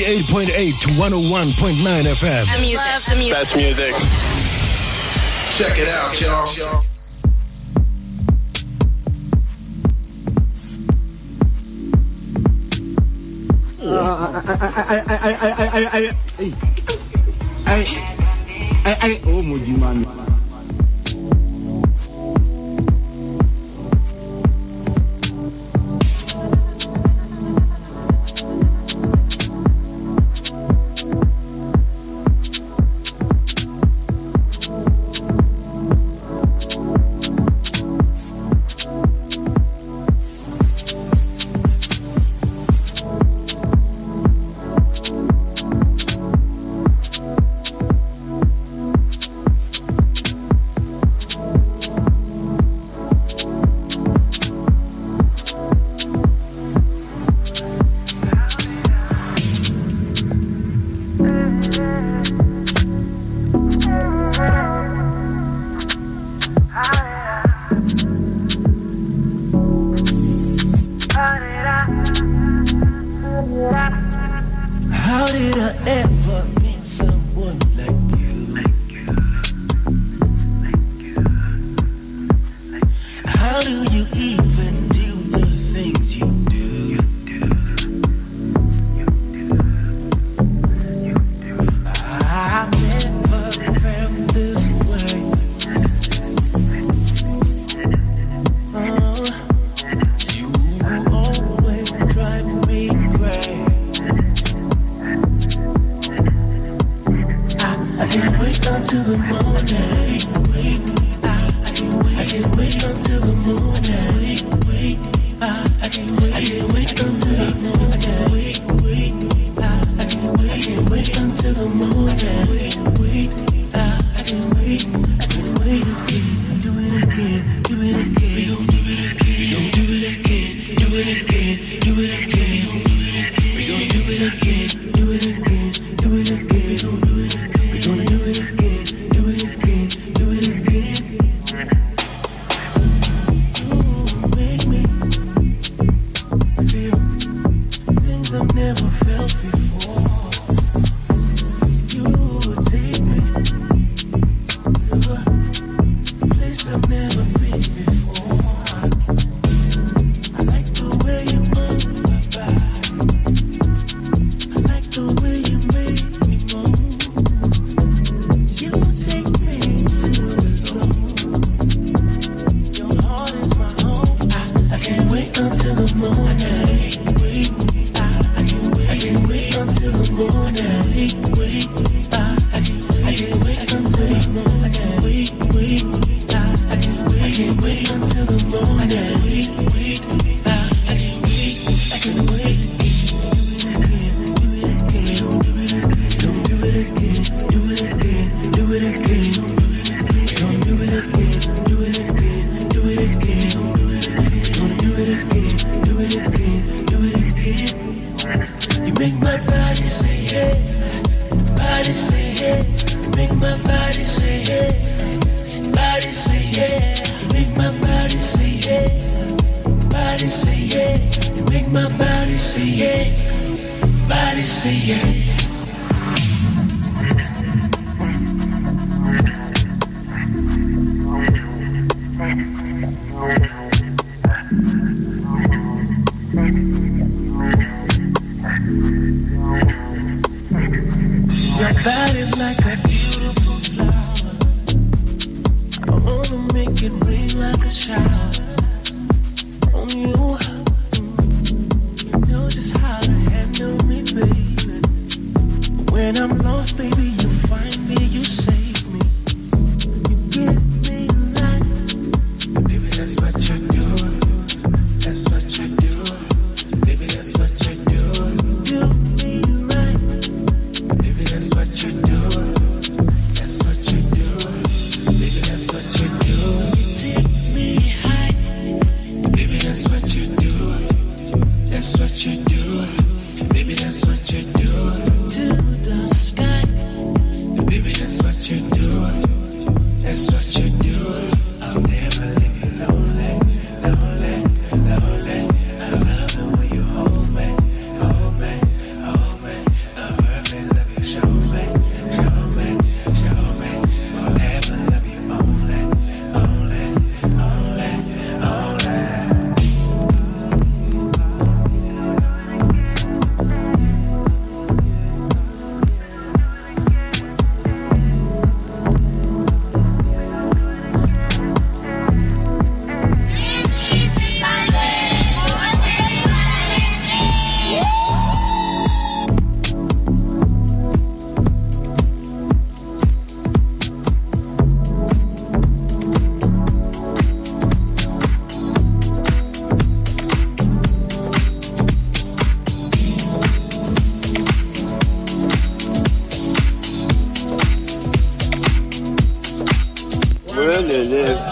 98.8 to 101.9 FM. The music. Love the music. Best music. Check it out, y'all. ay ay ay ay ay ay ay ay ay oh mojimami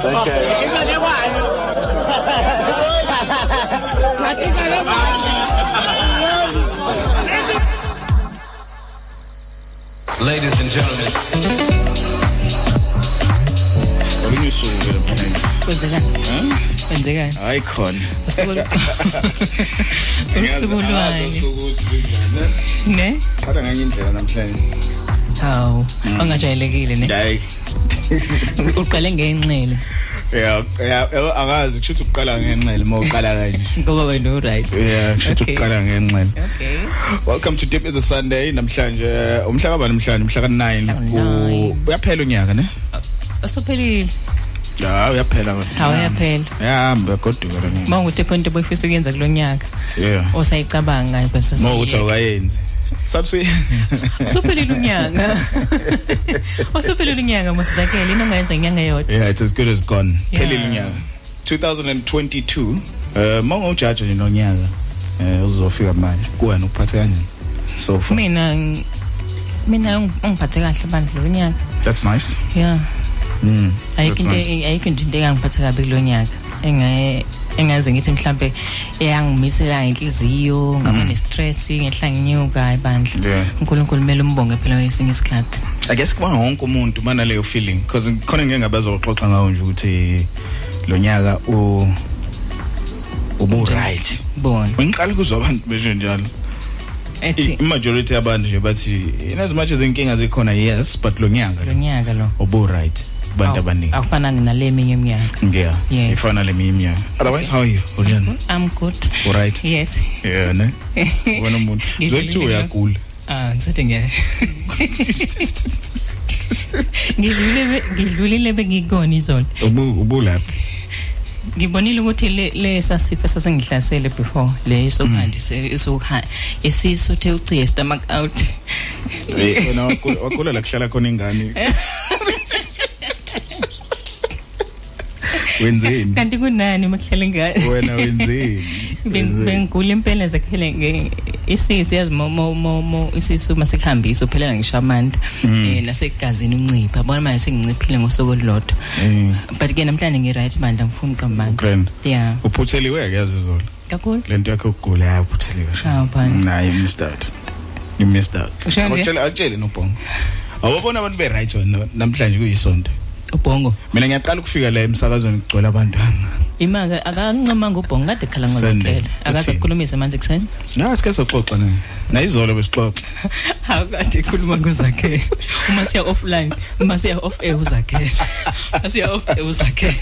Okay. Ingane bani? Ngathi ingane bani? Ladies and gentlemen, Olunye usuku ke mfana. Kwenzekani? Kwenzekani? Hayi khona. Usuku Usuku lwani? Ne? Qala nganye indlela namhlanje. Hawu, ongajayelekile ne? Hayi. Uqale ngenxele Yeah, yeah, akazi kusho ukuthi uqala ngenxele uma uqala kanje. ngoba wena u right. Yeah, kusho ukuthi Okay. uqala ngenxele. Okay. Welcome to Deep is a Sunday namhlanje umhla kabani namhlanje umhla ka9 Mhla ka-nine. uyaphela unyaka ne? Usuphelile. Ya uyaphela kodwa. Hawu yaphela. Yahamba goduka lo nyaka. Mawukuthi konke boyifisa ukuyenza kulonyaka. Yeah. Osayicabanga ngayo bese. Uma uthi awukayenzi. Sathi Usuphelile unyaka. Usuphelile unyaka masizakele into ongayenza inyanga yodwa. Yeah, it's as good as gone. Yeah. Phelile unyaka. 2022 eh mawungojaji nje nonyaka eh uzofika manje kuwena ukuphathe kanjani? So far. Mina mina ungiphathe kahle bandla lonyaka. That's nice. Yeah. Mm. ayikho into nice. ayikho into engangiphatha kabi kulonyaka engaye engaze ngithi mhlambe eyangimisela inhliziyo ngaba Mm. ne stress ngehla nginyuka ibandla Yeah. uNkulunkulu kumele umbonge phela wesinye isikhathi I guess kuba wonke umuntu mana leyo feeling because khona ngeke ngabaza ukuxoxa ngawo nje ukuthi lo nyaka u ubu right. bona Ngiqala kuzwa abantu besho njalo. ethi I majority yabantu nje bathi in as much as inkinga zikhona yes but lo nyaka lo lonyaka lo ubu right kubantu awu- abaningi. akufananga nale eminye iminyaka Yeah. Yes. Ifana leminye iminyaka. Otherwise how are you? Ulian. I'm good All right. yes Yeah, ne? Ubona umuntu. Ngidlulile Zokuthi lo- uyagula. ah ngisathi ngiya ngidlulile ngidlulile bengikona izolo Ubu ubulaphi? ngibonile ukuthi le lesa sifo sasengihlasele before le sokuhandise sokuha isisu the uciye stomach out Eh, wena wakula wakula la kuhlala khona ingane. Wenzeni? kanti kunani makuhlala ingane Wena wenzeni? Beng- bengigula impela zakhele nge isisu yazi mo mo mo mo isisu masikuhambisa uphelela ngisho amanda eh nasegazini uncipha bona manje senginciphile ngosuku olulodwa Eh, but ke namhlanje ngi right manje angifuni qamanga grand. yeah Uphutheliwe ke yazi izolo. kakhulu Lento yakhe ukugula ya uphutheliwe. Hawu, bani. Nah, you missed out. You missed out. Usho nje? Akutshela akutshele nobhongo. Awubona abantu be right on namhlanje kuyisonto. Ubhongo Mina ngiyaqala ukufika la emsakazweni kugcwele abantu. imaka akancama ngobhongo kade khala Sunday. ngozakhela akaze Uthini? kukhulumise manje kuseni Ya sike soxoxa naye. Na izolo besixoxa. Awukade khuluma ngozakhela. Uma siya offline, uma siya off air uzakhela. Asiya off air uzakhela.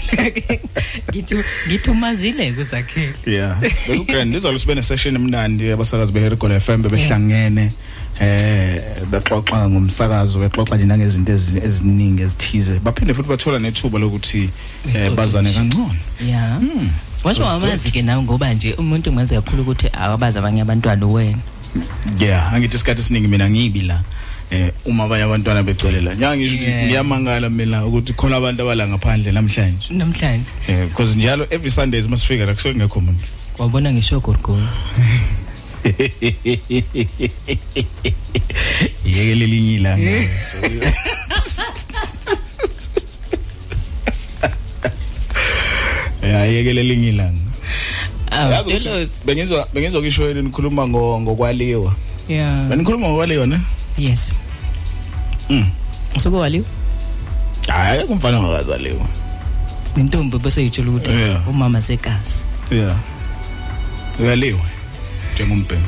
Ngithi ngithi umazile kuzakhela. Yeah. Bekugrand izolo sibe ne session emnandi abasakazi be Hergola FM bebehlangene eh bexoxa ngomsakazo bexoxa nje nangezinto ezi- eziningi ezithize. Baphinde futhi bathola nethuba lokuthi eh, bazane kangcono. Yeah. Washo wamazi ke nawe ngoba nje umuntu ngazi kakhulu ukuthi awabazi abanye abantwana wena. Yeah, angithi isikhathi esiningi mina ngibi la. Eh uma abanye abantwana begcwele la. Njenga ngisho ukuthi ngiyamangala mina ukuthi khona abantu abala ngaphandle namhlanje. Namhlanje Eh because njalo every Sundays masifika la kusuke ngekho umuntu. wabona ngisho gorgolo. Yeke lelinye ilanga. Ya yeke lelinye ilanga. Ah, Yazi ukuthi jealous. Bengizwa bengizwa kisho yini nikhuluma ngo ngokwaliwa. Yeah. Benikhuluma ngokwaliwa ne? Yes. Mm. Usuku waliwa. Hayi kumfana ngakazaliwa. Intombi bese yitshela ukuthi Yeah. umama segazi. Yeah. Uyaliwa. Njengombhemu.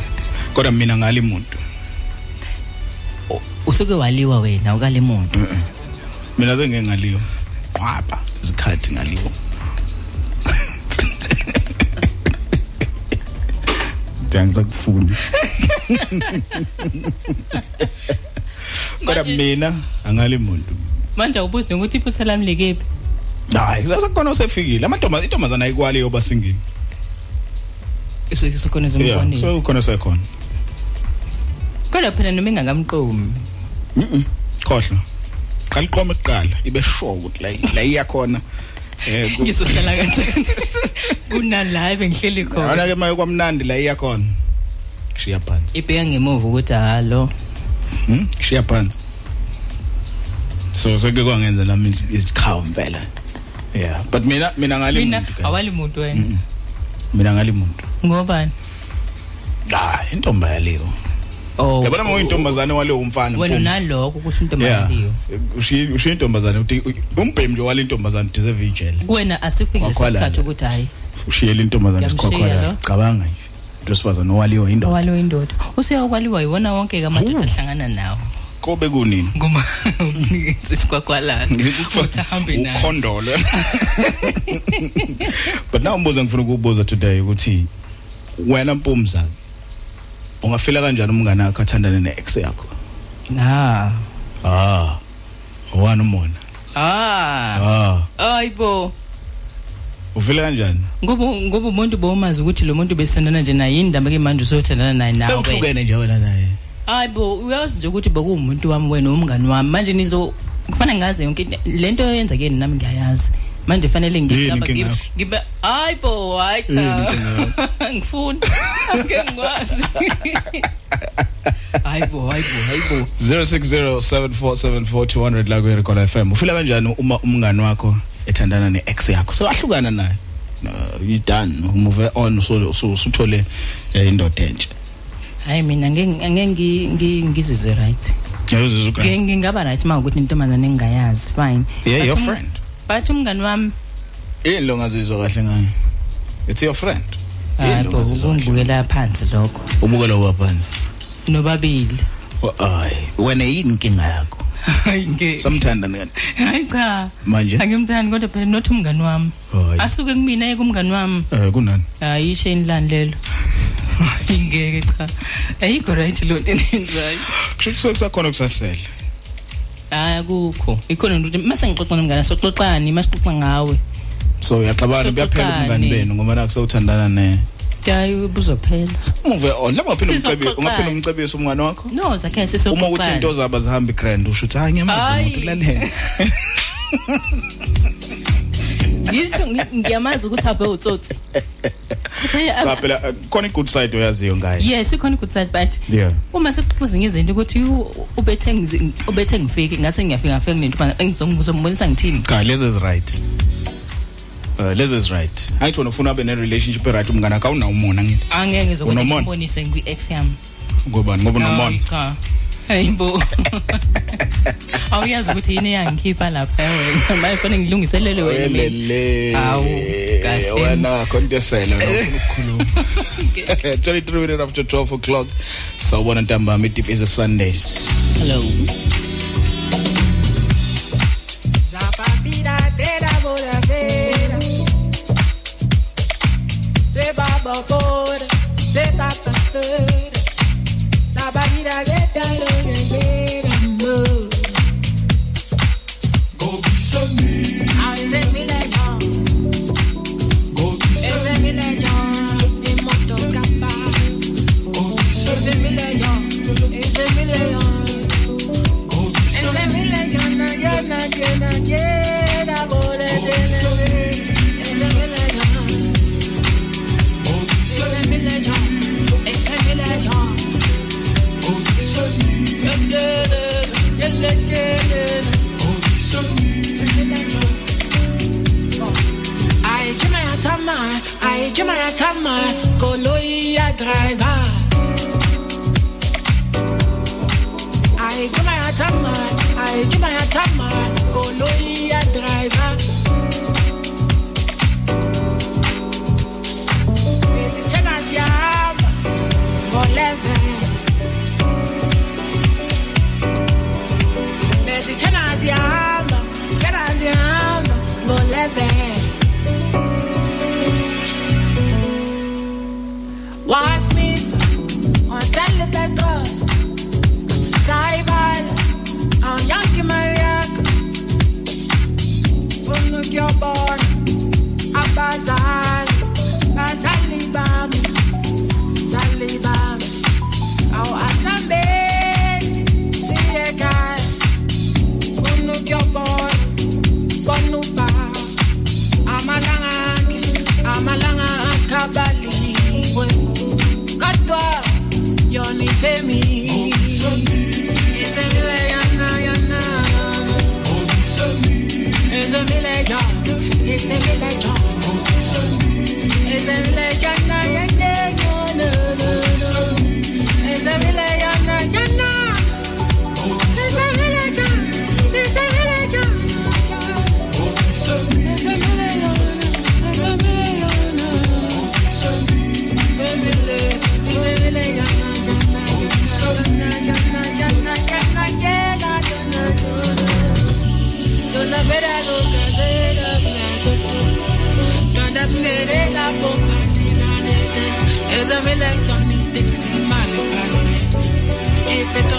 Kodwa mina ngali muntu. Usuke waliwa wena ukale muntu. Mina sengeke ngaliwa. Qwapha izikhathi ngaliwa. Jangiza kufunda. Kodwa mina angali muntu. Manje ubuzi nokuthi iphutha lami likephi? Hayi, sasekhona usefikile. Amantombazana intombazana ayikwali obasingini. Isikhona Yeah, so ukhona sekhona. Kodwa phela noma engakamqomi. Mhm. Khohlwa. Qala iqoma kuqala ibe sure ukuthi la la iyakhona. Eh Ngizohlala kanjani? Kunala bengihleli khona. Yona ke maye kwamnandi la iyakhona. Kushiya phansi. Ibheka ngemuva ukuthi halo. Hmm? Kushiya phansi. So seke kwangenza nami isikhawu impela. yeah but mina mina ngali mina awali muntu wena mina ngali muntu. Ngobani? Ah intomba yaliyo oh. Yabona uma uyintombazane wale umfana wena Mpumzi. nalokho ukuthi into yeah. mayiliyo ushiya ushiya intombazane uthi umbhemi nje wale intombazane deserve ijele kuwena asifike Wakhwalala. lesikhathi ukuthi hayi. Ushiyela intombazane Ngiyamshiya sikhokhwela lo. cabanga nje. Into sifazane owaliwa indoda owalo indoda useyokwaliwa yiwona wonke kamadoda ahlangana nawo. Kobe kunini? Ngoma ngithi kwakwalana uthi ahambe nazo ukhondolo but now umbuzo ngifuna ukubuza today ukuthi wena mpumza ungafila kanjani umngane wakho athandane neex yakho? Na. Ah. Owani umona? Ah. Ah. Ayibo ufila kanjani? Ngoba ngoba umuntu bomazi ukuthi lo muntu besithandana nje naye indaba ke manje usothandana naye nawe. Sewuhlukene nje wena naye. Hayibo uyazi nje ukuthi bekuwumuntu wami wena umngani wami. Manje nizo kufanele ngaze yonke into- lento yenza kuyena nami ngiyayazi. Manje fanele ngicaba Yini inkinga ngibe ngibe hayibo hayi Yini cha inkinga ngifuna. Ake ngikwazi. Hayibo hayibo hayibo 0607474200 la ku Record FM ufila kanjani uma umngane wakho ethandana neex yakho? Sewahlukana naye. Uh, you done. Move on so so usuthole eh, indoda entsha. Hayi mina ngeke ngeke ngi- ngizizwe right. Yawuzizwa Ngeke ngingaba right uma ukuthi intombazane engingayazi fine. Yeah But your um- friend. but umngani wami. Yini lo ngazizwa kahle ngayo? It's your friend. Yini lo hayibo ongazizwa kahle? kungibukela phansi lokho. Ubukela waphansi nobabili. Hayi wena yini inkinga yakho? hayi ngeke. samthanda ngani? Hayi cha. Manje? Angimthandi kodwa phela not umngani wami. Hayi. Asuke kumina yeke umngani wami. Eh kunani? Hayi isheni lani lelo. Ingeke cha. Ayikho right lo nto enenzayo kusho kusakhona kusasele hayi akukho. Ikhona nto ukuthi mase ngixoxa nomngane soxoxani masixoxa ngawe. So uyaxabana kuyaphela Soxoxani. ubungani benu ngoba nakusewuthandana ne hayi buzophela. Move on lama phela umcebisi Sizoxoxana. ungaphela umcebisi umngane wakho? No zakhe uma ukuthi into sisoxoxana zaba zihamba igrand usho ukuthi hayi ngiyamazi Hayi. umuntu lalela ngisho ngi- ngiyamazi ukuthi aphe utsotsi Kuseya- cha phela uh, khona i good side oyaziyo ngayo yes ikhona good side but yeah. uma sekuxoxa ngezinto ukuthi u- ubethe ngizi- ubethe ngifike ngase ngiyafika ngafika kunento engizongibuza ngibonisa ngithini? Cha lezi is right. Uh, lezi is right hayithi wena ufuna abe ne relationship e right umngane akho awunawo umona ngithi. Angeke Unomona? ngibonise ngikwi-ex yami. Ngobani? Ngoba nomona cha. Hayibo awuyazi ukuthi yini eyangikhipha lapha wena? Manje fanele ngilungiselele wena mina. Hawu, kahle. wena kontesela ukukhuluma 23 minutes after 12 o'clock sawubona ntambama i-deep is a sundays. Hello. Se baba bora Se tata tera Zapapira geta lo vera mo Ese milenio Ese milenio Ni moto capa Ese milenio Ese milenio Ese milenio na ya na ya na ya na I besithena siyahamba phela siyahamba ngo-11 wasimisa It's a village jungle. It's a village jungle. jamais les cannes d'exil mal épargné. Et peut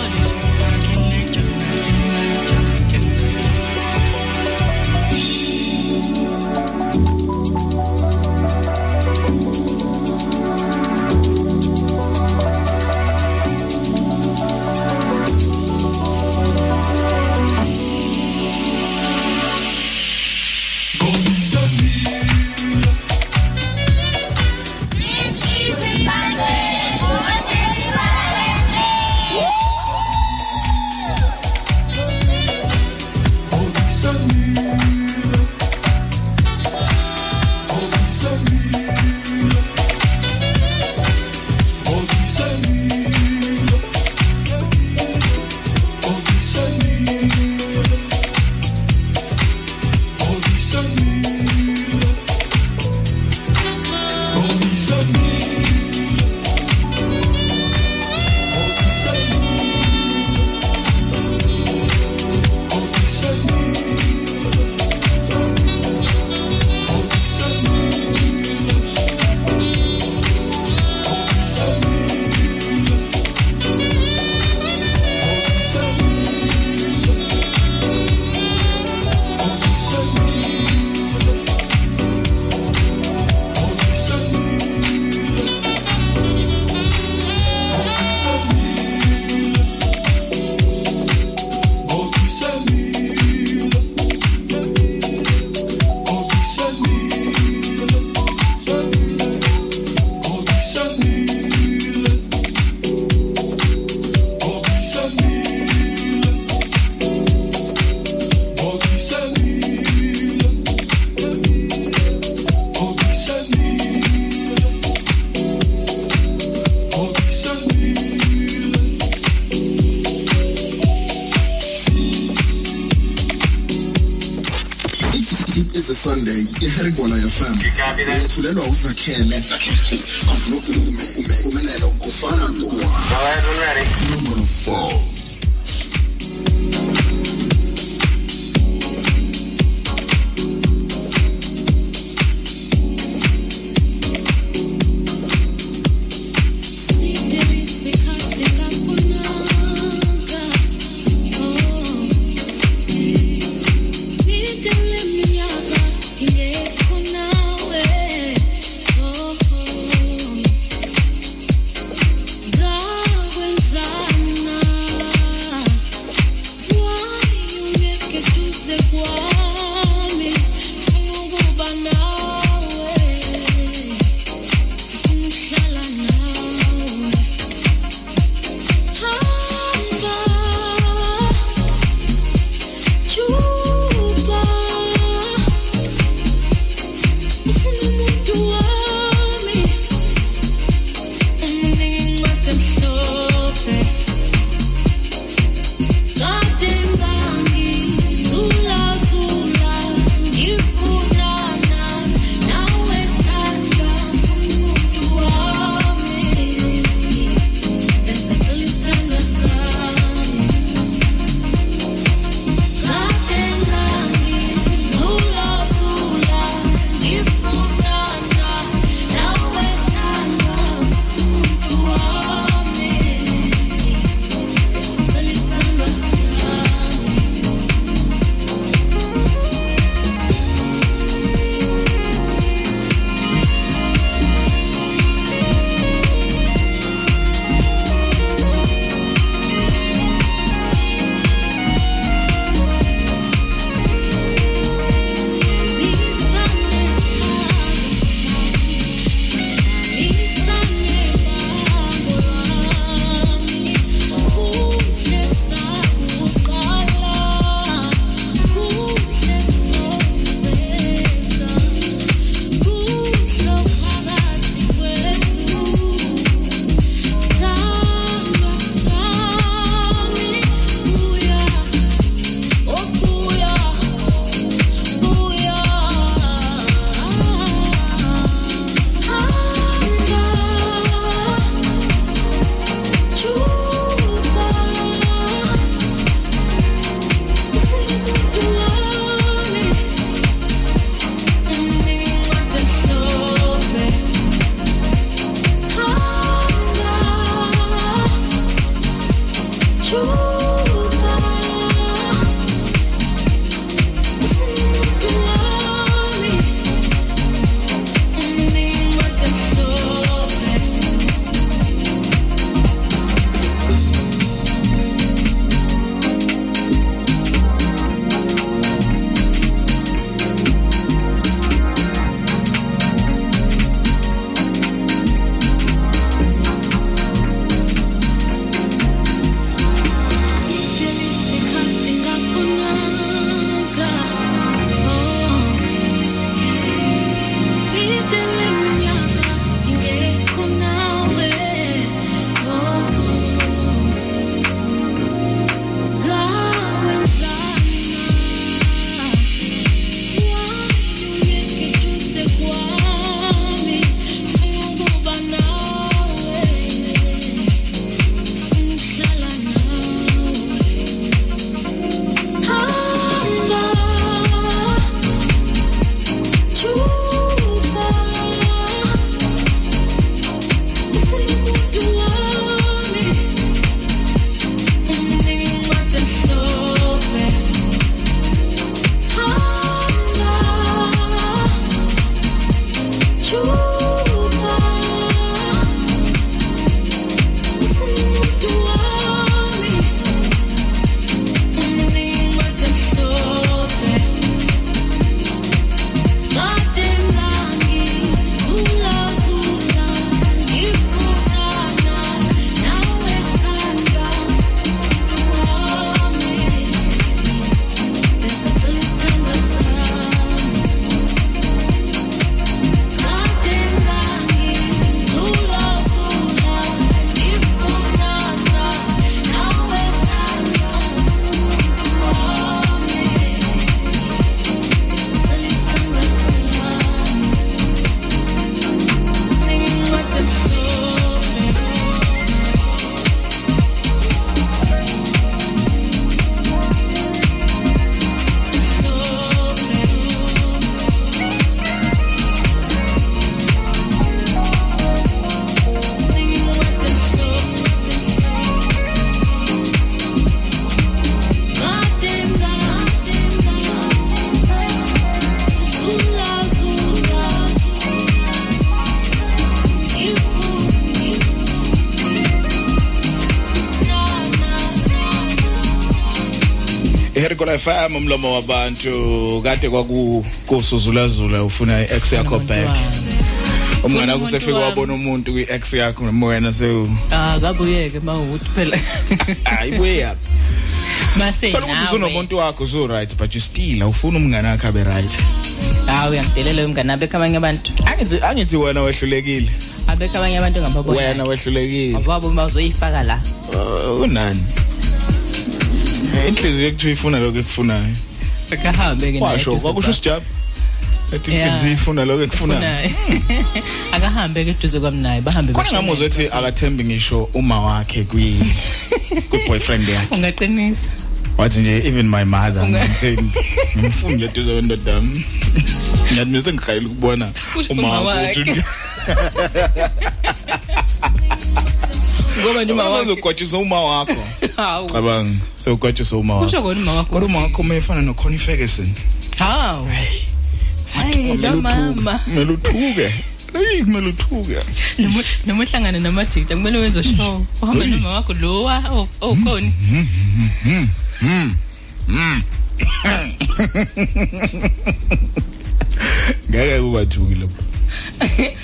ethulelwa uzakhele nodume iherikola FM umlomo wabantu. Kade kwaku kusuzulazula ufuna i-ex yakho back. umngane wakho Umuntu usefika wami. wabona umuntu kwi-ex yakho noma wena sewu. Ah kabuyeke mawukuthi phela. Ayibuye yaphi mase thola ukuthi nawe. usunomuntu wakho usu right but you still awufuna umngane wakho abe right. Hawu uyangidelela umngane abekho abanye abantu. Angithi angithi wena wehlulekile. Abekho abanye abantu ngababona wena wehlulekile. Ababo bazoyifaka la. Uh, unani? Inhliziyo ekuthiwa ifuna lokho ekufunayo. Akahambe ke washo kwakusho sijab ethi Yeah. inhliziyo ifuna lokho ekufunayo. Naye akahambe ke eduze kwami naye bahambe khona ngamuzwa ethi akathembi ngisho uma wakhe kwi kwi boyfriend yakhe. Ungaqinisa. Wathi nje even my mother Unga- ngimthembi. Ngimfundi eduze kwendodami. Ngiyathi bese ngikhayela ukubona Usho uma uma wakhe wakhe. ngoba nje uma wakhe uzogwatshisa uma wakho. Hawu. Cabanga sewugwatshisa uma wakho. Kusho kona uma wakho kodwa uma wakho mayefana no Connie Ferguson. Hawu. Hayi lo mama. kumele uthuke. Hey kumele uthuke. Noma- noma uhlangane namajita kumele wenze show. Uhamba noma wakho lo wa oh, oh khoni ngeke kubathuki lapho hayi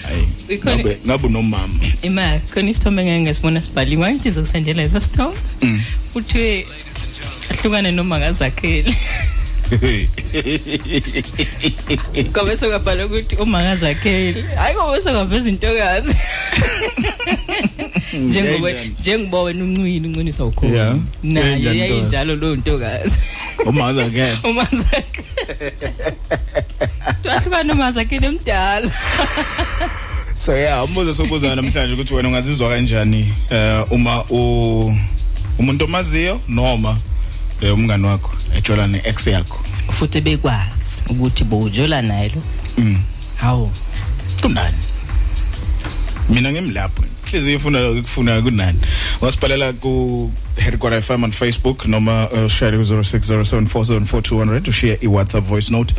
ngabe nomama ima khona isithombe ngeke ngesibona sibhaliwe. Ngathi zokusendela leso sithombe uthiwe ahlukane noma ngazakhele ngoba sokabhala ukuthi uma ngazakhele hayi ngoba sokaveza intokazi njengoba Yayinjani? njengoba wena uncwini uncwinisa ukhona. Yeah. naye yayinjalo lo ntokazi. uma zakhe uma zakhele Twahlukana noma zakhele mdala so yeah umbuzo sobuza namhlanje ukuthi wena ungazizwa kanjani eh uma u umuntu omaziyo noma eh, umngani wakho ejola ne-ex yakho? Futhi bekwazi ukuthi bowujola naye lo? Mm. hawu. Kunani? Mina ngimlapho inhliziyo ifuna ikufunayo kunani? Wasibhalela ku Herikwana FM on Facebook noma uh, share 0607474200 ushiye i-WhatsApp voice note.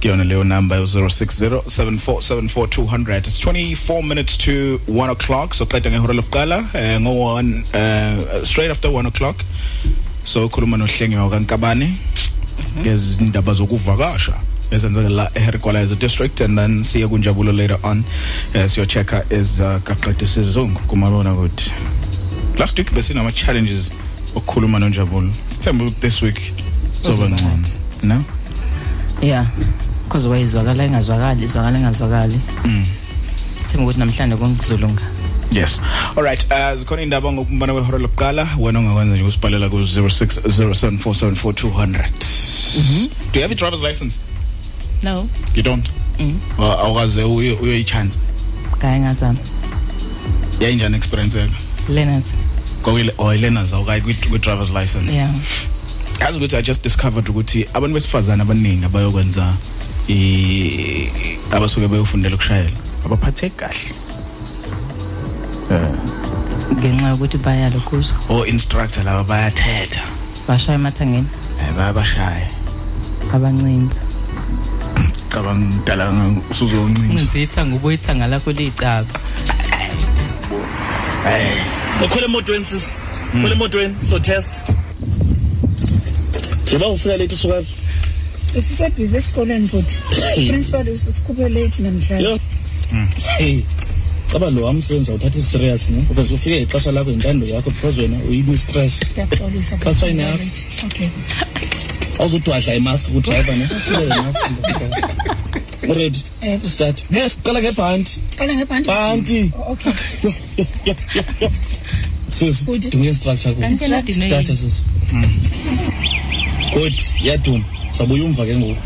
Kuyona leyo number 0607474200 it's 24 minutes to 1 o'clock so qeda ngehora lokuqala eh, ngo 1 uh, straight after 1 o'clock. So khuluma nohlengiwa kaNkabane. Ngezindaba zokuvakasha. Ezenzeka la eHerikwana district and then siye kunjabulo later on uh, siyo checka is uh, kaqede sizungu kumabona ukuthi last week besinama challenges okukhuluma nonjabulo themba this week soba ngcono no yeah because wayizwakala ingazwakali izwakala ingazwakali Mm. themba ukuthi namhlanje kungizolunga Yes. All right. Uh zikhona indaba ngokumbana kwehora lokuqala wena ungakwenza nje usibhalela ku 0607474200. Do you have a driver's license? No You don't. Mhm. Wa- Awukaze uyo uyoyichance. kaye ngazama Yayinjani experience yakho? learners Kokile oyilearners awukayi kwi kwi driver's license. yeah Yazi ukuthi I just discovered ukuthi abantu besifazana abaningi abayokwenza i abasuke beyofundela ukushayela abaphatheki kahle. ngenxa yokuthi bayalo kuzo O instructor laba bayathetha. bashaya emathangeni Eh bayabashaya. abancinza Cabanga ngidala usuzoncinza. ncinza ithanga ubuyithanga lakho licaba ukhwele emotweni sis. Khwele emotweni so test. Njengoba ufika late usuka Sisebhizi esikoleni bhuti. Principal usikhuphe late namhlanje. yo. Hey. Caba lo amsebenzi awuthatha i-serious ne? Uveze ufike ixesha lakho intando yakho because wena uyini-stress Siyaxolisa. Xa sign yakho. Okay. awuzudwadla imask kudriver ne Ukhuphe imask ready Eh, start yes qala ngebhanti qala ngebhanti. bhanti Oh, Okay. sis Good. dinga instructor ku kanti yena dinwe start sis good yaduma sabuya umva ke ngoku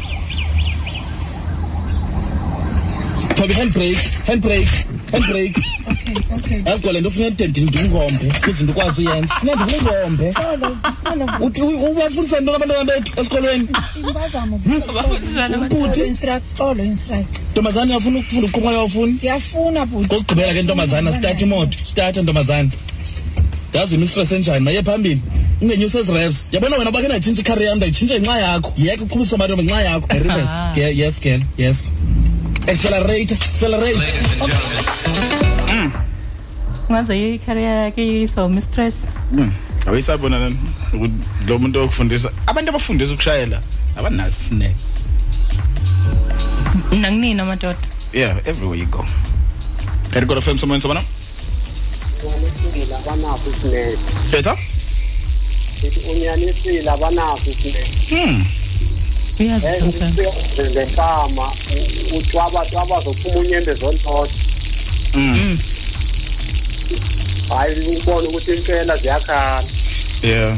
thoba handbrake handbrake handbrake Okay. Okay. yazi kwale nto ufuna de ndingombe izinto ukwazi uyenza funa ndifuna ungombe Xolo, xolo. Uthi u- ubafundisa ntoni abantwana bethu esikolweni Impazamo. Abafundisana Bhuti. Instruct. Xolo instruct. ntombazane uyafuna ukufunda uqhuba uyawufuni Ndiyafuna bhuti. kokugqibela ke ntombazana start imoto start ntombazana ndazi imistress enjani maye phambili ungenyusa ezi revs yabona wena bakhe ndayitshintsha ikhari yam ndayitshintsha ngenxa yakho yeke uqhubisa abantu ngenxa yakho reverse Ah. Ge- yes girl yes accelerate accelerate gentlemen, ngaze icareer yakhe iso mistress Awuyisabona nani ukuthi lo muntu okufundisa abantu abafundisa ukushayela abanazi sineke. nanginina madoda Yeah, everywhere you go. Kari kwa FM someone someone. unyanisile abanakho isineke Etha? ithi unyanisile abanakho isineke Hmm. Uyazi uthamsanqa ngefama uthi wabathi abazophuma unyembe zontoto Mm. hayi ubone ukuthi impela ziyakhala Yeah.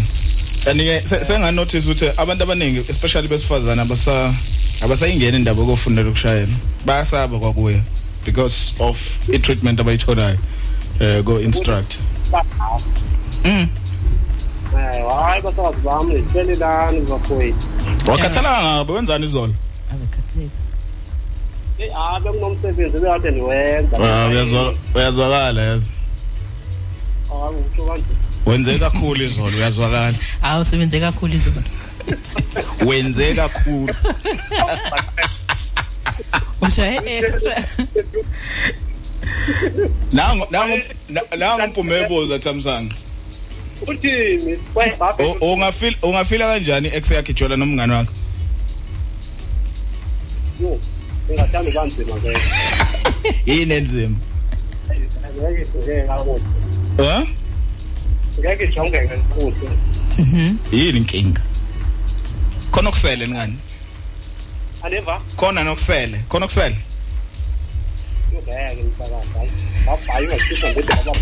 Andike senga notice ukuthi abantu abaningi especially besifazana abasa abasayingena indaba yokufundela ukushayela. Bayasaba kwakuye because of i treatment abayitholayo. Eh go instruct. Mm. Eh, hayi basazi bami lelelani bafowethu Wakhathala ngabe wenzani izolo? abekhatheka eyi hayi bekunomsebenzi bekade ndiwenza Ah uyazwa uyazwakala yazi. hayi utsho kanje Wenze kakhulu izolo uyazwakala. hawu usebenze kakhulu izolo Wenze kakhulu. ushaye extra Nango nango nango mpumeboza Thamsanqa. Uthini webhabe O- Ungafeel ungafila kanjani ex yakhe Jola nomngane wakhe? ingathanda ubanzima ke Yini enzima? ngeke ngeke kakuhle Eh? ngeke jongeke kakuhle Yini inkinga? Khona okusele ngani? aneva Khona nokusele, khona okusele. ngeke msakazi hayi babhayi ungashisa ngithi baba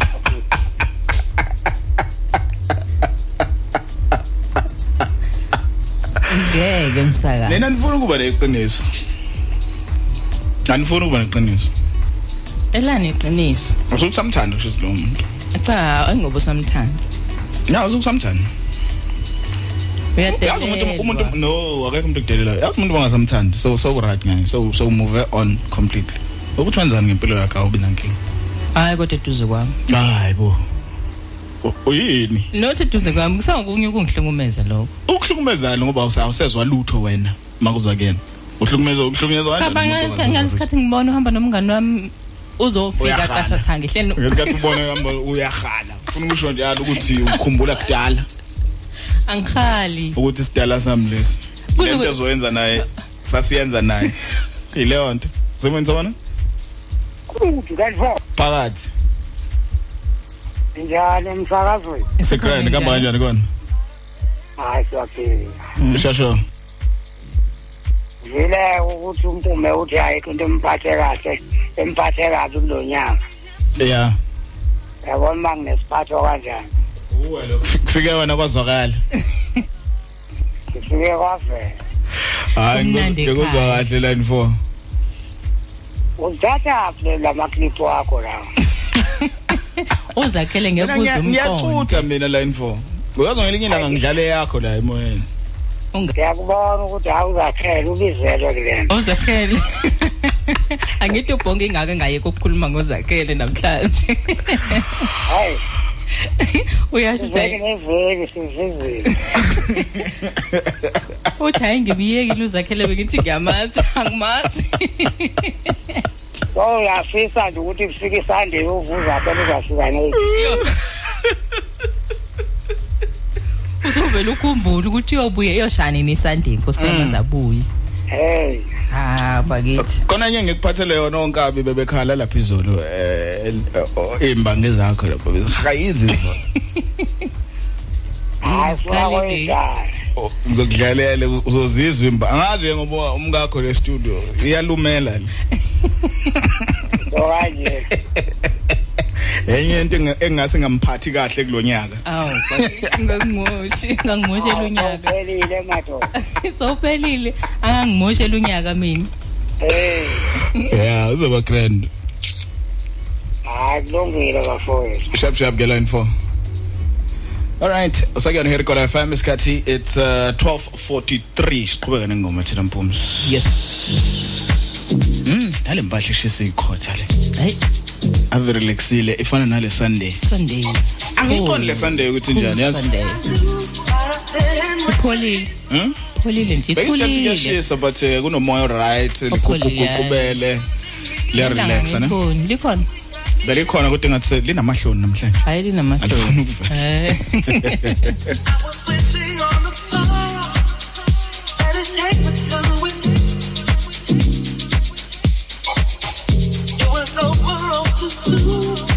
ngeke msakazi Nina nifuna ukuba neqiniso. Anifuna ukuba neqiniso. elani iqiniso Usuthi samthanda kusho lo muntu. cha engoba usamthanda Ya usuthi samthanda. Yazi umuntu umuntu no akekho umuntu okudelelayo. Yazi umuntu bangasamthandi. So so right ngayo. So so move on completely. Ukuthi wenzani ngempilo yakhe awubi nankinga. hayi kodwa eduze kwami Hayi bo. O- Uyini? nothi eduze kwami kusangokunye ukungihlukumeza lokho. Ukuhlukumezana ngoba awusezwa lutho wena makuza kuyena. Uhlukumezwa uhlukunyezwa cha kanjani? ngesikhathi ngibona uhamba nomngani wami uzofika Uyahala. kasathanga ihleli no- ngesikhathi ubona hamba uyahala ufuna ukusho njalo ukuthi ukhumbula kudala? Angikhali. Ukuthi sidala sami lesi. Kuze lento ku- ezoyenza naye sasiyenza naye. Ileyo nto semenza wona kuthi kanjalo phakathi. Njalo emsakazweni sekrani kamba kanjani kona hayi siyaphila. Ushasho vile ukuthi umpume uthi ayikho into emphathe kahle emphathe kabi kulo nyaka. Yeah yabona uma nginesiphatho kanjani? Kufike wena kwazwakala. Ngifike kwavela. Hayi Kumnandi ngikuzwa ekhaya. kahle line 4 uzithatha phi la maklip wakho lawo uzakhele ngekuza umqondo. ngiyacutha mina line 4 uyazi ngelinye ilanga ngidlale yakho la emoyeni. Ngiyakubona ukuthi awuzakhela ubizelwe kulento uzakhele. Angithi ubhonke ingake ngaye kokukhuluma ngozakhele namhlanje. Hayi. Uyasho ukuthi iveki hayi- neveki sivizile uthi hayi ngimiyekile uzakhele bengithi ngiyamazi angimazi. So uyafisa nje ukuthi kufike isande uvuza phela uzafika nezi uzovela ukhumbule ukuthi uyobuye eyoshani nesandeni nkosiyamazi abuye hey. Ha bakithi. Khona nye ngikuphathele yona onkabi bebekhala lapha izolo eh imbangi zakho lapho bezihayizi izolo. funa koyidala Oh, ngizokudlalela uzozizwa imba. Angazi ngoba umkakho le studio iyalumela le. So kanje enye into enga- engase ngamphathi kahle kulonyaka awu ngangimoshi ngangimoshela unyaka uphelile madoda. Sowuphelile angangimoshela unyaka mina. Hey. Yeah uzoba grand. Hayi kulungile bafowethu sharp sharp ke line 4 All right, usakuyona here kola FM isikhathi it's uh, 12:43 siqhubeka nengoma thina Mpums. Yes. Mm, nale mpahla ishisa ikhotha le. Hayi, Ave relaxile ifana nale Sunday. Sunday. Angiqondi le Sunday ukuthi njani yazi. Sunday. Ipholile. Hmm? Pholile nje Bekuthi ithulile. kuyashisa but uh, kunomoya right Opholile, likukubele. Liya relax ne? Likhona, likhona. Belikhona kodwa ngathi linamahloni namhlanje. Hayi linamahloni. Eh.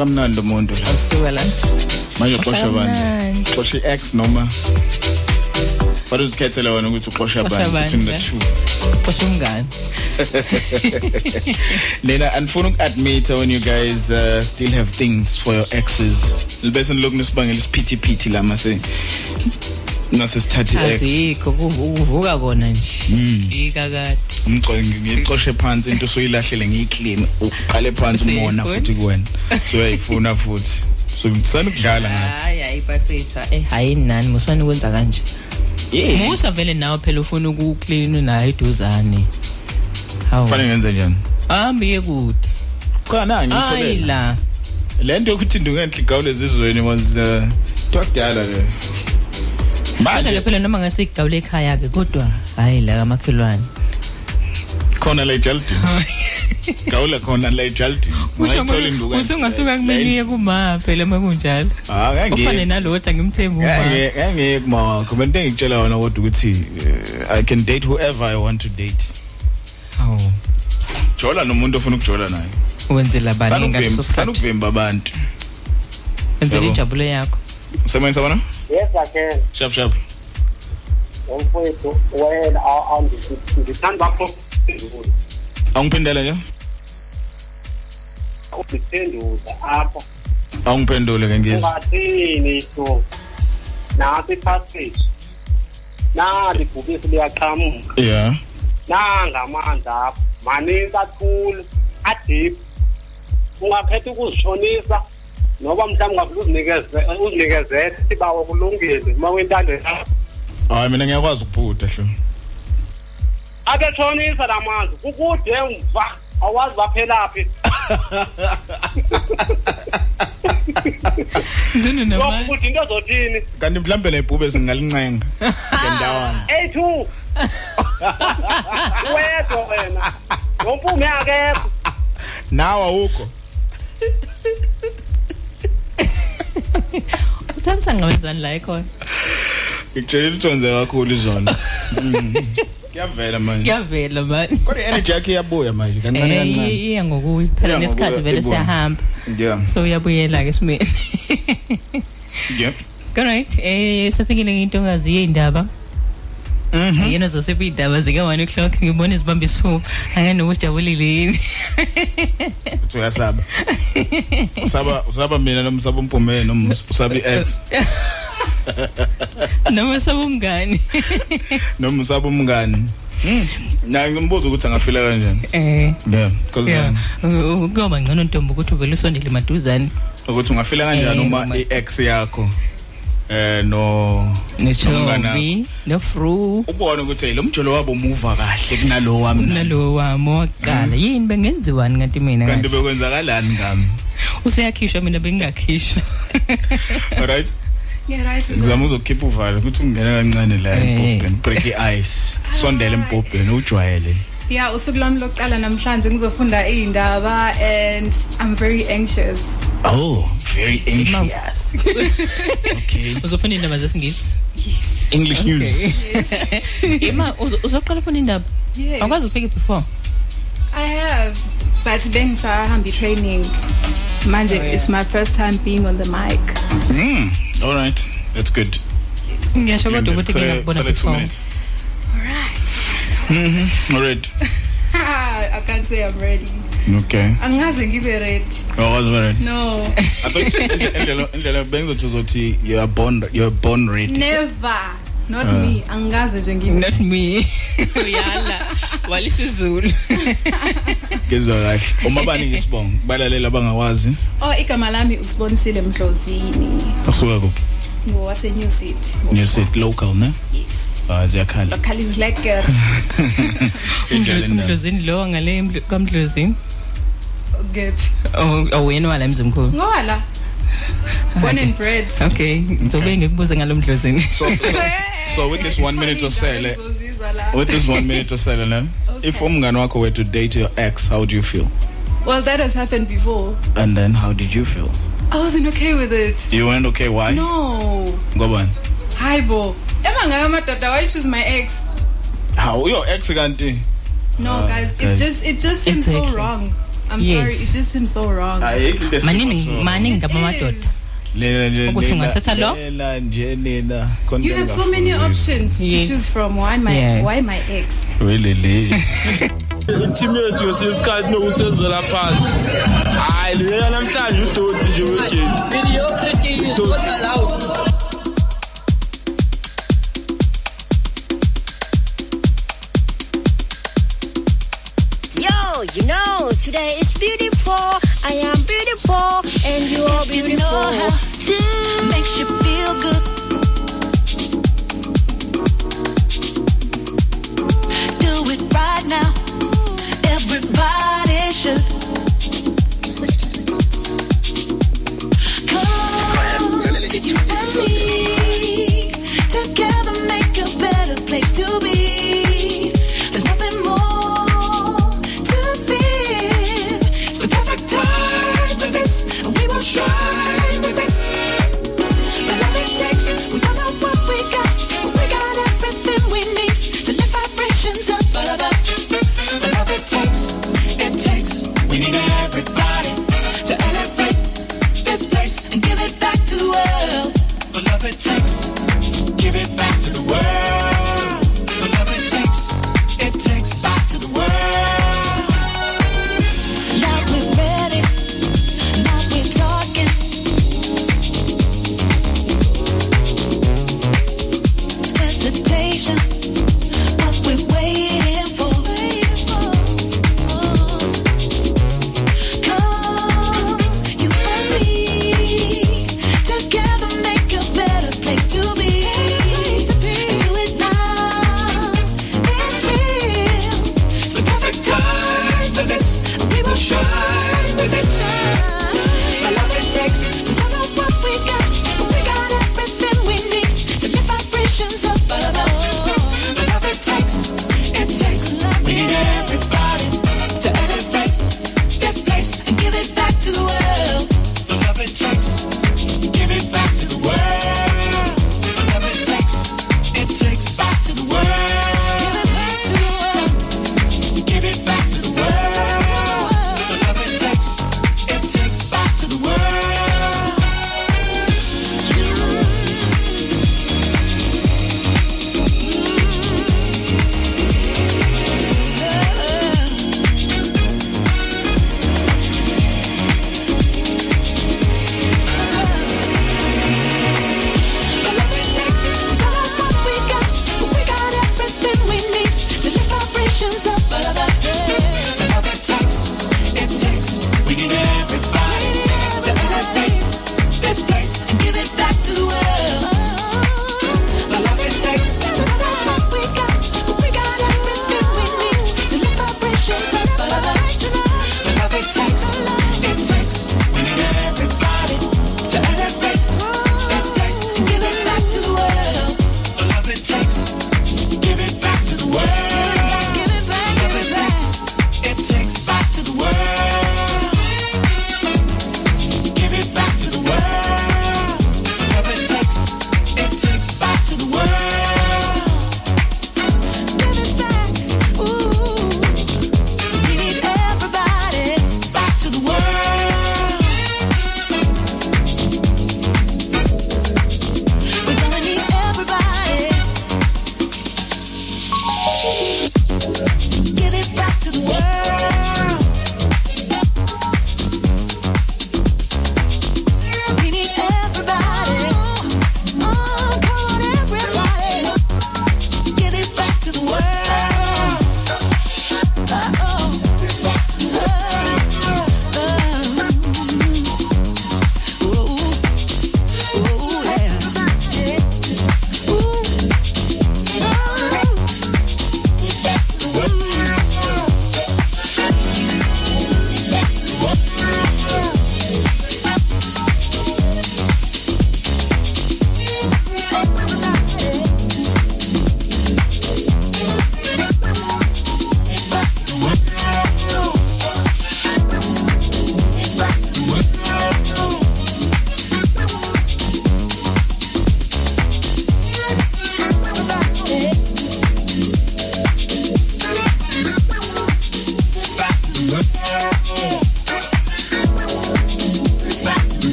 kamnandi umuntu la Usuka la. manje Xosha bani xosha i-x noma Fanele uzikhethele wena ukuthi uxosha bani between the two Xosha umngane. Lena andifuna uku-admit when you guys uh, still have things for your exes libese niloku nisibangela isiphithiphithi la mase nase sithathe i-ex Azikho kuvu- kuvuka kona nje. Ikakade. Umcoyi ngiyixoshe phansi into soyilahlele ngiyiclean uqale phansi Useyifuna? umona futhi kuwena so uyayifuna futhi so ngisana ukudlala ngathi Hayi hayi bafetha. Eh hayi nani musani kwenza kanje. Yeah. Musa vele nawe phela ufuna ukuclean naye iduzane. Hawu. kufanele ngenze njani Hambi kude. cha na Hayi ngitholela la. lento yokuthi ndungenhle igawule ezizweni was uh, twakudala le Kodwa manje phela noma ngasigawule ekhaya ke kodwa hayi la kamakhelwane. Khona la ejaldi gawula khona la ejaldi ungayithola induka Usungasuka kumini kuma phela makunjalo. ah ngeke Ufane nalothi angimthembi uma. ngeke ngeke makho bento engitshela yona kodwa ukuthi uh, i can date whoever i want to date Hawu. jola nomuntu ofuna ukujola naye Wenzela bani ngaleso sana sikhathi? ukuvimba abantu Wenzela Yabo. injabulo yakho. usemoyeni sabona Yes, I can. sharp sharp Umfowethu wena ngithanda bakho awungiphendela nje? Ukuphenduza apha. Awungiphendule ke ngizwe ungathini so? Nasi passage nali bhubisi liyaqhamuka. Yeah nanga amanzi apha. Maninzi athule adip. Ungakhetha ukuzishonisa noba mhlawumbe ungafuna uzinikeze uzinikezele sibawa kulungile uma wentando yakho. Hayi mina ngiyakwazi ukubhuda hlo abetshonisa la manzi kukude mva awazi baphelaphi Zinu lokhu kuthi into zothini kanti mhlambe lebhube singalincenga ngendawana. Eyi-two wedwa wena. Nompume akekho. Nawe awukho Uthamsa ngawenzani la ekhona? ngikutshelile ukuthi wenze kakhulu izona Mm. Kuyavela manje Kuyavela manje. kodwa i-energy yakhe iyabuya manje kancane kancane iya ngokuyi. Phela nesikhathi vele siyahamba. yeah So uyabuyela ke simeni. yeah Correct. Eh safikile intongazi yeindaba. Mhm. Yena zosephi indaba zika 1 o'clock ngibona izibamba isifuba. Angene ujabulile yini. uthi uyasaba usaba usaba mina noma usaba umpumene noma usaba i-ex Noma sabumngani. noma usaba umngani naye ngimbuza ukuthi angafila kanjani Eh. yeah because Yeah. uh, Kuyoba ngcono ntombi ukuthi uvele usondele maduzane. ukuthi ungafila kanjani Eh, uma uma- i-ex yakho eh no Nechombi, no fru. ubone ukuthi hey lo mjolo wabo muva kahle kunalo wami na. Nalo wami waqala. Yini bengenziwani kanti mina? kanti kahle? bekwenzakalani ngami Useyakhishwa mina bengingakhishwa. alright Yeah, right. ngizama uzokhipha uvalo ukuthi ungena kancane la Eh. embhobheni break i-ice sondele embhobheni ujwayele Yeah, usuku lwami lokuqala namhlanje ngizofunda iy'ndaba and I'm very anxious. oh very anxious okay uzofuna indaba zesingisi english news ima uzo- uzoqala ufuna indaba Yes. awukwazi ukufika before I have, but bengisahambi training. Manje, Oh, yeah. it's my first time being on the mic. mm all right that's good ngiyasho kodwa ukuthi two before minutes. Alright. Mhm, all right I can't say I'm ready. okay Angaze ngibe ready. oh was right No. i thought indlela indlela bengizothi uzothi you are born you are born ready Never. Not Ah. me. Angaze nje ngibe. not me uyala walisizulu ngizwa kahle uma bani isibongo balalela abangakwazi Oh, igama lami usibonisile Mdlozini. asuka kuphi Ngowase New City. new city local ne Yes. Ah ziyakhala Local is like indlela endaba umdlozini lo ngale Mdlo- kamdlozini gephi. Oh, awena wala emzimkhulu Ngowala. Born and bred. okay ngizobe ngikubuze ngalo mdlozini so, so, with this one minute osele la. with this one minute osele ne if umngane wakho were to date your ex how would you feel Well, that has happened before. and then how did you feel I wasn't okay with it. you weren't okay why No. ngobani Hi bo. Ema ngayo madoda why choose my ex? how your ex kanti No, Ah, guys, it guys. just it just seems so Exactly. wrong. I'm Yes. sorry, it just seems so wrong. ayikho into maningi so- maningi ngaba madoda. Lena nje Ukuthi ungathatha lo? lena nje nina You have so many options to Yes. choose from. Why my Yeah. why my ex? really le i-team yethu ngesinye isikhathi nokusenzela phansi hayi leya namhlanje udoti nje wegame Mediocrity is not allowed. Yo, you know, today is beautiful. I am beautiful, and you are beautiful. you know how too. Makes you feel good. Do it right now. Everybody should.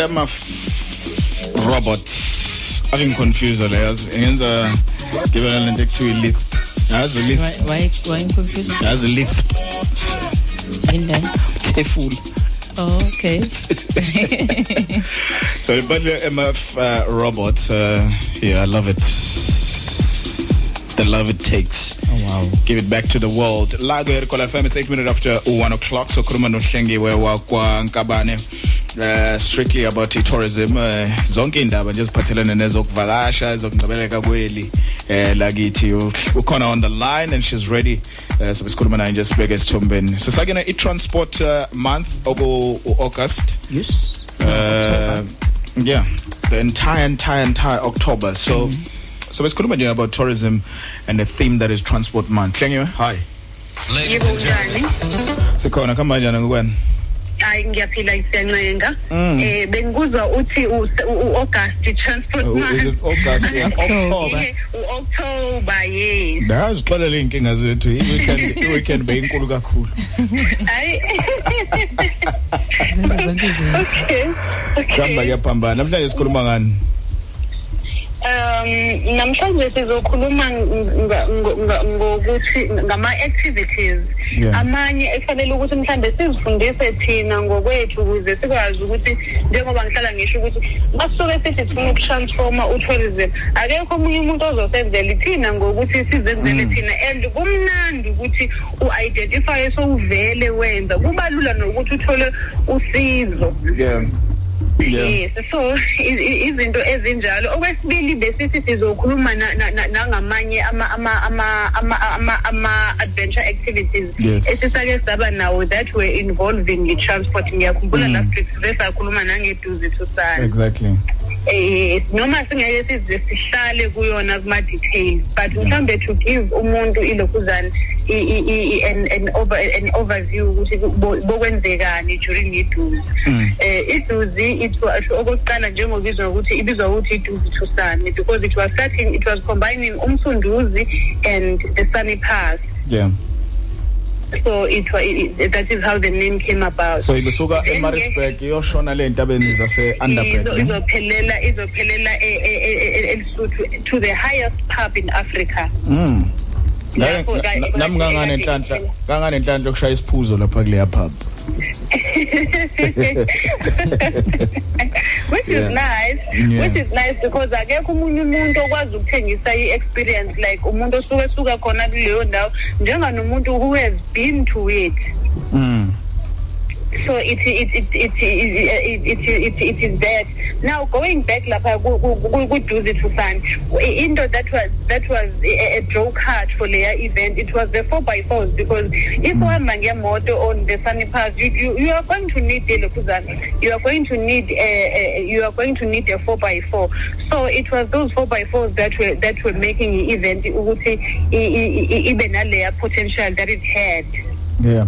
It's a ma robot. Ake ngiconfuse le yazi ngenza gibela lento ekuthiwa lift yazi lift Why why confused? yazi lift Indani. tefula Oh, okay. so ibadle MF uh, robot uh, yeah I love it. The love it takes. Oh wow. Give it back to the world. La ke Rikola FM it's 8 minutes after 1 o'clock. So khuluma nohlengiwe wakwa Nkabane. Uh, strictly about tourism uh, zonke indaba nje ziphathelene nezokuvakasha ezokungcebeleka kweli eh lakithi ukhona on the line and she's ready uh, so besikhuluma naye nje sibeke esithombeni. So sakena i transport uh, month oku August yes. Uh, yeah the entire entire entire October. So mm -hmm. so besikhuluma nje about tourism and the theme that is transport month. Hlengiwe hi. Yebo njani? sikhona kama kanjani ngokwena Hayi ngiyaphila isiyancenga. Mm. Eh bengikuzwa uthi u u- August transport Oh, month. August? Yeah, October. U-October yes. Ndazixolela inkinga zethu i-weekend i-weekend beyinkulu kakhulu Hayi. Zenza zonke izinto. Okay. Okay. kuyaphambana namhlanje sikhuluma ngani Um namhlanje sizokhuluma ngokuthi ngama activities Yeah. amanye efanele ukuthi mhlambe sizifundise thina ngokwethu ukuze sikwazi ukuthi njengoba ngihlala ngisho ukuthi basuke sithi sifuna ukutransforma utourism akekho omunye umuntu ozosenzela thina ngokuthi sizenzele thina and kumnandi ukuthi u-identify sowuvele wenza. Kuba lula nokuthi uthole usizo. Yeah. Yes. So izinto ezinjalo. Okwesibili besithi sizokhuluma na- na- na- nangamanye ama ama ama ama ama ama adventure activities. Esisake saba nawo that were involving i-transport. Ngiyakhumbula Mm. last week size sakhuluma nangeduze thusana exactly. Eh noma singeke size sihlale kuyona kuma details but mhlambe to give umuntu ilokhuzana an an over an overview ukuthi bo- bokwenzekani during iduze. Eh iduzi it was okokuqala njengobizwa ukuthi ibizwa ukuthi iduzi thusane because it was starting it was combining umsunduzi and the sunny pass yeah. So it was it, that is how the name came about. So ibesuka Then eMaritzburg iyoshona le ntabeni zase Izo- Underberg ne? izophelela izophelela e- e- e- e- eLesotho to the highest pub in Africa. Mm. Lapho ka- Ngake- nami kade- enhlanhla ngangane enhlanhla yokushaya isiphuzo lapha kuleya pub? Which Yeah. is nice. Yeah. which is nice because akekho umunye umuntu okwazi ukuthengisa i-experience like umuntu osuke suka khona kuleyo ndawo njenganomuntu who has been to it. Mm so it it it it it it, it, it is that. Now going back lapha ku- ku- ku- kuduze sun into that was that was a, a draw card for layer event. It was the 4 by 4s because if uhamba ngemoto on the sunny pass you, you you are going to need the lokhuzana you are going to need a, a you are going to need a 4 by 4 so it was those 4 by 4s that were that were making the event ukuthi ibe naleya potential that it had. Yeah.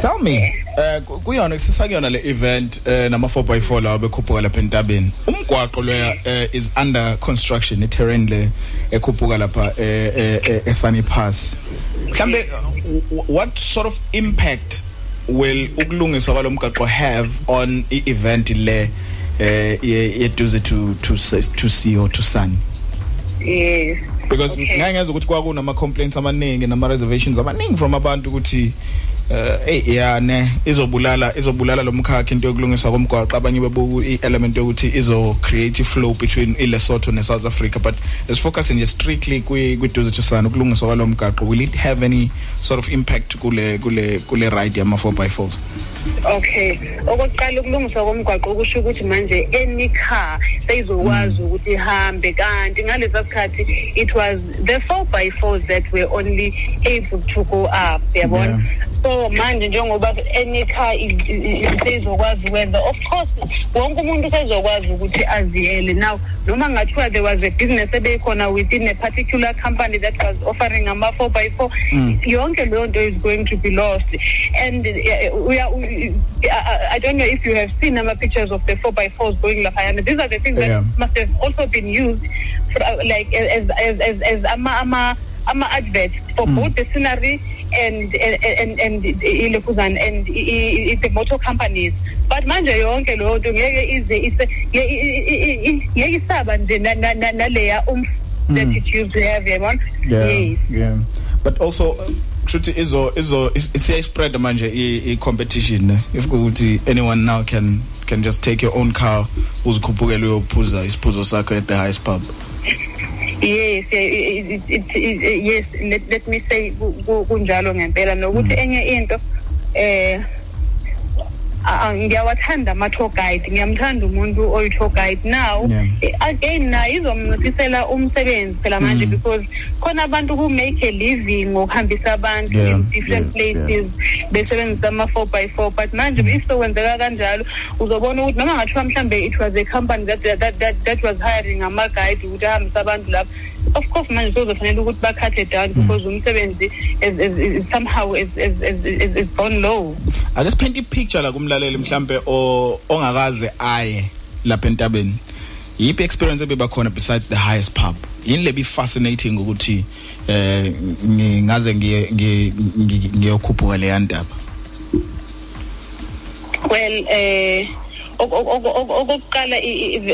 Tell me eh ku- kuyona sisakuyona le event eh nama 4x4 lawo bekhuphuka lapha entabeni. Umgwaqo leya eh, is under construction i terrain le ekhuphuka lapha eh eh, eh, e Sunny Pass. Mhlambe what sort of impact will ukulungiswa kwalomgaqo have on i event le eh ye- yeduze to to to see or to sun? Yes. Because Okay. ngeke ngeze ukuthi kwakunama complaints amaningi nama reservations amaningi from abantu ukuthi eh hey yana izobulala izobulala lomkhakha into yokulungiswa komgwaqo. Abanye bebuku i-element yokuthi izo create flow between iLesotho neSouth Africa but is focusing just strictly kwi kwiduze to sun ukulungiswa kwalomgaqo will it have any sort of impact kule kule kule ride yama 4x4s okay. Okokuqala ukulungiswa komgwaqo kusho ukuthi manje any car seyizokwazi ukuthi ihambe kanti ngalesa sikhathi it was the 4 by 4s that were only able to go up yabona? So manje njengoba i- seyizokwazi ukwenza of course wonke umuntu sezokwazi ukuthi aziyele now noma ngathiwa there was a business ebeyikhona within a particular company that was offering ama 4 by 4 Mm. yonke leyo nto is going to be lost and uh, we are we, I, I don't know if you have seen ama pictures of the 4 by 4s going laphayana these are the things Yeah. that must have also been used for, uh, like as as as, as ama ama ama adverts for both the scenery and and and, ilekuzana and the motor companies. But manje yonke lo nto ngeke ize ngeke isaba nje na- na- na- naleya umf that Mm. it used to have yabona yes. yeah. But also kushuthi izo izo isiya spread manje i competition if ukuthi anyone now can can just take your own car uzikhuphukele uyophuza isiphuzo sakho at the highest pub. Yes it, it, it, yes let, let me say ku- ku- kunjalo ngempela. Nokuthi enye into eh ngiyawathanda ama-tour guide ngiyamthanda umuntu oyi-tour guide now. Yeah. eh, again naye izomnciphisela umsebenzi phela manje because khona abantu who make a living ngokuhambisa abantu Yeah, in different yeah, places besebenzisa ama-four by four. But manje if sokwenzeka kanjalo uzobona ukuthi noma ngathiwa mhlambe it was a company that, that, that, that was hiring ama-guide ukuthi ahambise abantu lapho of course manje sozofanele ukuthi bakhathe down because umsebenzi somehow is, is, is, is, gone low. Ake siphente ipicture la kumlaleli mhlambe ongakaze aye lapha entabeni. Yiphi experience ebeba khona besides the highest pub? Yini lebi fascinating ukuthi eh ngingaze ngiye ngiyokhuphuka le yandaba Well, uh, ok- ok- okokuqala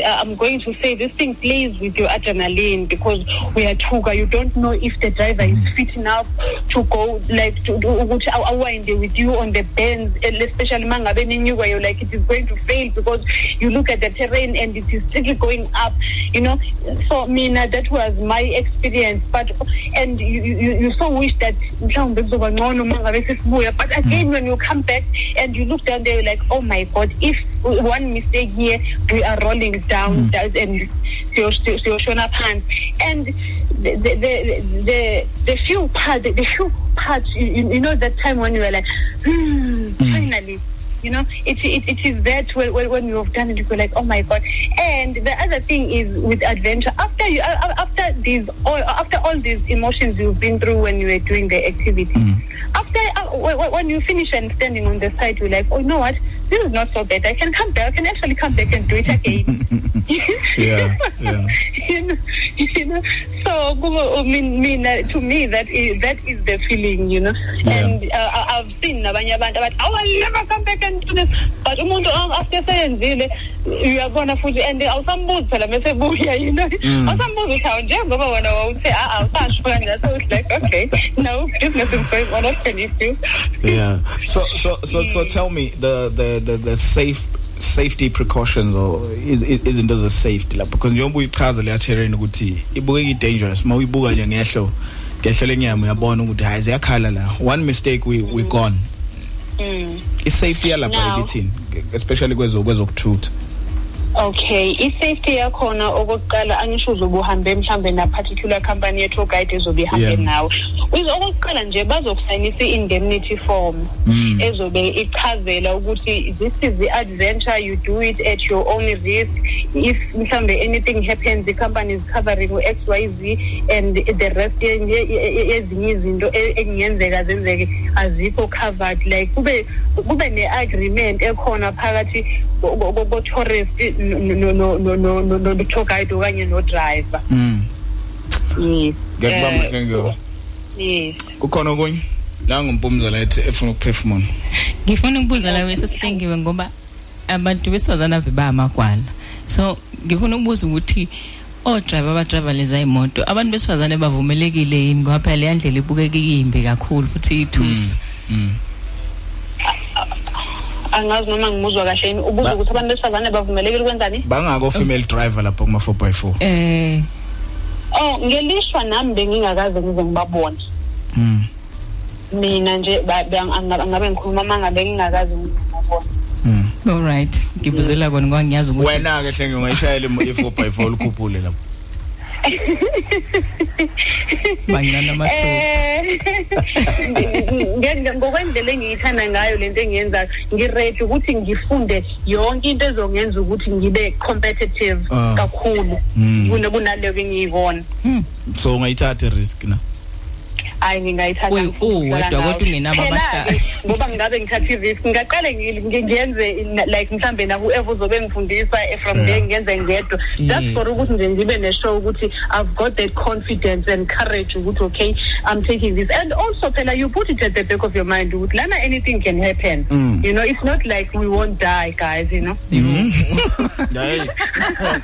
I'm going to say this thing plays with your adrenaline because uyathuka. You don't know if the driver is fit enough to go like ukuthi aw- awinde with you on the bends and especially mangabe ninyuka you're like it is going to fail because you look at the terrain and it is still going up you know? So mina that was my experience but and you you, you so wish that mhlawumbe kuzoba ngcono mangabe sesibuya but again when you come back and you look down there you're like oh my god if one mistake here we are rolling down down and siyo- siyoshona phansi and the the the the, the few part the, the few parts you, you know that time when you were like hmm, finally you know it, it it is that when, when you have done it you go like oh my god. And the other thing is with adventure after you uh, uh, after these all after all these emotions you've been through when you were doing the activity after uh, when, when you finish and standing on the side you're like oh you know what? This is not so bad. I can come back. I can actually come back and do it again. Yeah yeah. You know, you know. So I mean, mina to me that is that is the feeling you know. Yeah. and uh, I- I've seen nabanye abantu abathi oh I'll never come back and do this. But umuntu a- after seyenzile uyabona futhi and awusambuzi phela mase buya you know. Mm. awusambuzi ukuthi awu njengoba wena wawuthe a awusasho kanje so it's like okay no business is going on. What can you do? Yeah. So so so so tell me the the the, the safe safety precautions or is is- izinto ze safety lapho? Because njengoba uyichaza le terrain ukuthi ibukeka i dangerous mawuyibuka nje ngehlo ngehlo lenyama uyabona ukuthi hayi ziyakhala la. One mistake we we gone. Mm. i safety yalapha ebithini especially kwezo kwezokuthutha Okay, i-safety yakhona okokuqala angisho uzobe uhambe mhlambe na particular company ye tour guide ezobe ihambe Yeah. nawe. Uzo okokuqala nje bazokusayinisa i-indemnity form Mm. ezobe ichazela ukuthi this is the adventure you do it at your own risk if mhlambe anything happens the company is covering XYZ and the rest ye- ye- ye- yezinye izinto e- ekungenzeka zenzeke azikho covered like kube kube ne-agreement ekhona phakathi ko- ko- ko- ko-tourist no- no- no- no- no- no- no- no-tour guide okanye no-driver mm yes ngiyakubamba Eh, hlengiko yes kukhona okunye nangumpumzo lethi efuna ukuphefumula ngifuna ukubuza la wesesihlengiwe ngoba abantu besifazana ave bayamagwala so ngifuna ukubuza ukuthi odriver abadriver leza imoto abantu besifazane bavumelekile yini ngoba phela leya ndlela ibukeka iyimbi kakhulu futhi ithusa angazi noma ngimuzwa kahle yini ubuza Ba- ukuthi abantu besifazane bavumelekile ukwenzani? Bangako female driver lapho kuma 4x4 eh. Oh ngelishwa nami bengingakaze ngize ngibabone. Mm mina nje ba- ba- angabe angabe ngikhuluma uma ngabe ngingakaze ngize ngibabone. Mm all right. Ngibuzela kona ngoba ngiyazi ukuthi wena ke hlenge ungayishayela i4x4 ulikhuphule lapho. Bancane amathuba Eh, nge- nge- ngokwendlela engiyithanda ngayo lento engiyenzayo ngiready ukuthi ngifunde yonke into ezongenza ukuthi ngibe competitive Ah. kakhulu. Mm. kune kunaleyo engiyibona so ungayithatha risk na? Hayi ngingayithatha. Uwedwa kodwa ungenabo abahlali. ngoba ngabe ngithatha i-risk ngingaqale ngi- ngi- ngiyenze like mhlambe na whoever uzobe ngifundisa eh, from there ngiyenze ngedwa. Just for ukuthi nje ngibe ne-show ukuthi i've got that confidence and courage ukuthi okay i'm taking this. And also phela you put it at the back of your mind ukuthi lana anything can happen. Mm. you know it's not like we won't die guys you know? Hey,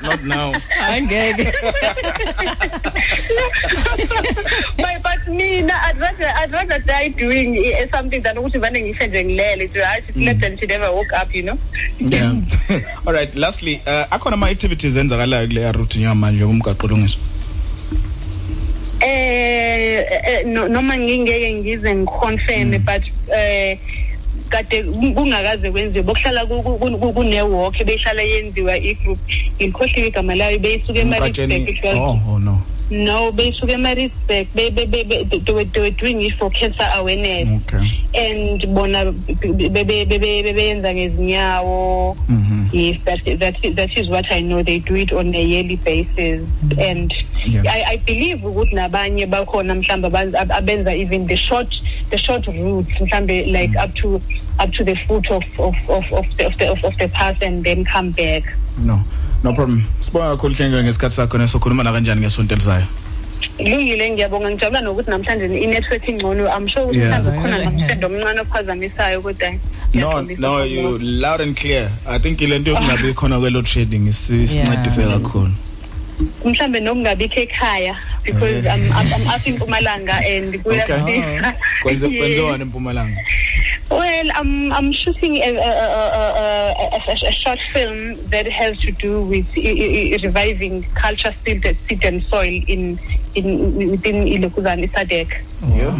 not now. angeke. But but mina I'd rather I'd rather die doing eh, something than ukuthi vane ngife nje ngilele nje hayi slept and she never woke up you know Yeah. All right, lastly, uh akhona ama activities enzakalayo kule route njengamanje umgaqo lungiswa. eh eh, no- noma ngingeke ngize ngiconfirm but eh kade kungakaze kwenziwe bokuhlala ku- ku- ku- kune walk beyihlala yenziwa igroup ngikhohliwe igama layo beyisuka Emkhatsheni. eMaritzburg Oh, oh no. No beyisuka eMaritzburg they were doing it for cancer awareness Okay. and bona bebe bebe bebenza ngezinyawo Mhm. yes that that that is what i know they do it on a yearly basis and Yeah. i i believe ukuthi nabanye bakhona mhlamba abenza- even the short the short route mhlambe like up to up to the foot of of of of the of the, of, of the pass and then come back No. No problem. Sibonga kakhulu hlengwe ngesikhathi sakho nesokhuluma na kanjani ngesonto elizayo. Lungile ngiyabonga ngijabula nokuthi namhlanje i-network ingcono I'm sure ukuthi Yeah. mhlawumbe khona nomsendo omncane ophazamisayo kodwa No, no, you loud and clear. I think ilento yokungabi khona kwe load shedding isincedise kakhulu. mhlambe nokungabikho ekhaya because I'm I'm, I'm up in Mpumalanga and kuyafika Kwenze Yes. kwenziwani eMpumalanga? Well, I'm I'm shooting a, a, a, a, a, a short film that has to do with i- i- i- reviving culture, seed, seed and soil in in within Ilokuzani Sadek. Yeah.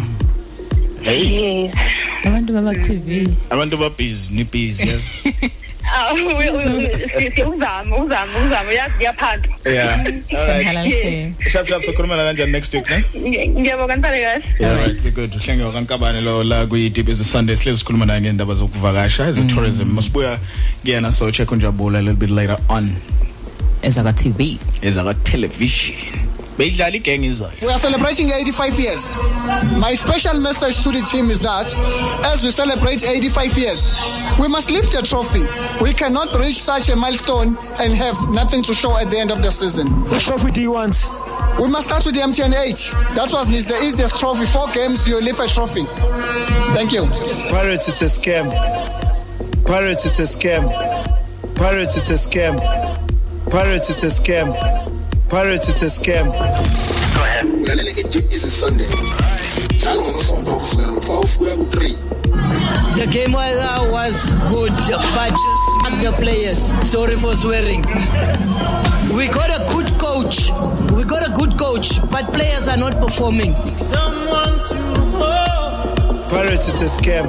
Hey, Yes. abantu baba TV abantu ba busy, ni busy. Yes. Ah, we- we- we- si- si- uzama uzama uzama uya- uyaphanda. Yeah. All right. Siyahalalisela. Sharp sharp sokhuluma na kanjani next week, ne? Ngi- Ngiyabonga niphathe kahle. Yeah, right. Good. Uhlenge kaNkabane lo la kwi Deep is Sunday sihlezi sikhuluma naye ngendaba zokuvakasha as a tourism. Masibuya kuyena so check unjabula a little bit later on. ezaka TV Ezaka television. Beyidlala igang izayo. We are celebrating 85 years. My special message to the team is that as we celebrate 85 years, we must lift a trophy. We cannot reach such a milestone and have nothing to show at the end of the season. Which trophy do you want? We must start with the MTN 8. That was the easiest trophy. Four games, you lift a trophy. Thank you. Pirates, it's a scam. Pirates, it's a scam. Pirates, it's a scam. Pirates, it's a scam. Pirates, it's a scam. ulalele i-deep is sunday njalo ngomsombho kusukela ngo-12 kuya ku-3 The game was, uh, was good, but not the players. Sorry for swearing. We got a good coach. We got a good coach, but players are not performing. Someone to hold. Pirates, it's a scam.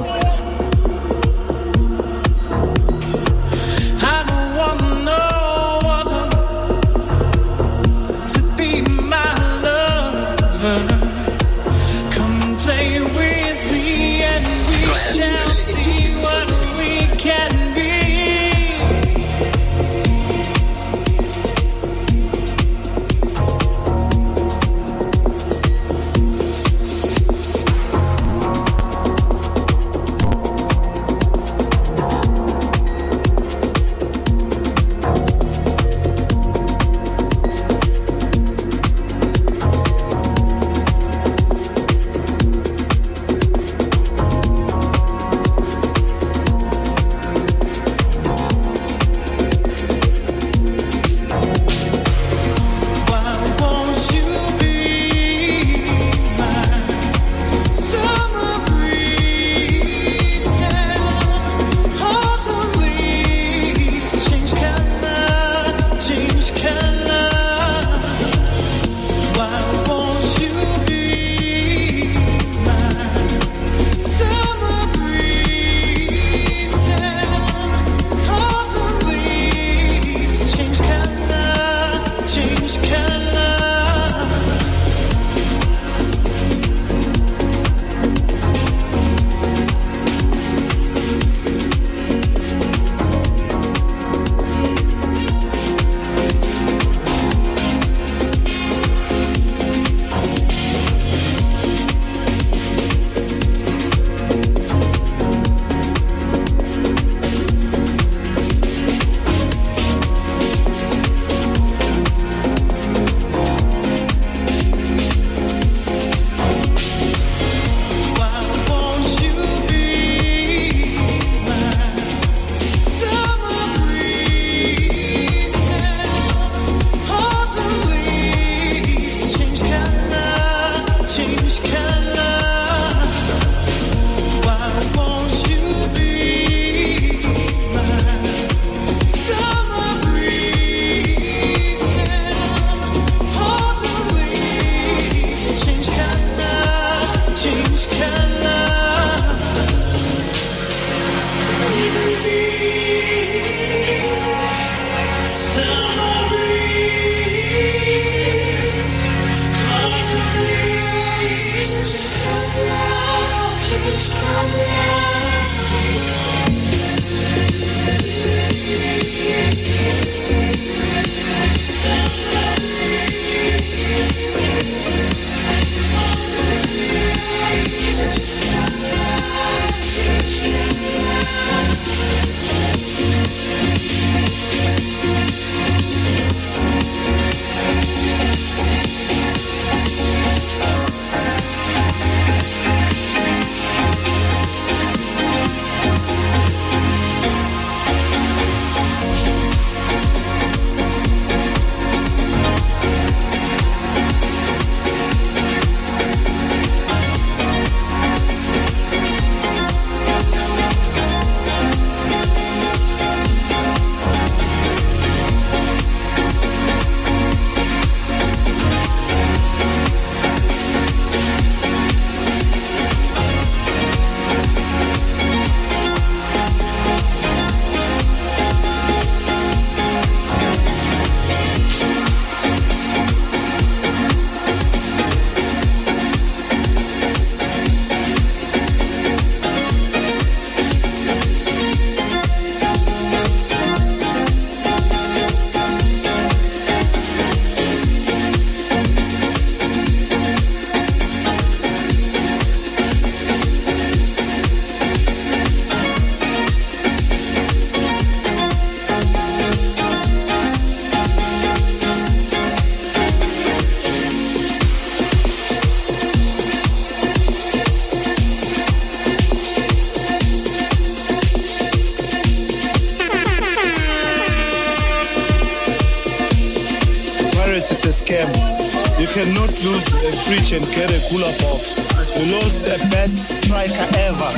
And get a cooler box. You lost the best striker ever,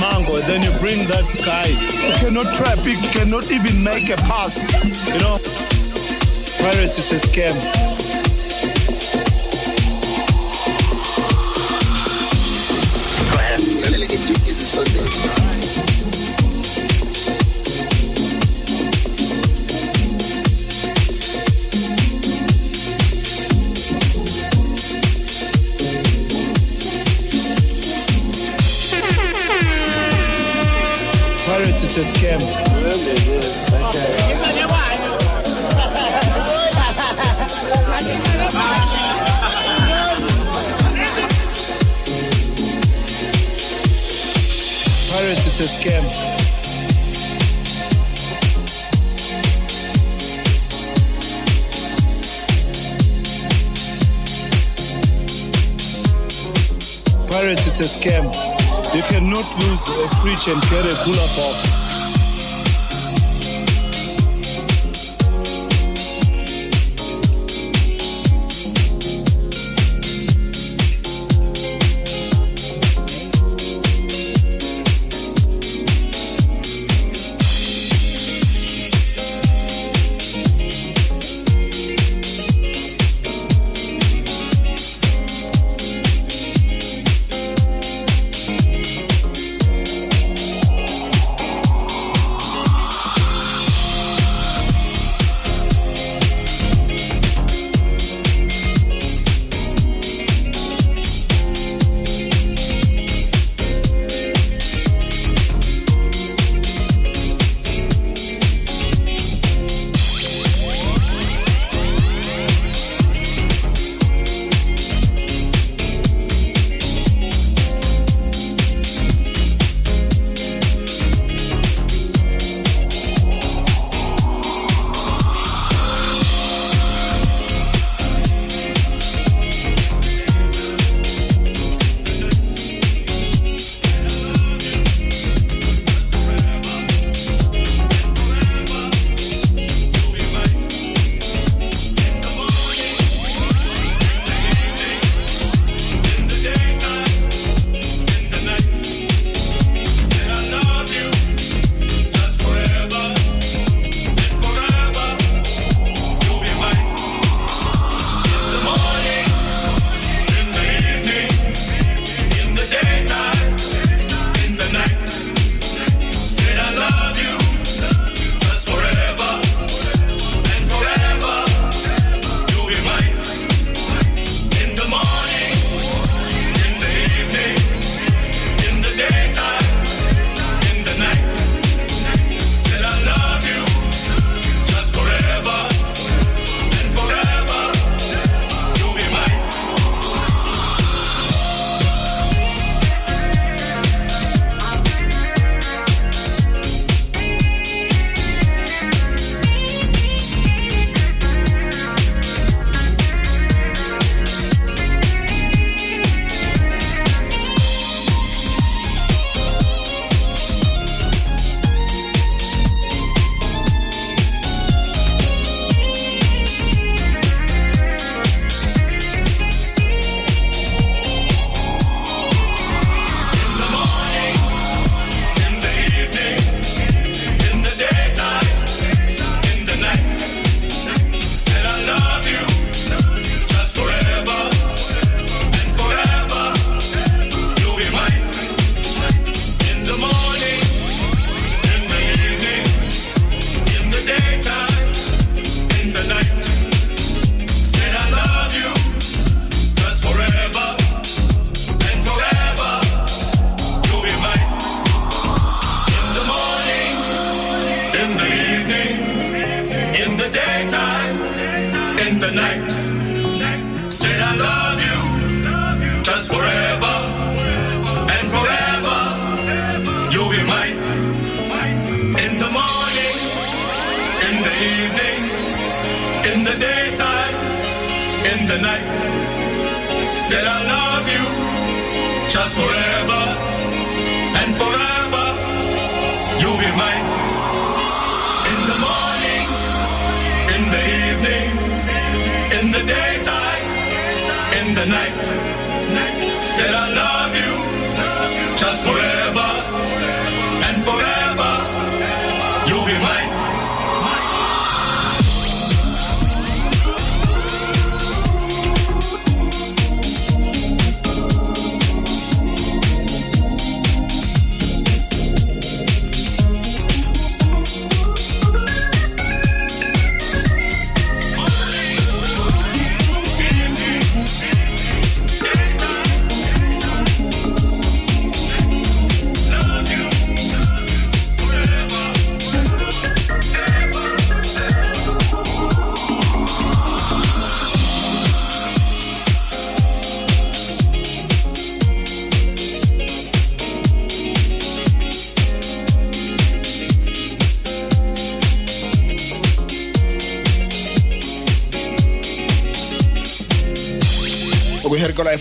Mango. Then you bring that guy who cannot trap, he cannot even make a pass. You know, Pirates, it's a scam. A fridge and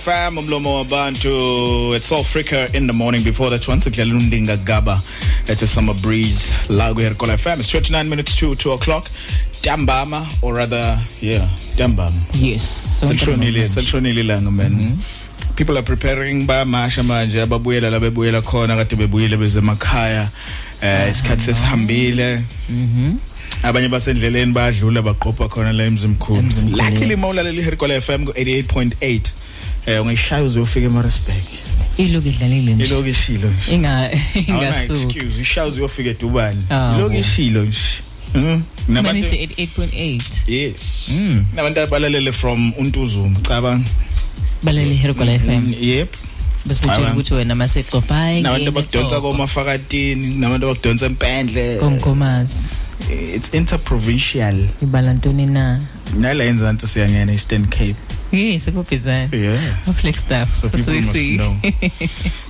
FM umlomo wabantu it's South Africa in the morning. Before that once kudlala undinga gaba at a summer breeze la kuherikola FM it's 29 minutes to 2 o'clock. Dambama or rather yeah Dambama. Yes selishonile selishonile ilanga man. People are preparing bayamasha manje ababuyela la bebuyela khona kade bebuyile beze emakhaya eh isikhathi sesihambile. Mhm abanye basendleleni bayadlula baqopha khona la emzimkhulu. Luckily mawulalela iherikola FM ku 88.8 eh ungayishaya uzofika eMaritzburg iloku idlalile nje. Iloku ishilo nje. Inga Awuna ingasuka excuse ishaya uzofika eDubani. Ah, iloku bo. ishilo nje. Mhm. Nabantu manithi 88.8 yes. Mm. nabantu abalalele from uNtuzuma cabanga balele Herkola FM yep. Bese utshela Cabanga. ukuthi wena masexophayi nabantu abakudonsa komafakatini nabantu abakudonsa empendle. Komkomazi. It's interprovincial. Ibala ntoni na? Nala enzansi siyangena eastern cape. Yes kubhizana yeah. Flex staff So people must know.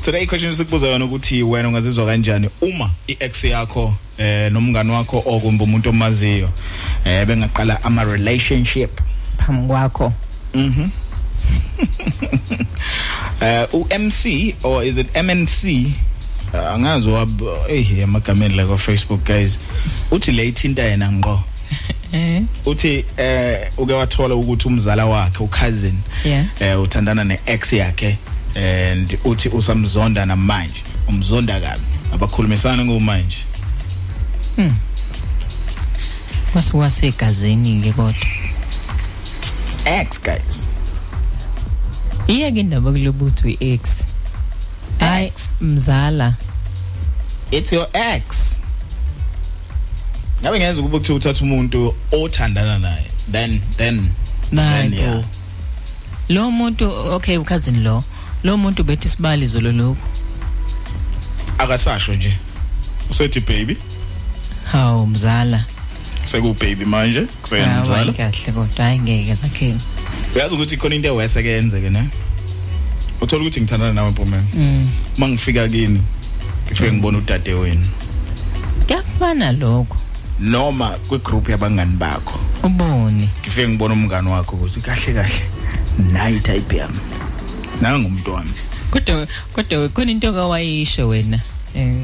today question sikubuza yona ukuthi wena ungazizwa kanjani uma i-ex yakho eh nomngani wakho okumbe umuntu omaziyo eh bengaqala ama relationship phambi kwakho. Mhm eh uMC or is it MNC Uh, angazi wab eh amagameni la ku Facebook guys. Uthi le ithinta yena ngqo. Eh. Uthi eh uke wathola ukuthi umzala wakhe ucousin yeah. eh uthandana neex yakhe and uthi usamzonda namanje. Umzonda kabi. Abakhulumisana ngomanje. Hmm. Kwasuka segazini ke kodwa ex guys. Iyeke indaba kulobutho i-ex? Hayi mzala. It's your ex. Ngabe ngenza ukuba kuthiwa uthatha umuntu othandana naye then then then yeah. nayo lo muntu okay cousin lo lo muntu bethi sibali zolo lokho akasasho nje. Usethi baby? Hawu mzala. Seku baby manje kuseyena Hawu, mzala. hayi kahle kodwa hayi ngeke sakheni. Uyazi ukuthi khona into ewese ke yenzeke ne? Uthola ukuthi ngithandana nawe mpumela. Mm. Mangifika kini ngifike ngibona udade wenu kuyafana lokho. Noma kwigroup yabangani bakho. Ubone. Ngifike ngibona umngani wakho ukuthi kahle kahle nayi type yami. Nanga ngumuntu wami kodwa kodwa khona into kawayisho wena eh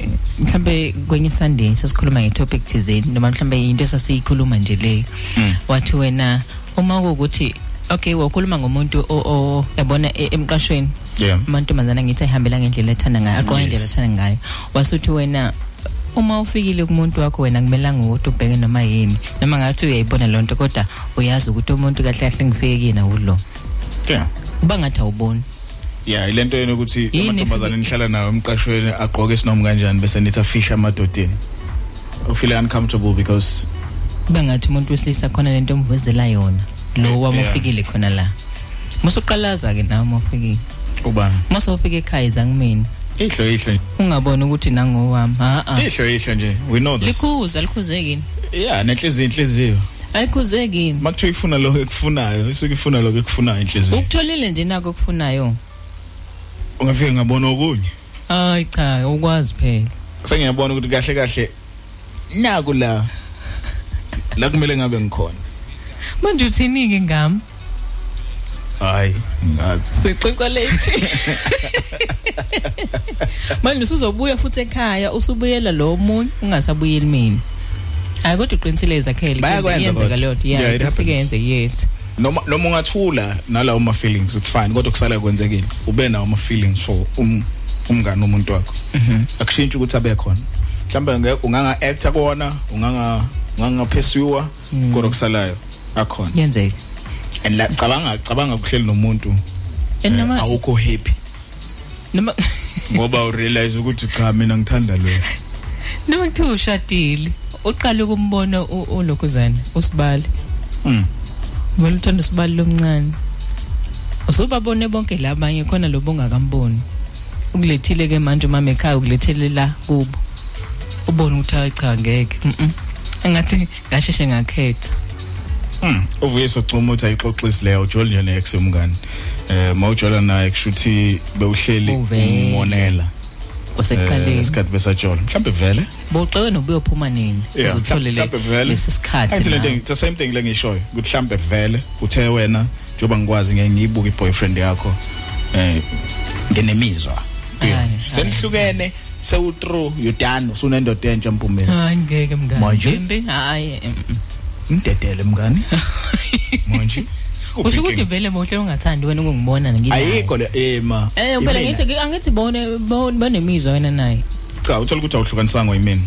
eh, mhlambe kwenye Sunday sasikhuluma ngetopic thizeni noma mhlambe into esasiyikhuluma nje le Mm. wathi wena uma kuukuthi okay wakhuluma ngomuntu o- o yabona e- emqashweni yeah. amantombazana ngithi ayihambela ngendlela ethanda ngayo aqoka Yes. indlela ethanda ngayo wasuthi wena uma ufikile kumuntu wakho wena kumelanga ukuthi ubheke noma yimi noma ngathi uyayibona lonto kodwa uyazi ukuthi umuntu kahle kahle ngifike kuyena ulo. Yeah uba ngathi awuboni. Yeah ilento yena ukuthi Yini amantombazane ifike- nihlala nawo emqashweni agqoke isinomi kanjani bese nithi afisha amadodeni. Ufeel uncomfortable because kube ngathi umuntu wesilisa khona lento omvezela yona lo wama Yeah. ufikile khona la. Musuqalaza ke nawe uma ufikile. Ubani? Mase ufika ekhaya izangimini ihlo ihlo. Ungabona ukuthi nangowami ha a ihlo ihlo nje. We know this. Likhuza likhuzekini yeah nenhliziyo inhliziyo. Ayikhuzekini makuthiwa ifuna lokho ekufunayo isuke ifuna lokho ekufunayo inhliziyo. Ukutholile nje nako okufunayo? Ungafike ngabona okunye? Hayi cha ukwazi phela. Sengiyabona ukuthi kahle kahle naku la la kumele ngabe ngikhona. Manje uthini-ke ngami? Hayi ngazi. Sixoxa lethi manje usuzobuya futhi ekhaya usubuyela lo munye ungasabuyeli mina. Hayi kodwa uqinisile izakhele Bayakwenza yenzeka kodwa. leyo nto Yeah, yeah it isike happens. yenze yes. Noma noma ungathula nalawo ma feelings it's fine kodwa kusala kwenzekile. Ube nawo ama feelings for um umngane umuntu wakho. Akushintshi ukuthi abe khona. Mhlawumbe ngeke unganga actor kona unganga unganga pursue Mm. kodwa kusalayo akhona. Yenzeka. And la cabanga cabanga kuhleli nomuntu. And eh, noma- awukho happy. Noma ngoba u realize ukuthi cha mina ngithanda lo. Noma kuthiwa ushadile uqale ukumbona u- ulokhuzana usibali Mm. vele uthanda usibali lomncane. Usubabone bonke labanye khona lo bongakamboni ukulethile ke manje mama ekhaya ukulethele la kubo. Ubone ukuthi hayi cha ngeke. Mhm engathi ngasheshe ngakhetha. Mm. Uvuyeso Cuma uthi ayixoxisi leyo ujola yona ex umngane. Eh mawujola naye kushuthi bewuhleli umonela. Wasekuqaleni. Isikhathi besajola. Mhlambe vele. bowuqeke nobuyophuma nini uzothole le mhlambe vele. lesi sikhathi Ayithi le thing the same thing lengishoyo. Ukuthi mhlambe vele uthe wena njengoba ngikwazi ngeke ngiyibuke iboyfriend yakho eh ngenemizwa. Senihlukene sewu through you done usunendoda entsha mpumela. hayi ngeke mngane Manje? Hayi mm, mm. Ngidedele mngani. Manje. usho ukuthi vele bowuhle ungathandi wena ukungibona nginaye Ayikho le ema. eh phela ngithi angithi bone bone- banemizwa wena naye cha uthola ukuthi awuhlukanisanga yimini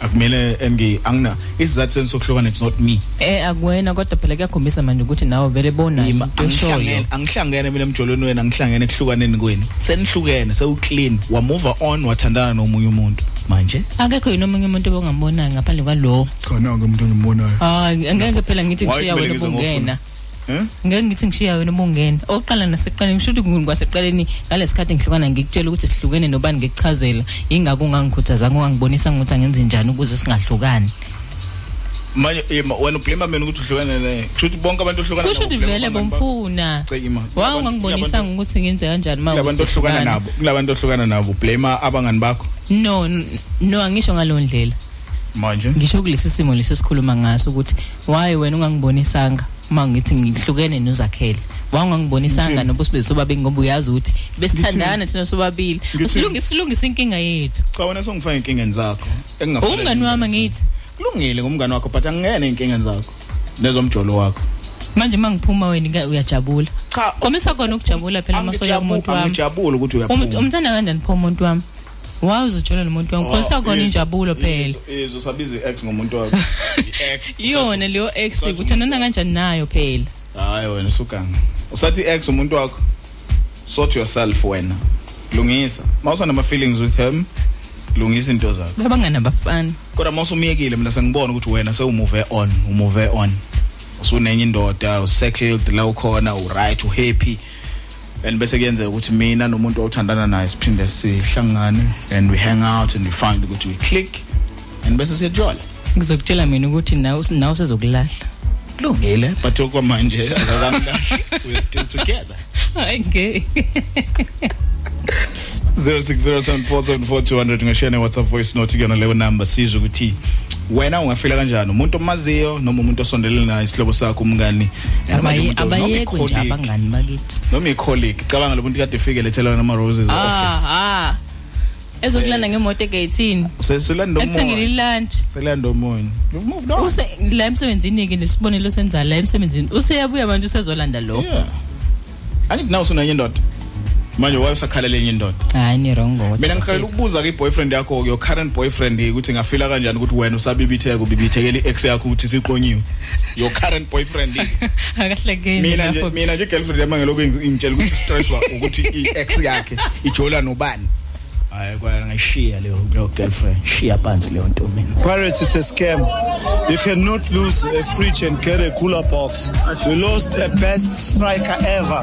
akumele engi angina. Isizathu senisokuhlukana it's not me. Eh akuwena kodwa phela kuyakhombisa manje ukuthi nawe vele bona into eshoyo. angihlangene angihlangene mina emjolweni wena angihlangene kuhlukaneni kweni senihlukene sewu clean wa move on wathandana nomunye umuntu. Manje? Akekho yini omunye umuntu obongambonayo ngaphandle kwalo? Khona ke umuntu engimbonayo hayi angeke phela ngithi Why ngishiya kumele wena ngize ubungena. eh ngeke ngithi ngishiya wena ubungena oqala nasekuqaleni ngisho ukuthi ngwaseqaleni ngalesikhathi ngihlukana ngikutshela ukuthi sihlukene nobani ngikuchazela. Ingakho ungangikhuthazanga ungangibonisa ukuthi angenze njani ukuze singahlukani. Manje ema wena ublame mina ukuthi uhlukane naye kusho ukuthi bonke abantu ohlukana kusho ukuthi vele bomfuna Cha, Ima. wangangibonisanga ukuthi ngenze kanjani ma labantu ohlukana usihlukana. nabo. Kulabantu ohlukana nabo. Blame abangani bakho? No n- no angisho ngalo ndlela. Manje? Ngisho kulesi simo lesi sikhuluma ngaso ukuthi why wena ungangibonisanga? Uma ngithi ngihlukene nozakhele. Wangangibonisanga Ngithini? noba sibe sobabili ngoba uyazi ukuthi besithandana thina sobabili. Ngithini? usilungise silungise inkinga yethu. Cha wena songifaka inkingeni zakho engingafanele umngani wami ngithi kulungile ngumngani wakho but angingene inkingeni zakho nezomjolo wakho. Manje mangiphuma wena ika- uyajabula. Cha komisa khona ukujabula phela masoya kumuntu wami. Angijabule ukuthi Umuntu- uyaphuma umthanda kanjani pho umuntu wami? Waye uzojola nomuntu wami komisa khona injabulo phela. Izo sabiza i-ex ngomuntu wakho. I-ex iyona leyo ex uthandana kanjani nayo phela? Hayi wena usuganga usathi i-ex umuntu wakho? Sort yourself wena. Lungisa. Mawusanama feelings with him lungisa into zakho. Babanganabafana kodwa mawusumiyekile mina sengibona ukuthi wena sewumove on umove on. Usunenye indoda usettled la ukhona uright uhappy. And bese kuyenzeka ukuthi mina nomuntu owuthandana naye siphinde sihlangane and we hang out and we find ukuthi we click and bese siyajola. Ngizokutshela mina ukuthi nawe nawe usezokulahla kulungile but okwamanje akakamkahle we're still together. Ngeke 0607474200 ngashare ne WhatsApp voice note kuyona leyo number. Sizwe ukuthi wena ungafila kanjani? Umuntu omaziyo noma umuntu osondelene naye isihlobo sakho umngani? Abaye- abayekho nje abangani bakithi. Noma i-colleague? Cabanga lo muntu kade efike lethela wena ama roses office ah ah. Ezokulanda ngemoto egate useselanda ekuthengela umoya ilunch. Selanda umoya you've moved on. Use la emsebenzini ke nesibonelo senza la emsebenzini. Useyabuya manje usezolanda lo yeah. Angithi nawe usunenye indoda. Manje waye usakhalela enye indoda? Hayi ni wrong kodwa mina ngikhalela ukubuza ke boyfriend yakho your current boyfriend ukuthi ngafila kanjani ukuthi wena usabibitheka ubibithekela i-ex yakho ukuthi siqonyiwe your current boyfriend akahlekeni mina nje lapho. mina nje girlfriend yami ngelokhu ingitshela ukuthi stress wa ukuthi i-ex yakhe ijola nobani? Hayi kwala ngayishiya leyo leyo girlfriend shiya phansi leyo nto mina Pirates, it's a scam. You cannot lose a fridge and get a cooler box. You lost the best striker ever,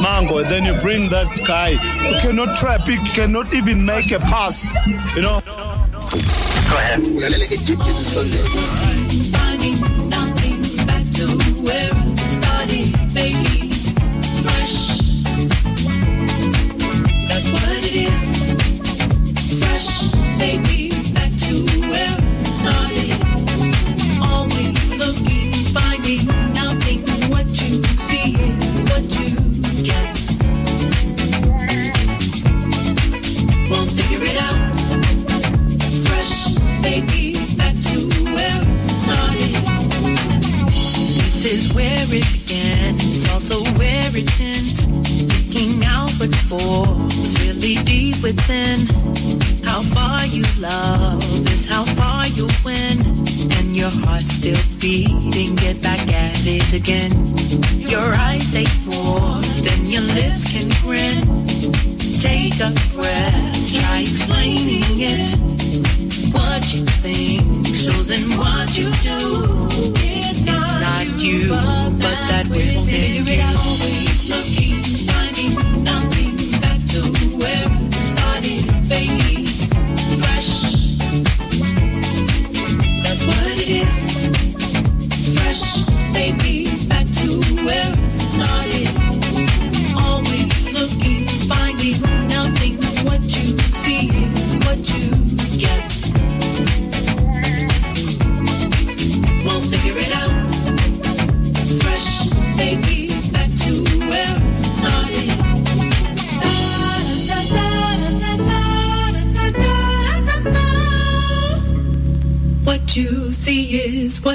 Mango. Then you bring that guy. You cannot trap. You cannot even make a pass. You know. ulalela ke-deep is sunday That's ends. Looking outward for is really deep within. How far you love is how far you win. And your heart's still beating, get back at it again. Your eyes say more than your lips can grin. Take a breath, try explaining it. What you think chosen what you do. It's not, it's not you, you, but that, but that will figure it out.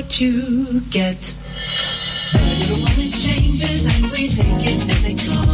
What you get. Little when it changes and we take it as it comes.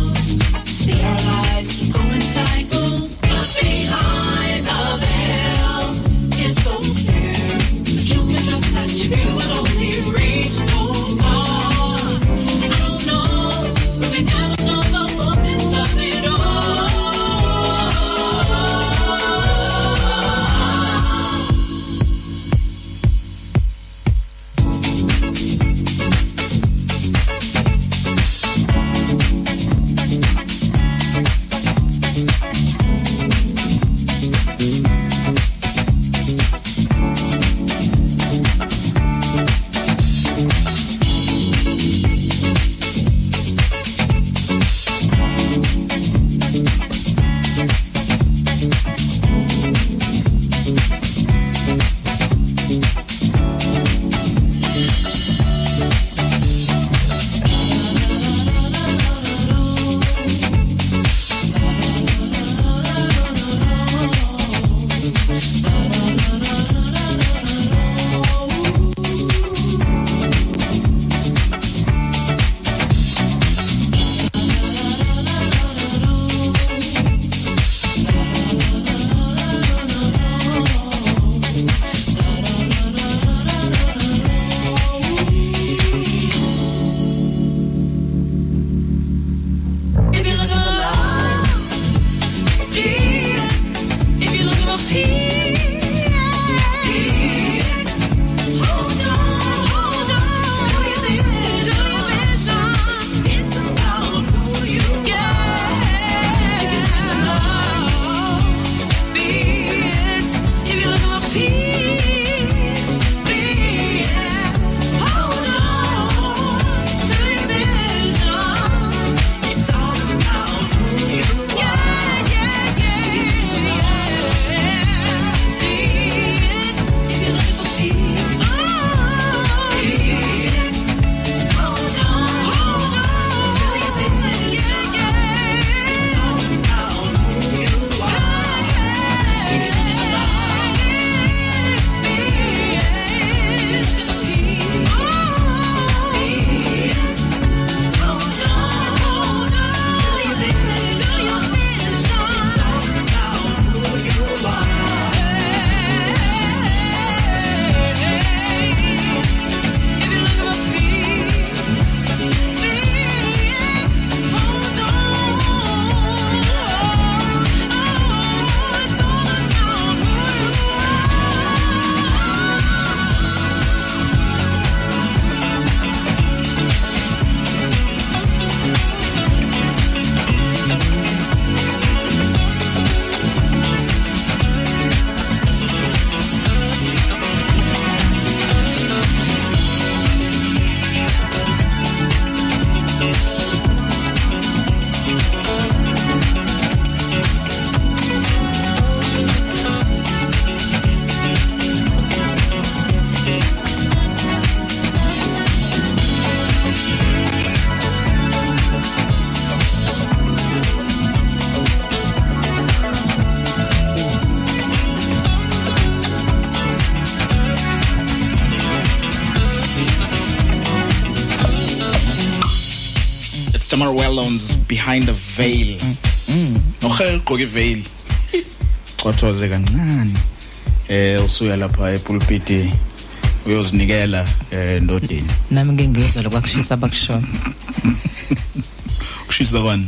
Wellons behind a veil. Nohel gqoka iveil. Xothoze kancane. Eh usuya lapha epulpiti uyozinikela eh ndodeni nami ngeke ngiyozwa lokwakushisa abakushoyo kushisa kwani?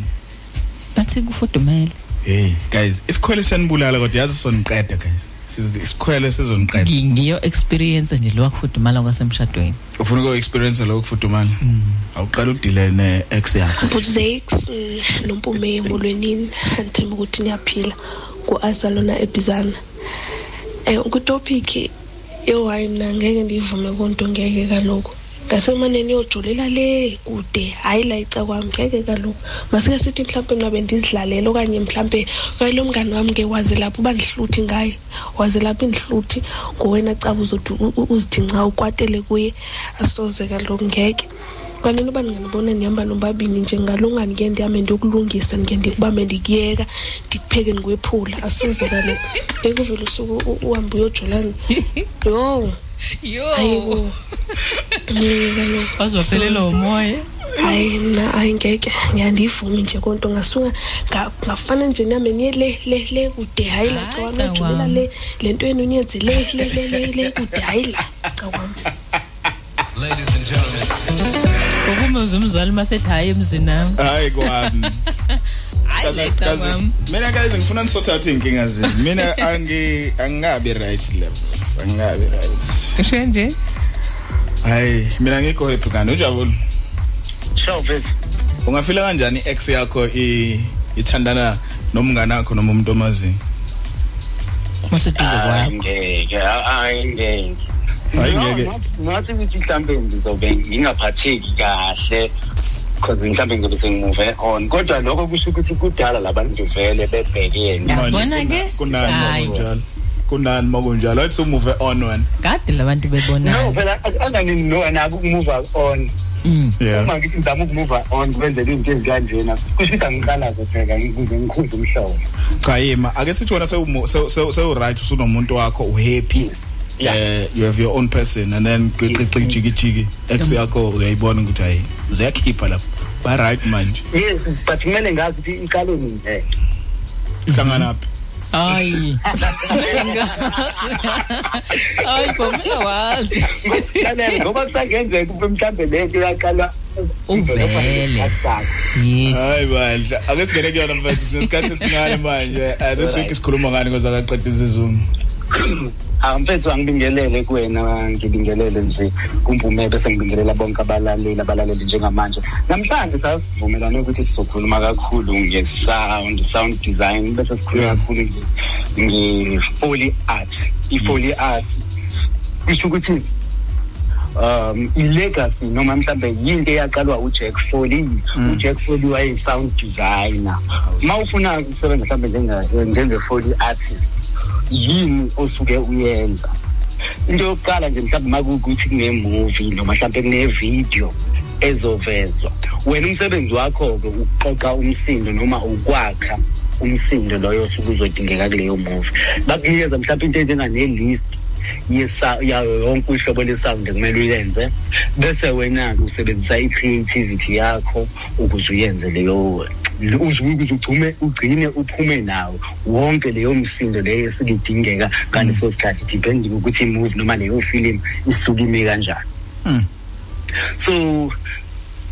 Bathi kufudumele. Hey guys isikhwele siyanibulala kodwa yazi soniqeda guys. Isikhwele sizoniqeda. Ngi- ngiyo experience nje lo wakufudumala kwasemshadweni. Ufuna uku experience lokho kufudumala awuqala udile ne ex yakho. Butzex nompume emolwenini ngithemba ukuthi niyaphila ku-Azalona ebizana. Eh kutopic yohayi mina ngeke ndivume konto ngeke kaloku. Ngasemane niyojulela le kude hayi la ica kwami ngeke kaloku. Masike sithi mhlawumpe mna bendizidlalela okanye mhlawumpe okanye lo mngani wami ke waze lapho uba ndihluthi ngaye waze lapho indihluthi ngowena caba uzothi u- u- uzithi nca ukwatele kuye asoze kaloku ngeke. Kwanini uba ndinganibona ndihamba nobabini nje ngalungani ke ndihambe ndiyokulungisa ndike ndikubambe ndikuyeka ndikupheke ndikwephula asoze kaloku ngeke uvele usuke u- u- uhambe uyojolani yo. Hayibo ngeke kaloku Wazwaphelelwa umoya? hayi mna hayi ngeke. Ngiyandiyivumi nje konto. Ngasuka nga- ngafana nje nami niye le le le kude. Hayi la cawami cha ujulela wami. le le nto yenu niyenze le le le le le kude. Hayi la cawami ukumuza umzali masethi hayi emzini nami hayi kwami. Hayi le cha Kazi- kwami. mina guys ngifuna nisothathe inkinga zini mina angi angabi right levels angabi right. Kusho nje? Hayi mina ngikho happy kanti ujabule? Sure mfethu ungafila kanjani ex yakho i ithandana nomngane wakho noma umuntu omaziyo maseduze kwakho ngeke. Hayi ngeke. Hayi, No, ngeke. ngathi- ngathi ukuthi mhlambe ngizobe ngingaphatheki kahle because mhlambe ngizobe sengimuve on. Kodwa lokho kusho ukuthi kudala labantu vele bebhekene Yabona ke? kunani Hayi. makunjalo? Kunani makunjalo? Athi umuve on wena. Kade labantu no bebonana. Phela anganini no naku kumove on. Mm. Yeah. uma ngithi ngizama ukumove on kwenzela izinto ezikanjena kusho ukuthi angiqala kupheka ngikuze ngikhuze umhlobo cha yima. Ake sithi wena sewu sewu right usunomuntu wakho uhappy. Eh you have your own person and then qiqi jiki jiki ex yakho uyayibona ukuthi hayi ziyakhipha lapho. Ba right manje. Yes but kumele ngazi ukuthi iqale nini eh. Hlangana phi? Hayi. Hayi bomela wazi. Lalela ngoba kusangenzeka ube mhlambe lento yaqala uvele. Yes. Hayi bandla. Ake singene kuyona mfethu sinesikhathi esincane manje. Eh, this week sikhuluma ngani ngoba akaqeda isizungu mfethu angibingelele kuwena ngibingelele nje kumpume bese ngibingelela bonke abalaleli abalaleli njengamanje. Namhlanje sasivumelane ukuthi sizokhuluma kakhulu nge-sound sound design bese sikhuluma kakhulu nge- nge-foley art. I-foley art kusho ukuthi um i-legacy noma mhlambe yinto eyaqalwa ujack foley. Ujack foley wayeyi-sound designer. Ma ufuna ukusebenza mhlambe njenge- njenge-foley artist yini osuke uyenza? Into yokuqala nje mhlawumbe uma kuwukuthi kunemovie noma mhlawumbe kunevidiyo ezovezwa wena umsebenzi wakho-ke ukuqoqa umsindo noma ukwakha umsindo loyo osuke uzodingeka kuleyo movie. Bakunikeza mhlawumbe into enjengane-list yayo yonke uhlobo lesound kumele uyenze. Bese wena-ke usebenzisa i-creativity yakho ukuze uyenze leyo uze ukuze ugcume ugcine uphume nawo wonke leyo msindo leyo esuke idingeka ngaleso sikhathi. Depending ukuthi imovie noma leyo film isuke ime kanjani so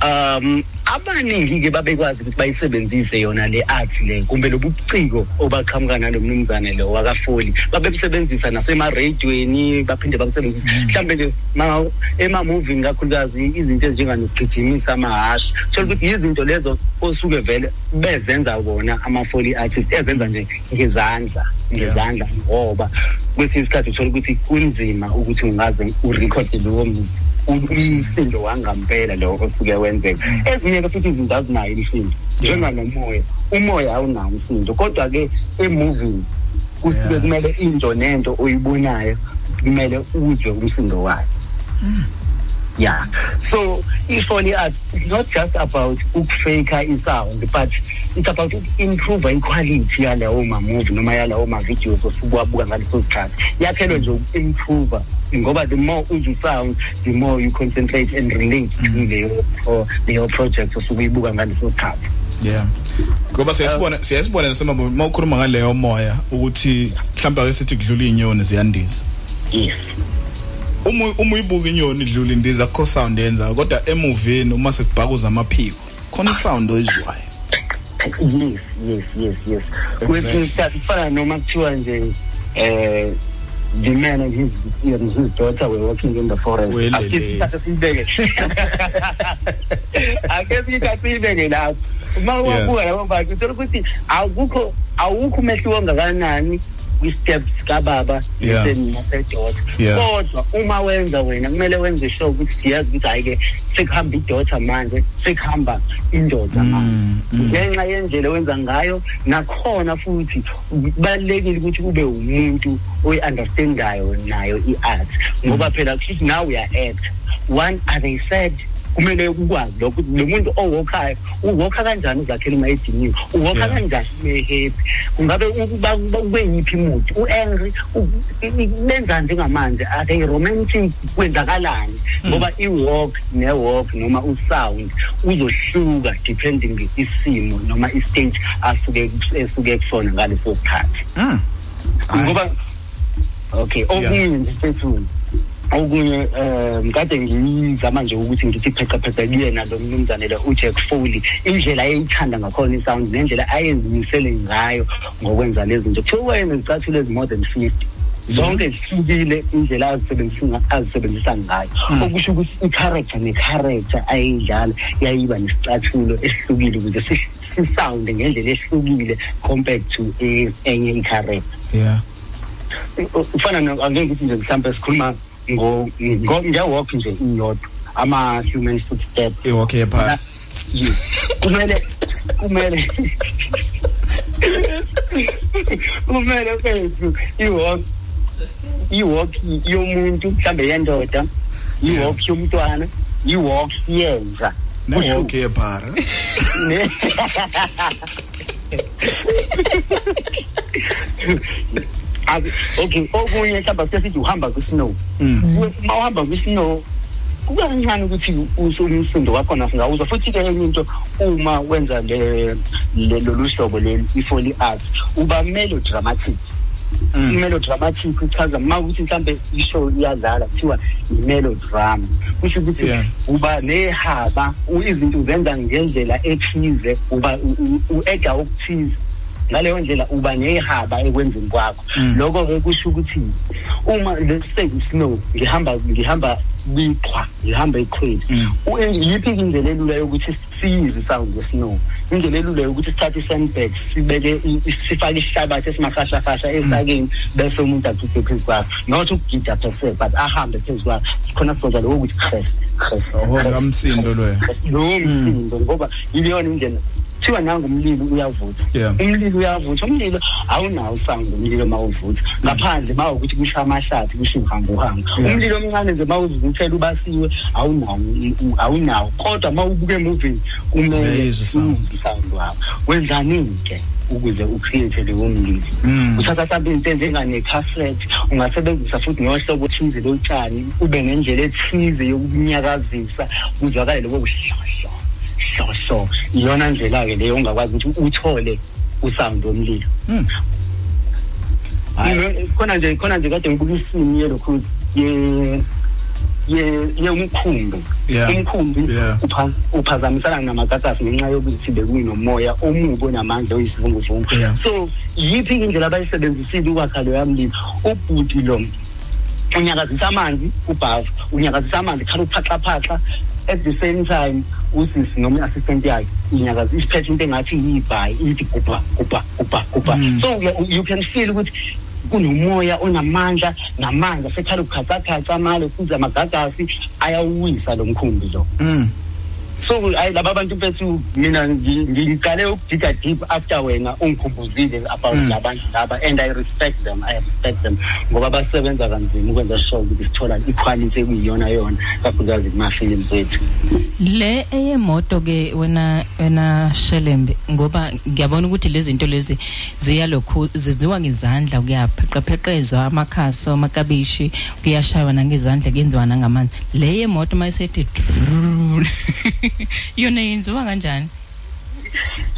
um abaningi-ke babekwazi ukuthi bayisebenzise yona le art le kumbe lobu buciko obaqhamuka nalo mnumzane lo wakafoli. Babebusebenzisa nasemareyidweni baphinde bakusebenzisa mhlawumbe nje ma- emamovini kakhulukazi izinto ezinjenganokugijimisa amahashi thola ukuthi yizinto lezo osuke vele bezenza bona ama-foley artist ezenza nje ngezandla ngezandla ngoba kwesinye isikhathi uthola ukuthi kunzima ukuthi ungaze urekhode lowo mzi. Umsindo wangampela lo osuke wenzeka. Ezinye-ke futhi izinto azinayo imisindo njenganomoya umoya awunawo umsindo kodwa-ke emovini kusuke kumele into nento oyibonayo kumele uzwe umsindo wayo. Yeah. So i-foley arts is not just about ukufaka isound but it's about uku-improve iquality yalawo mamovie noma yalawo ma-videos osukuwabuka ngaleso sikhathi. Yakhelwe nje uku-improve ngoba the more uzwa sound the more you concentrate and relate to leyo or leyo project osuke uyibuka ngaleso sikhathi. Yeah. Ngoba siyasibona siyasibona nasemabo mawukhuluma ngaleyo moya ukuthi mhlawumbe ake sithi kudlula inyoni ziyandiza. Yes. Uma uma uyibuka inyoni idlula indiza akho sound yenza kodwa emovini uma sekubhakuza amaphiko khona isound oyizwayo. Yes yes yes yes. Kwesinye isikhathi kufana noma kuthiwa nje eh the man and his and his daughter were walking in the forest. Ake sithathe siyibeke ake sithathe siyibeke lapho. Uma uwabuka labo bantu uthola ukuthi awukho awukho umehluko ongakanani. Kwi-steps kababa Yeah. nasedota Yeah. kodwa uma wenza wena kumele wenze sure ukuthi siyazi ukuthi hayi-ke sekuhamba idota manje sekuhamba indoda manje. ngenxa yendlela owenza ngayo nakhona futhi kubalulekile ukuthi ube umuntu oyi-understandayo nayo i-art ngoba phela kushuthi nawe uya-act one are they said kumele ukwazi lokho lo muntu owokhayo uwokha kanjani uzakhela uma ediniwe uwokha kanjani uma happy kungabe ukuba ukuba ube yiphi imudi u-angry u- i- i- benzani njengamanje are they romantic kwenzakalani ngoba i-walk ne-walk noma usound uzohluka depending isimo noma i-stage asuke esuke kusona ngaleso sikhathi. Ngoba okay okunye nje fethu okunye um kade ngiyizama nje ukuthi ngithi pheca pheca kuyena lo mnumzane lo ujack foley. Indlela ayeyithanda ngakhona isound nendlela ayezimisele ngayo ngokwenza lezi zinto. Kuthiwa wayena zicathulo ezi-more than fifty. Zonke zihlukile indlela azisebenzisa azisebenzisa ngayo. Okusho ukuthi i-character ne-character ayeyidlala yayiba nesicathulo esihlukile ukuze si- sisawunde ngendlela ehlukile compared to e- enye i-character. Yeah. Kufana no angeke ngithi nje mhlawumbe sikhuluma ngo ngo- ngiyawalk nje iyodwa. Ama-human footstep. Iwalk yephara yes. Kumele kumele kumele fethu i-walk i-walk yomuntu mhlambe yendoda i-walk yomntwana i-walk yenja ne-walk yephara Ne- Azi- okay okunye mhlawumbe sike sithi uhamba kwi-snow uma uhamba kwi-snow kuba kancane ukuthi umsindo wakhona singawuzwa futhi-ke enye into uma wenza le le- lolu hlobo leli i-foley arts uba melodramatic i-melodramatic ichaza ma ukuthi mhlambe ishow iyadlala kuthiwa i-melodrama kusho ukuthi Yeah. uba nehaba u- izinto uzenza ngendlela ethize uba u- u- u-eda okuthize ngaleyo ndlela uba nehaba ekwenzeni kwakho. Lokho-ke kusho ukuthi uma let's say i-snow ngihamba ngihamba kwiqhwa ngihamba eqhweni U- yiphi-ke indlela elula yokuthi siyizwe isound ye-snow indlela elula yokuthi sithathe i-sandbag sibeke i- sifake isihlabathi esimakhashakasha esakeni bese umuntu agide phezu kwaso not ukugida per se but ahambe phezu kwaso sikhona sizodla lokho ukuthi kres kres kamsindo loyo. lowo msindo ngoba yileyona indlela kuthiwa nangumlilo uyavutha Yeah. umlilo uyavutha umlilo awunawo usound umlilo uma uvutha ngaphandle ma ukuthi kusha amahlathi kusho uhamba uhamba Yeah. umlilo omncane nje ma uzivuthela ubasiwe awunawo u- awunawo. Kodwa ma ubuke emuvini kumele Uyayizwa isound. uzwe isound wakho wenzani-ke ukuze ucreate leyo mlilo? Mm. uthatha mhlawumbe into enjenganekhasethi ungasebenzisa futhi nohlobo othize lotshani ube nendlela ethize yokunyakazisa kuzwakale lobo buhlohlo hlohlo iyona ndlela-ke leyo ongakwazi ukuthi uthole usound womlilo. Ino- khona nje khona nje kade ngibuka isimi yelokhuzi ye yomkhumbi umkhumbi uphazamisana namagagasi ngenxa yokuthi bekunomoya omubi onamandla oyisivunguvungu. So yiphi indlela abayisebenzisile ukwakha loya mlilo? Ubhuti lo unyakazisa amanzi ubhava. Unyakazisa amanzi khala uphaxaphaxa at the same time usisi noma i-assistant yakhe inyakaza isiphethe into engathi yibhayi ithi gubha gubha gubha gubha. So you, can feel ukuthi kunomoya onamandla namanzi asekhala ukhathakhatha amalo kuze amagagasi ayawuwisa lo mkhumbi lo. Mm. So hayi laba bantu mfethu mina ngi- ngiqale ukudiga deep after wena ungikhumbuzile about Mm. labantu laba and i respect them i respect them ngoba basebenza kanzima ukwenza sure ukuthi sithola iquality ekuyiyona yona kakhulukazi kuma-films wethu le eyemoto ke wena wena Shelembe ngoba ngiyabona ukuthi lezi zinto lezi ziyalokhu ziziwa ngezandla kuyapheqapheqezwa amakhaso amakabishi kuyashaywa nangezandla kuyenziwa nangamanzi le yemoto mayisethi yona yenziwa kanjani?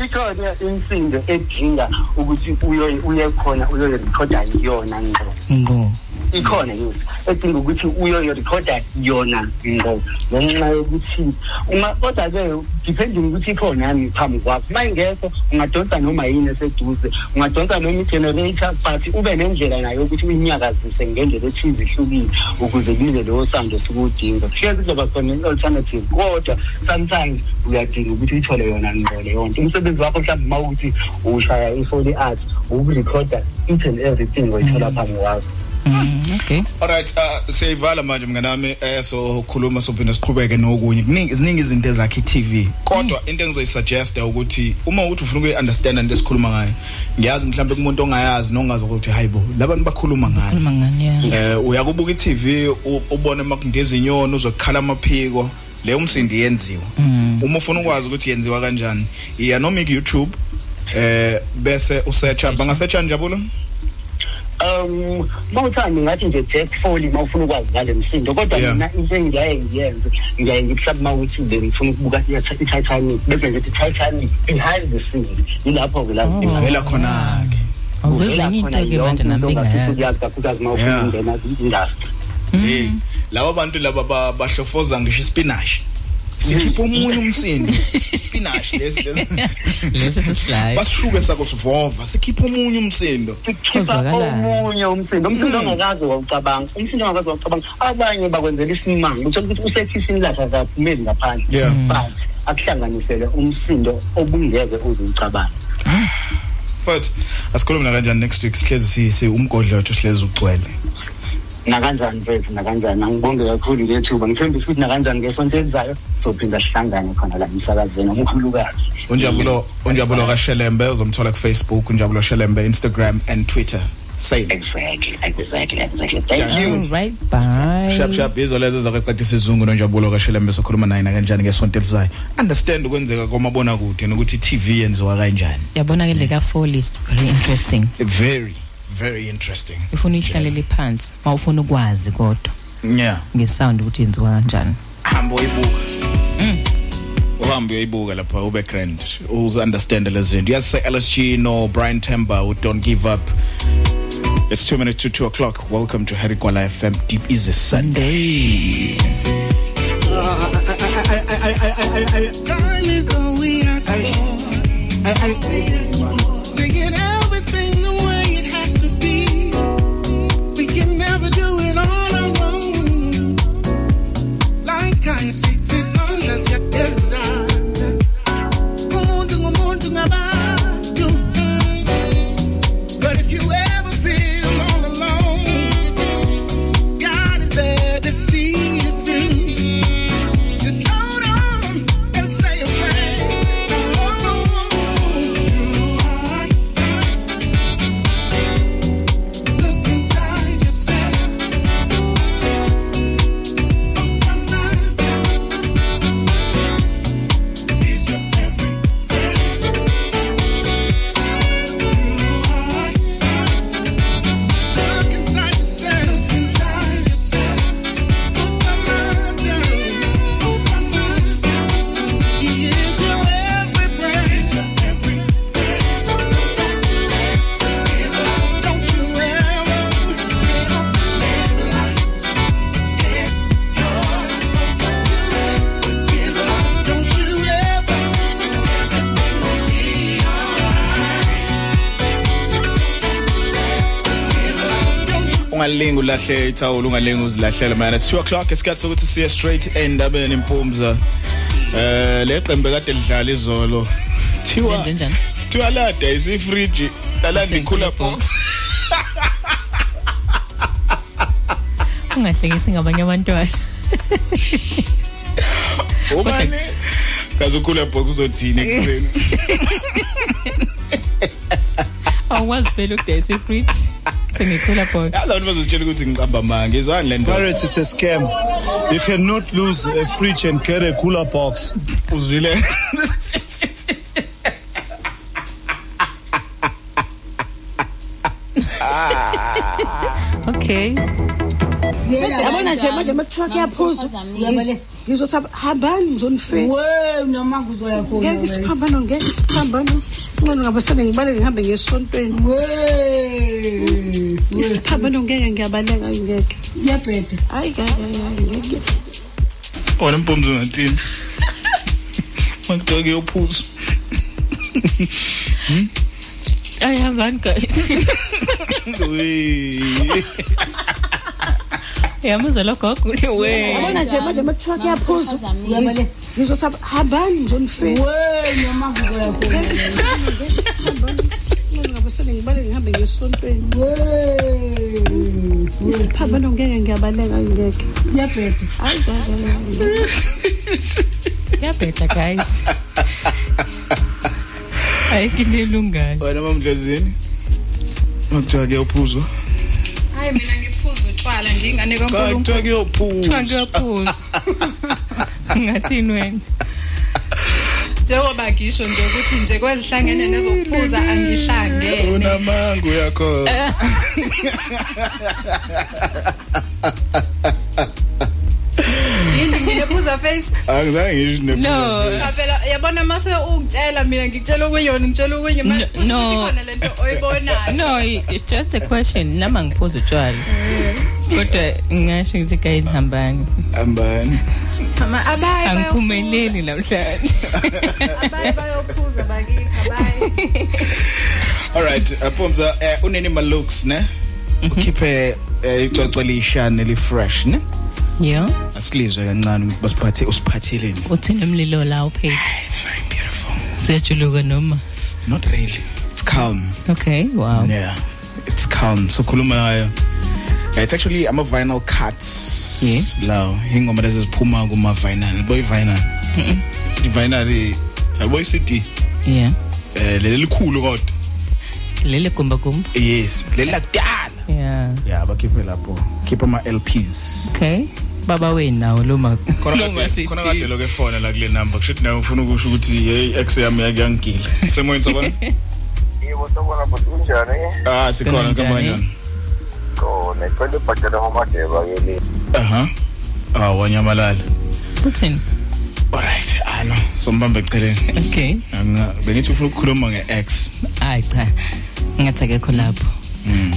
Ikhona insindo edinga ukuthi uyo- uye khona uyoyirekhoda yona ngqo. ngo ikhona yes edinga ukuthi uyoyirekhoda yona ngqo ngenxa yokuthi uma kodwa-ke depending ukuthi ikhona yami phambi kwakho. Uma ingekho ungadonsa noma yini eseduze ungadonsa noma i-generator but ube nendlela nayo yokuthi uyinyakazise ngendlela ethize ihlukile ukuze kuze leyo sando osuke hlezi kuzoba khona i-alternative kodwa sometimes uyadinga ukuthi uyithole yona ngqo leyo nto. Umsebenzi wakho mhlawumbe uma ukuthi ushaya i-foley art ukurekhoda each and everything oyithola phambi kwakho. Okay. Alright uh, siyayivala manje mnganami eh so khuluma sophinde siqhubeke nokunye. Kuningi ziningi izinto ezakhe i-TV kodwa into engizoyisuggesta ukuthi uma uthi ufuna ukuyi-understanda into esikhuluma ngayo ngiyazi mhlawumbe kumuntu ongayazi nongazi ukuthi hayibo labantu bakhuluma ngani? Khuluma ngani ya eh uyakubuka i-TV u- ubone makundeza inyoni uzokhala amaphiko leyo msindi yenziwa. Mm. uma ufuna ukwazi ukuthi yenziwa kanjani iya noma ku-YouTube eh bese usearcha bangasearcha njabulo um mawuthanda ngathi nje Jack Foley mawufuna ukwazi ngale msindo kodwa Yeah. mina into engiyaye ngiyenze ngiyaye ngihlaba mawuthi bengifuna ukubuka i-Titanic bese ngithi Titanic behind the scenes ilapho ke lazi ivela khona ke awuveza enye into ke manje nami bengayazi. uyazi kakhulukazi mawufuna Yeah. ukungena kwi-industry. Hey laba bantu laba ba- bahlofoza ngisho ispinash sikhipha omunye umsindo. Ispinash lesi lesi. Lesi sesihlayo basishuke sako sivova sikhipha omunye umsindo. Khipha omunye umsindo umsindo ongakaze wawucabanga. Umsindo ongakaze wawucabanga. Abanye bakwenzela isimanga. Uthola ukuthi usekhishini lakhe akaphumeli ngaphandle. Yeah. but akuhlanganisele umsindo obungeke uze ucabanga futhi asikhulume na kanjani next week? Sihlezi si- si umgodlo wethu sihlezi ugcwele nakanjani mfethu? Nakanjani? Angibonge kakhulu ngethuba. Ngithembisa ukuthi nakanjani ngesonto elizayo? Sophinda sihlangane khona la emsakazweni omkhulukazi unjabulo unjabulo kashelembe uzomthola kufacebook unjabulo shelembe instagram and twitter. Same exactly exactly exactly. Thank Thank you. all right bye. Sharp sharp izo lezo zakuqedisa isizungu nonjabulo kashelembe sokhuluma naye nakanjani ngesonto elizayo. Understand ukwenzeka komabona kude nokuthi i-tv yenziwa kanjani. Yabona ke leka Foley is very interesting. Very. Very interesting. Ifuna ihlalele phansi mawufuna ukwazi kodwa. Yeah. Ngesound ukuthi yenziwa kanjani? Hamba uyibuka uhambe uyoyibuka lapha ube grand. Uze understand lezi zinto yazi se-lsg no brian tember with don't give up. It's two minutes to two o'clock. Welcome to harry kwala fm deep is a sunday. Time is all we ask for. Taking everything ngumuntu ungalingi ulahle ithawula ungalingi uzilahlela man. It's 2 o'clock isikhathi sokuthi siye straight endabeni impumza eh le qembe kade lidlala izolo. Thiwa Lenze njani? thiwa lada isifriji lalanda ikhula box. Ungahlekisi ngabanye abantwana. Ubani kaze ukhula box uzothini ekuseni? Awukwazi phela ukudayisa ifridge? Sengikhula box yazi abantu bazozitshela ukuthi ngiqamba manga izwani le nto? Pirates, it's a scam. You cannot lose a fridge and get a cooler box. uzwile? Okay. Yabona nje manje makuthiwa kuyaphuzwa ngizothi hambani ngizonifela we noma kuzoya khona ngeke isiphambano ngeke isiphambano. Ngcono ngabasane ngibaleke ngihambe ngesontweni isiphambano ngeke ngiyabaleka ngeke. Iyabheda. Hayi ngeke wona mpomzo ngathini makuthiwa kuyophuza ayihambani guys yamuzwa logogo we yabona nje manje makuthiwa kuyaphuzwa ngizothi hambani ngizonifela we noma kuzoya khona. Ngcono ngabasane ngibaleke ngihambe ngesontweni isiphambano ngeke ngiyabaleka ngeke. Iyabheda hayi ngeke kuyabheda guys. Ayikho into elungayo wena mamdlezini? Makuthiwa kuyophuzwa hayi mina ngiphuza utshwala ngingane kuthiwa kuyophuzwa kuthiwa kuyophuzwa ngathini wena? Njengoba ngisho nje ukuthi nje kwezihlangene nezokuphuza angihlangene. Unamangu yakho. Yini nginephuza face? Angizange ngisho No. nephuza Cha phela yabona mase ukutshela mina ngikutshela okuyona ngitshela okunye manje No, no. khona lento oyibonayo. No it's just a question nama ngiphuza utshwala. Kodwa ngingasho ukuthi guys hambani. Hambani. Ama abaye angiphumeleli namhlanje abaye bayophuza bakithi abaye alright apomza uh, uneni malooks ne? Ukhiphe uh, icwecwe lishane li fresh ne? Yeah. Asilizwe kancane ukuthi basiphathe usiphathileni uthini umlilo la uphethe it's very beautiful. Siyajuluka noma? Not really. It's calm. Okay wow. Yeah it's calm. So khuluma nayo. Uh, it's actually ama vinyl cuts. Yes. lawo ingoma lezi ziphuma kuma vinyl boy vinyl i vinyl yabo CD yeah. Eh leli likhulu kodwa. Lele gumba gumba yes leli lakudala. Yeah. Yeah bakhiphe lapho. Khipha ama LPs okay. Baba wena lo ma khona lo ma kade khona kade lokho efona la kule number. Kusho nawe ufuna ukusho ukuthi hey ex yami yakuyangigila semoyeni sabona yebo sabona but unjani ah sikhona kamanyana khona. Iqela ibhajela ngomadeba ke le aha. Ah wanyamalala. Uthini? Alright ano sombambe eceleni. Okay. Anga bengithi ufuna ukukhuluma ngeex hayi cha. Ngathi akekho lapho Mm.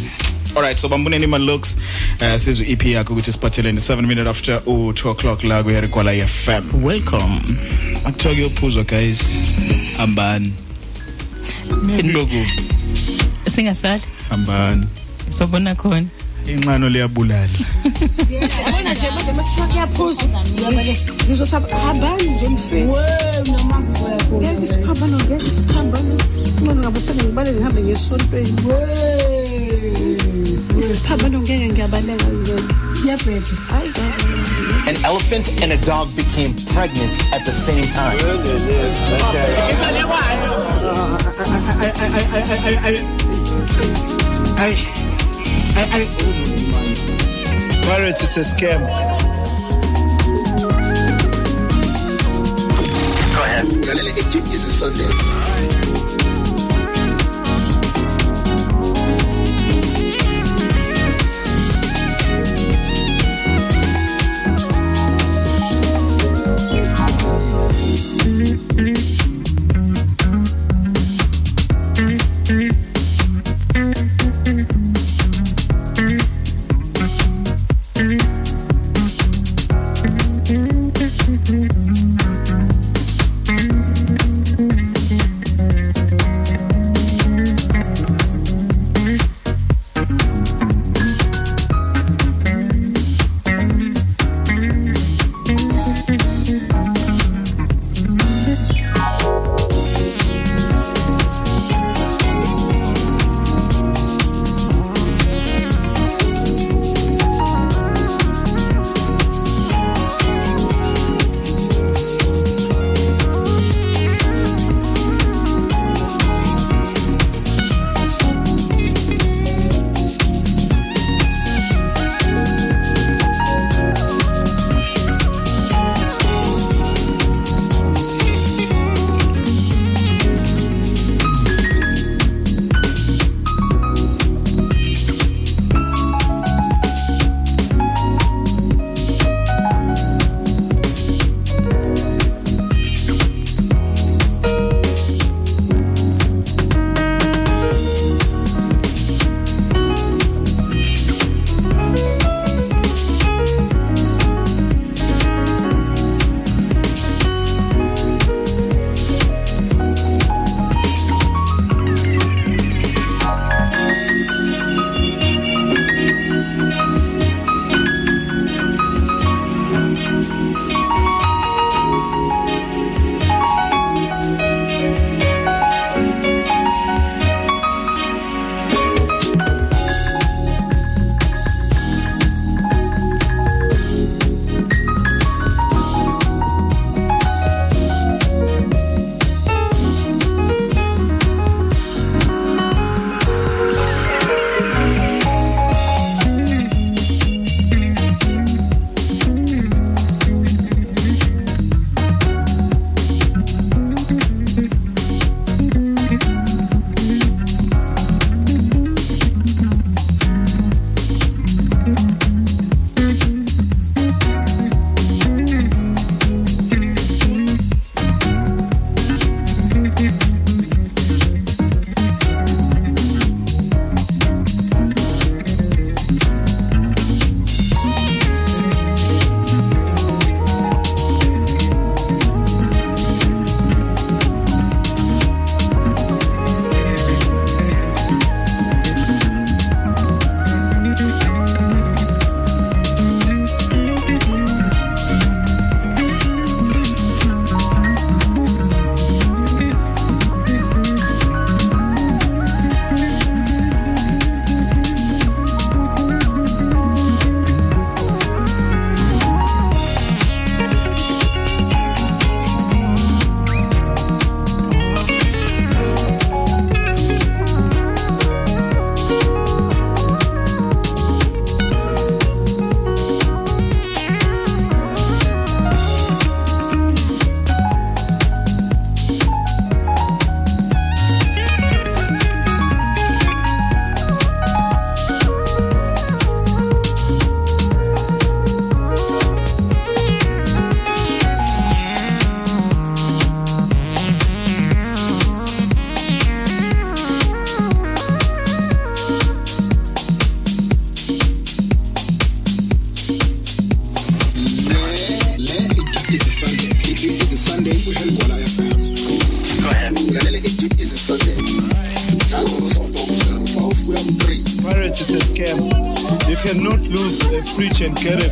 Alright so bambuneni ma looks uh, sizwe EP yakho ukuthi siphatheleni 7 minutes after u2 o'clock la ku Herikola FM. Welcome. Akuthiwa kuyophuzwa guys. Hambani. Siloku singasali? Hambani. Sobona khona Inqano liyabulala. yabona nje manje makuthiwa kuyaphuzwa ngizothi hambani ngizonifela we noma kuzoya khona ngeke isiphambano ngeke isiphambano ngcono ngabasane ngibaleke ngihambe ngesontweni isiphambano ngeke ngiyabaleka ngeke iyabheda hayi An elephant and a dog became pregnant at the same time. Pirates, it's a scam. Go ahead. preach and get it.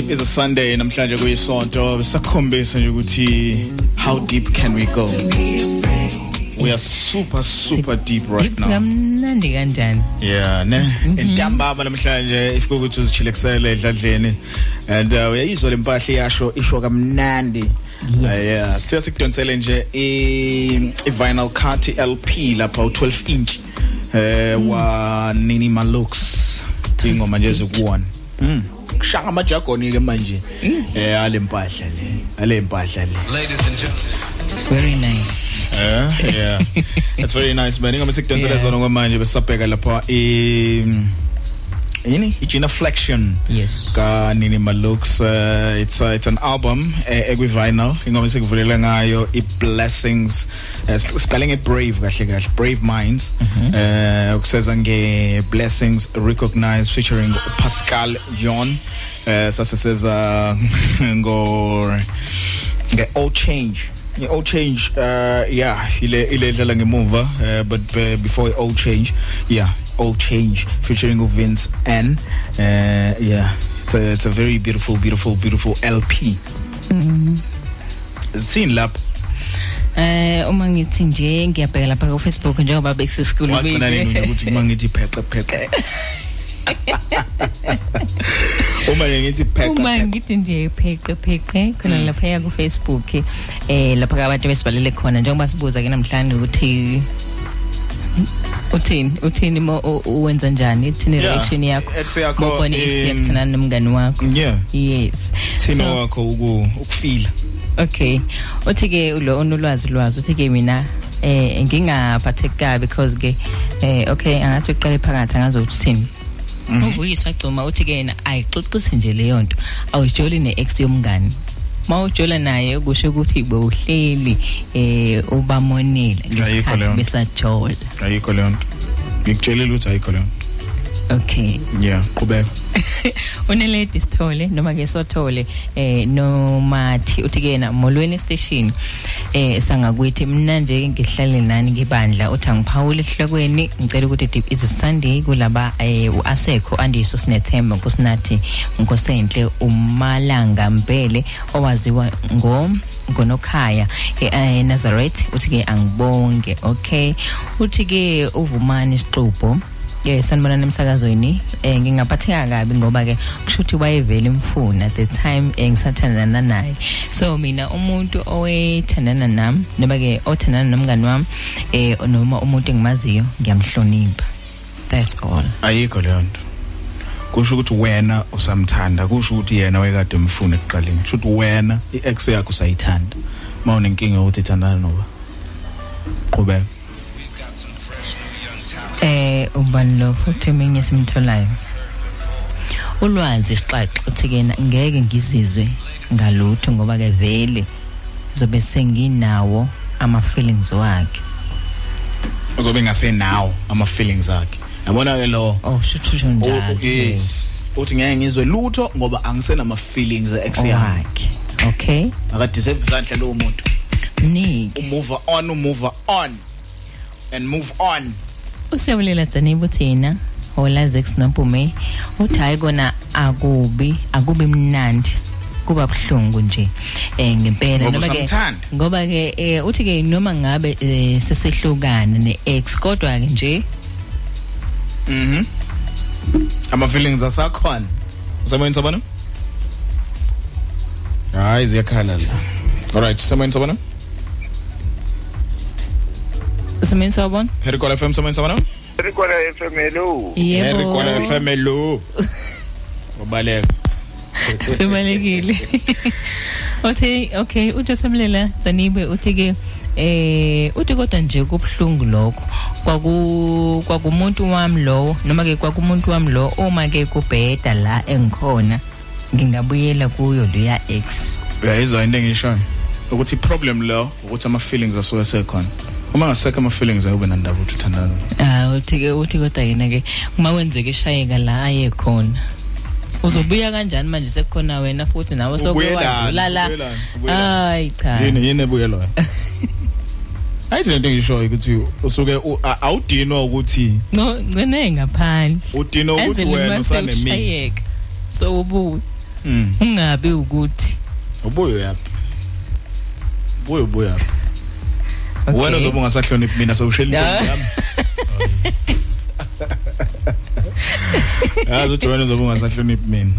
Deep is a Sunday namhlanje kuyisonto. Sakhombisa nje ukuthi how deep can we go? We are super super deep right Deep now. kamnandi kanjani? Yeah ne? Entambama namhlanje ifike ukuthi uzichilekisele edladleni. And uh, uyayizwa lempahla iyasho isho kamnandi. Uh, yeah sithe sikudonsele nje i vinyl cut LP lapha u12 inch eh wa Nini Malux ingoma nje ezikuwona mm. Kushaka amajagoni ke manje. Eh ale mpahla le ale mpahla le. Ladies and gentlemen. very nice. Eh yeah. That's very nice man. Ingoma sikudonsela Yeah. zona kwamanje besabheka lapha i yini? iGina Flexion. Yes. Ka Nini Malux uh, it's uh, it's an album uh, ekwi vinyl ingoma sikuvulela ngayo i blessings uh, siqale nge brave kahle kahle brave minds. Eh ukuseza nge blessings recognized featuring Pascal Yon. Eh saseseza ngo nge all change. Nge all change uh yeah ile ile dlala ngemuva uh, but uh, before all change yeah all change featuring Vince N uh yeah it's a it's a very beautiful beautiful beautiful LP Mhm. zithini lapho Eh uma ngithi nje ngiyabheka lapha ku Facebook njengoba bekusesikhulu waqina nini ukuthi uma ngithi pheqe pheqe uma ngithi pheqe uma ngithi nje pheqe pheqe khona lapha ya ku Facebook eh lapha abantu besibhalele khona. Njengoba sibuza ke namhlanje ukuthi uthini uthini mo u- uwenza njani? Ithini Yeah, reaction yakho? ex yakho, mobona um, isiyakuthanana nomngani wakho? yeah. Yes. Thina So- wakho uku ukufila. Okay. Uthi ke lo onolwazi lwazi uthi ke mina eh ngingaphatheki kabi because ke eh okay angathi uqale phakathi angazothi uthini. Mhm. Uvuyiswa Gcuma uthi ke yena ayixoxisi nje leyo nto. Awujoli neex yomngani. Mawujola naye kusho ukuthi bewuhleli eh ubamonela ngesikhathi besajola. ayikho leyo nto ngikutshelile ukuthi ayikho leyo nto Okay. yeah qhubeka unelady sithole noma ke sothole eh nomathi uthi ke yena molweni station eh sangakuthi mina nje ngihlale nani ngibandla uthi angiphawule ehlokweni ngicela ukuthi deep is sunday kulaba eh uasekho andiso sinethemba kusinathi nkosenhle umalanga mpele owaziwa ngo ngonokhaya e Nazareth. Uthi ke angibonge okay. Uthi ke uvumani isixubo ke sanibona nemsakazweni eh ngingaphatheka kabi ngoba ke kusho ukuthi wayevela imfuna at the time eh, ngisathandana naye. So mina umuntu owethandana nami noma ke othandana nomngani wami eh noma umuntu engimaziyo ngiyamhlonipha. That's all. Ayikho leyo nto. Kusho ukuthi wena usamthanda kusho ukuthi yena wayekade umfuna ekuqaleni. Kusho ukuthi wena i-ex yakho usayithanda. Uma unenkinga yokuthi ithandana noba qhubeka. Eh ubani lo futhi eminye simtholayo? Ulwazi sixaxa uthi ke ngeke ngizizwe ngalutho ngoba ke vele zobe senginawo ama feelings wakhe. Uzobe ngasenawo ama feelings akhe. Yabona ke lo? Oh shuthu Oh, njalo. yes. Uthi ngeke ngizwe lutho ngoba angisenama feelings ex yami wakhe okay akadeserve izandla lo muntu. Mnike move on move on. And move on. Usebulela Zanibu thina olazex nompume uthi hayi kona akubi akubi mnandi kuba buhlungu nje eh ngempela. Ngoba noma ke usamthanda. ngoba ke eh, uthi ke noma ngabe eh, sesehlukana ne-ex kodwa ke nje mhm. Ama feelings asakhona. Usamoyeni sabona hayi ziyakhala la. Alright samoyeni sabona usemeni sawubona Herikola FM samoyeni sabona Herikola FM hello Yebo. Herikola FM hello ubaleka sibalekile uthi okay uthi usemlela Zanibe uthi ke eh uthi kodwa nje kubhlungu lokho kwaku kwakumuntu wami lo noma ke kwakumuntu wami lo uma ke kubheda la engikhona ngingabuyela kuyo leya ex uyayizwa into engishoyo ukuthi problem lo ukuthi ama feelings asuke sekhona uma ngasekho ama feelings ayube nandaba ukuthi uthandana. Ah uthi ke uthi kodwa yena ke uma wenzeke shayeka la aye khona. Uzobuya kanjani manje sekukhona wena futhi nawe soke Ubuyelani, wadlula la ubuyelani, ubuyelani. hayi cha. Yini yini ebuyelwayo ayithi lento engishoyo ukuthi usuke u- a- awudinwa ukuthi no ngcene ngaphandle. Udinwa ukuthi Enzele wena uma usanemizwa sewushayeka so ubuye. Mm. ungabi ukuthi ubuyo yaphi ubuyo ubuyo yaphi Okay. wena uzobe ungasahloniphi mina sewushela Da. intombi yami. Yazi ukuthi wena uzobe ungasahloniphi mina.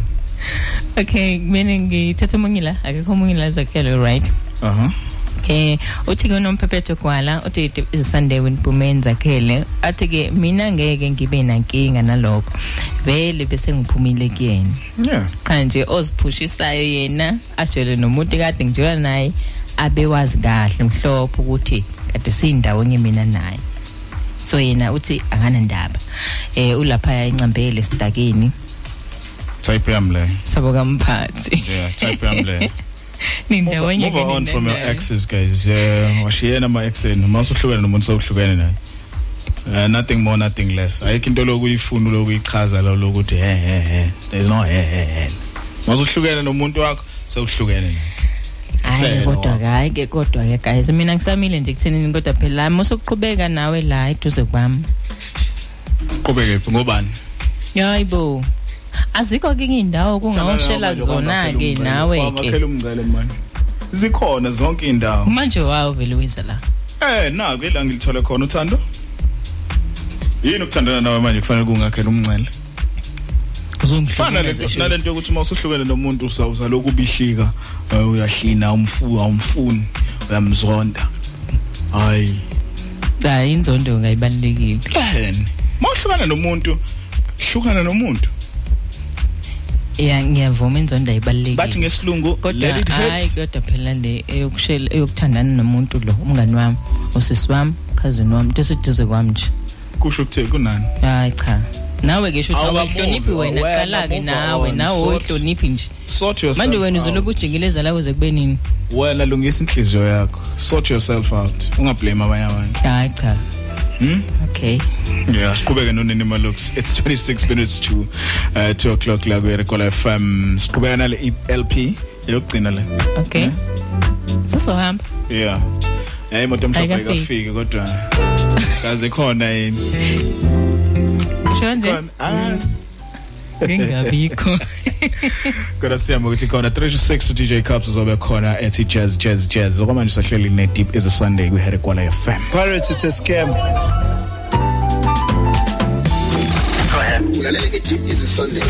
Okay kumele ngithathe omunye la. Akekho omunye la zakhele right? Aha. Eh uthi ke unomphephetho kwala uthi it is Sunday when Pumen zakhele athi ke mina ngeke ngibe nankinga nalokho. Vele bese ngiphumile kuyena. Yeah. Cha nje oziphushisayo yena ajele nomuntu kade ngijola naye abewazi kahle mhlophe ukuthi kade siyindawo mina naye. So yena uthi akana ndaba eh ulapha encambele sidakeni type yami le. Sabo kamphathi. Yeah type yami le. Nindawo move on from your exes guys. Yeah washiyena ama exes mase uhlukene nomuntu sewuhlukene naye. Uh, nothing more nothing less. Ayikho into lokuyifuna lokuyichaza lo lokuthi he he he. There's no he he he. Mase uhlukene nomuntu wakho sewuhlukene naye. Hayi Kuthena kodwa wakho. hayi ke kodwa ke guys mina ngisamile nje kuthenini kodwa phela la mosokuqhubeka nawe la eduze kwami. Qhubeke ngobani? Yayibo azikho ke indawo kungawushela kuzona ke nawe ke. Wakhela umngcele manje zikhona zonke indawo manje wawo vele wiza la. Eh naku ila ngilithole khona uthando. Yini ukuthandana nawe manje kufanele kungakhela umncele fana le nalento yokuthi uma usuhlukene nomuntu usawuza lokhu ubishika eh, uyahlina umfu awumfuni uyamzonda. Hayi. Hayi inzondo ngayibalekile yini mawuhlukana nomuntu hlukana nomuntu. Ya ngiyavuma inzondo ayibalekile bathi ngesilungu let it hayi hurt kodwa phela le eyokushela eyokuthandana nomuntu lo umngani wami usisi wami cousin wami into seduze kwami nje. Kusho ukuthi kunani? Hayi cha. Nawe ke shuthi Awukamuvi, awuhloniphi wena wena qala ke move nawe on, nawe sort- uhloniphi nje sort yourself manje wena out. uzoloku ujikeleza la kuze kube nini wena lungisa inhliziyo yakho sort yourself out ungablame abanye abantu hayi cha hmm okay Yeah, siqhubeke nonini Malux. It's 26 minutes to uh, 2 o'clock la ku Rekola FM. Siqhubeka nale LP yokugcina le. okay sosohamba Yeah. Hey imoto emhlophe Ayikafiki. ayikafiki kodwa kaze khona yini. Angazi. ngingabikho Kodwa siyamba ukuthi khona 36 DJ Cups uzobe khona ethi Jazz Jazz Jazz. Okwamanje sahleli ne Deep is a Sunday ku Rekola FM. Pirates, it's a scam. ulalela i-deep is sunday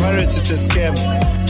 Pirates, it's a scam.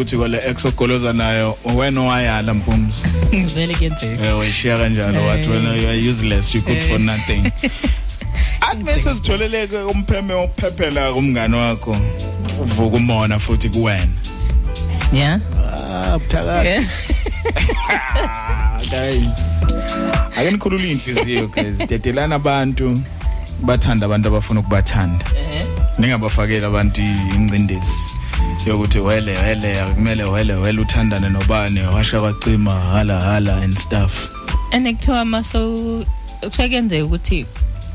Ukuthi kwale exogoloza nayo wena wayala mfumzi. Vele kuyenzeka eh wayishiya kanjalo wathi wena you are useless you good for Eh. nothing. Athi bese sitholeleke umpheme ophephela kumngane wakho uvuka umona futhi kuwena. Yeah ah buthakathi guys ake nikhulule inhliziyo guys. Dedelana abantu bathanda abantu abafuna ukubathanda. Ningabafakeli abantu ingcindezi. Yokuthi wele wele akumele wele wele uthandane nobani washa kwacima hala hala and stuff. And kuthiwa maso kuthiwa kuyenzeka ukuthi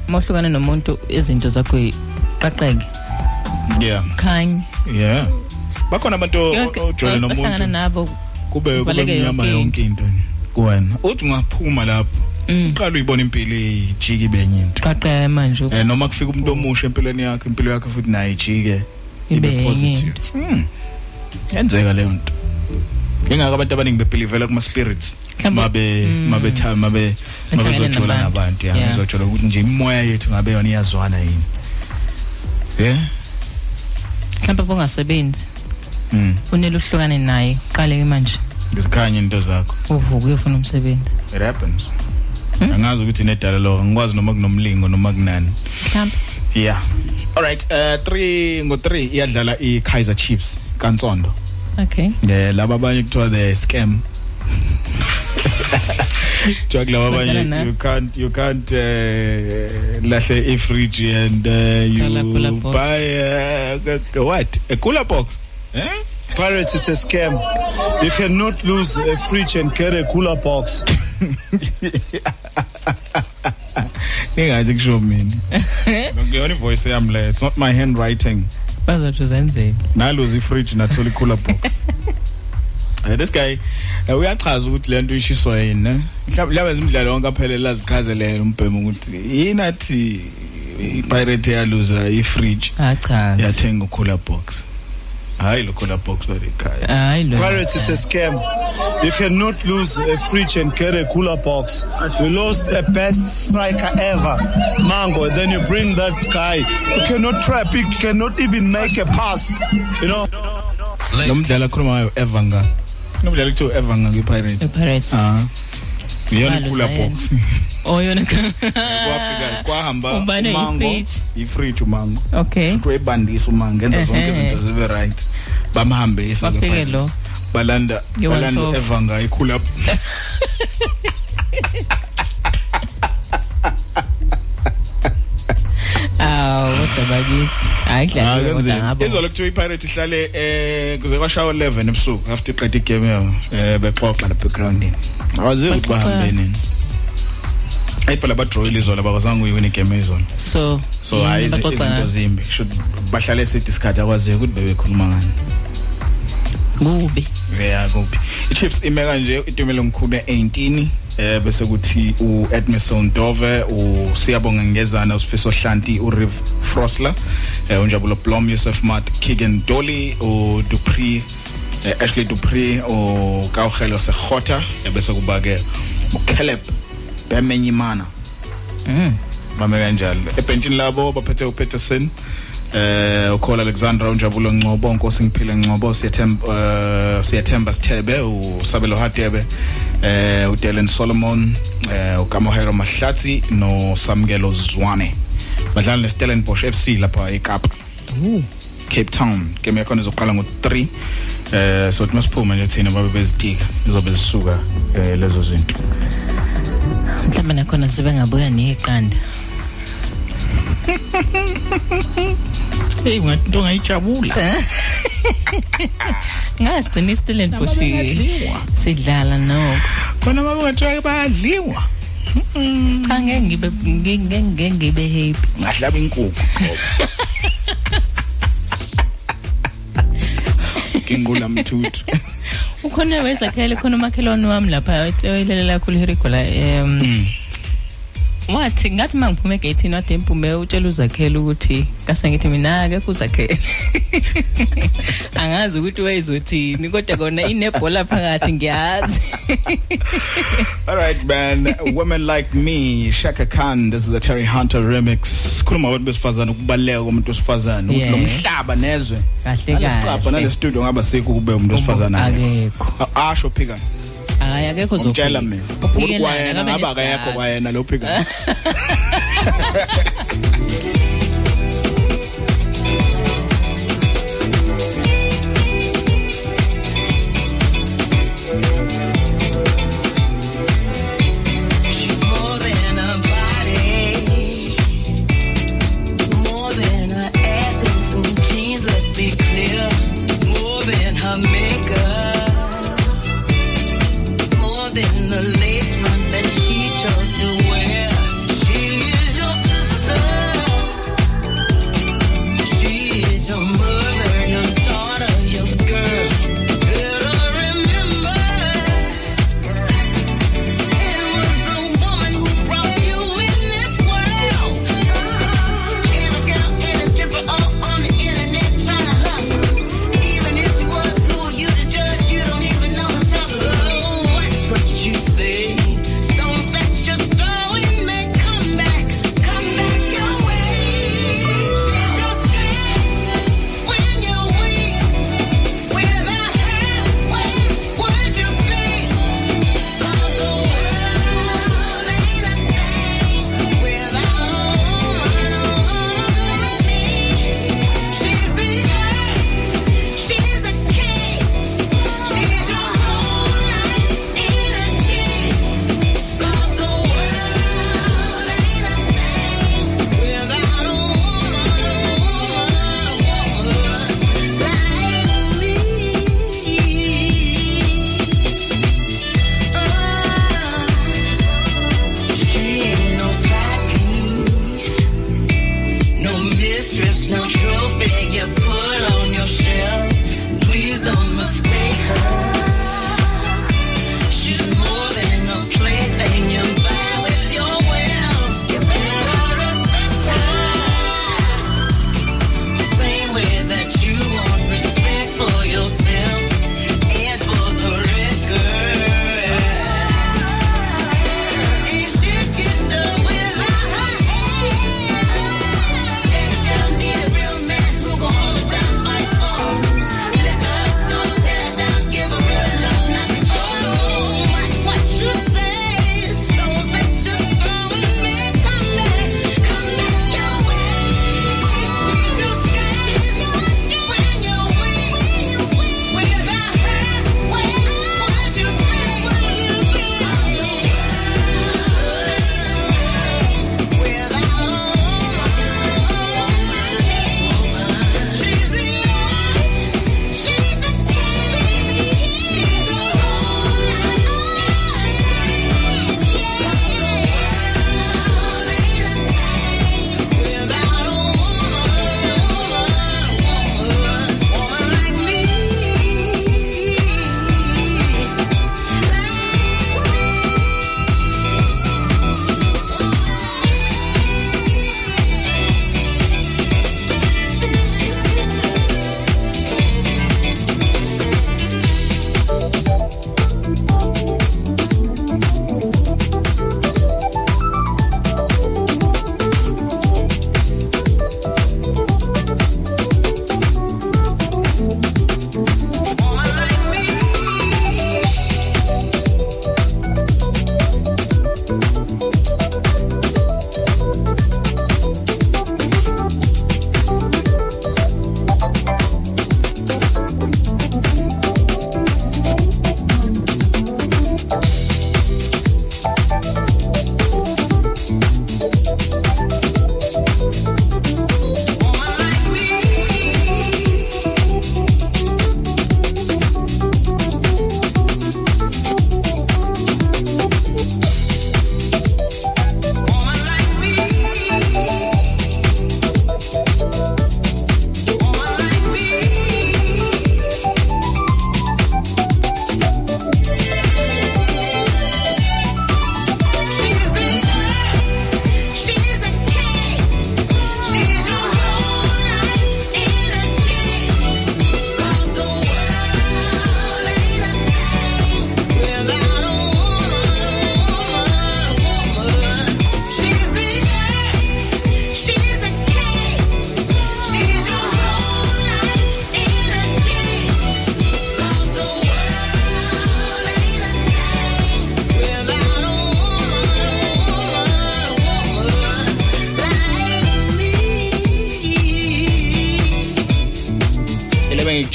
mawuhlukana nomuntu izinto zakho qaqeke yeah. Khanye. Yeah. Bakhona abantu Yonke- ojwayele ohlangana nomuntu. nabo kube kube kubaleke mnyama yonke yonke into. Kuwena. Uthi ungaphuma lapho Mm. uqala uyibona impilo ijiki benye into. Qaqeke manje. Eh noma kufika umuntu omusha empilweni yakhe impilo yakhe futhi nayo ijike. Ibe ibe enye positive. Hmm. Yenzeka leyo nto. Ingaka abantu abaningi bebelievela kuma spirits Mhlawumbe- mabe Mm. mabe tha mabe Behlangene mabezojola nabantu. nabantu. Ya Yeah. bezojola ukuthi nje imoya yethu ngabe yona iyazwana yini. Yeah mhlawumbe bongasebenzi mm unele uhlukane naye qale manje. Ngisikhanye into zakho. Uvuka uyofuna umsebenzi. It happens. Hmm? angazi ukuthi nedala lo ngikwazi noma kunomlingo noma kunani. Mhlawumbe yeah. All right uh 3 ngo 3 iyadlala i Kaizer Chiefs kaNtsondo. Okay. Eh laba abanye kuthiwa the scam. Jack laba abanye you can't you can't uh, lahle i fridge and uh, you buy uh, what? A cooler box? Eh? Pirates, it's a scam. You cannot lose a fridge and get a cooler box. Ningazi kusho mina. Ngiyona ivoice yami le. It's not my handwriting. bazothi zenzeni Naluzi fridge nathola cooler box. Eh this guy eh, uyachaza ukuthi lento ishiswa yini ne? Mhlawumbe labe imidlalo wonke aphelela zichazelele umbhemu ukuthi yini athi iPirate yaluza ifridge. achazi Yathenga cooler box. Hayi lo cooler box wale ekhaya. hayi lo Pirates, it's a scam. You cannot lose a fridge and get a cooler box. You lost a best striker ever, Mango. Then you bring that guy. You cannot trap. You cannot even make a pass. You know. Lo mdlalo akhuluma ngayo Evanga. Lo mdlalo kuthiwa Evanga ngePirate. Pirates Ah. Waluza cooler box. oh yona kwafika kwahamba Ubane umango i-fridge. i-fridge umango okay umuntu wayibandisa umango ngenza zonke Ehhe. izinto zibe right bamhambisa ke Bafike phakathi. lo. balanda You want balanda to- evanga ikhula awu kodwa bakithi hayi kudlaliwe kodwa ngabo izolo kuthiwa ipirate ihlale eh kuze kwashawa 11 ebusuku after iqeda igame yabo eh bexoxa la backgroundini awazivi ukuthi Baxoxa. bahambe nini ayibhala badrawile izolo abazange uyiwina igame izolo so so yini hayi izi- baxoxa izinto ngayo? zimbi. Should bahlale esithi isikhathi akwaziyo ukuthi bebekhuluma ngani. Kubi. Yeah kuphi iChiefs ime kanje itumelo mkhulu e18 eh bese kuthi uEdmison Dove uSiyabonga Ngezana uSifiso Hlanti uRiv Frosler eh unjabulo Blom Yusuf Mat Kigen Dolly uDupree eh, Ashley Dupree uKaugelo Segota eh, bese kuba ke uCaleb Bemenyimana mm. Bame kanjalo. Ebhentshini labo baphethe uPeterson eh ukhola Alexandra unjabulo Ngcobo Nkosi ngiphile Ngcobo siyathemba eh, siyathemba Sithebe usabelo Hadebe eh uDelen Solomon eh uKamohero Mahlatsi no Samkelo Zwane. Badlala neStellenbosch FC lapha eKapa. Cape Town. Game yakhona izoqala ngo3 eh so masiphuma nje thina babe bezitika izobe zisuka eh lezo zinto. Mhlawumbe nakhona sibe ngabuya neqanda hey ngathi into ngayijabula ngagcina iStellenbosch Noma bengadliwa. sidlala noko khona babathiwa bayadliwa. Cha ngeke ngibe ngeke ngeke ngibe happy. Ngahlaba inkukhu kingula mthuthu. Ukhona wezakhele khona umakhelwane wami lapha etewelela kakhulu hirigola um wathi ngathi mangiphume egate wade imphume utshela uzakhele ukuthi kase ngithi mina akekho uzakhele angazi ukuthi wayezothini kodwa kona inebhola phakathi ngiyazi. All right man. Women like me Shaka Khan this is the Terry Hunter remix. Khuluma abantu besifazana ukubaleka komuntu wesifazana ukuthi lo Yes. mhlaba nezwe. Kahle nalesicapha kahle. nale studio ngaba sikho kube umuntu wesifazana akekho. A- asho phika hayi akekho umtshela mina. Ukuthi Uphikelana, kwayena akabe ngaba akayekho nesizathu. kwayena lo phika.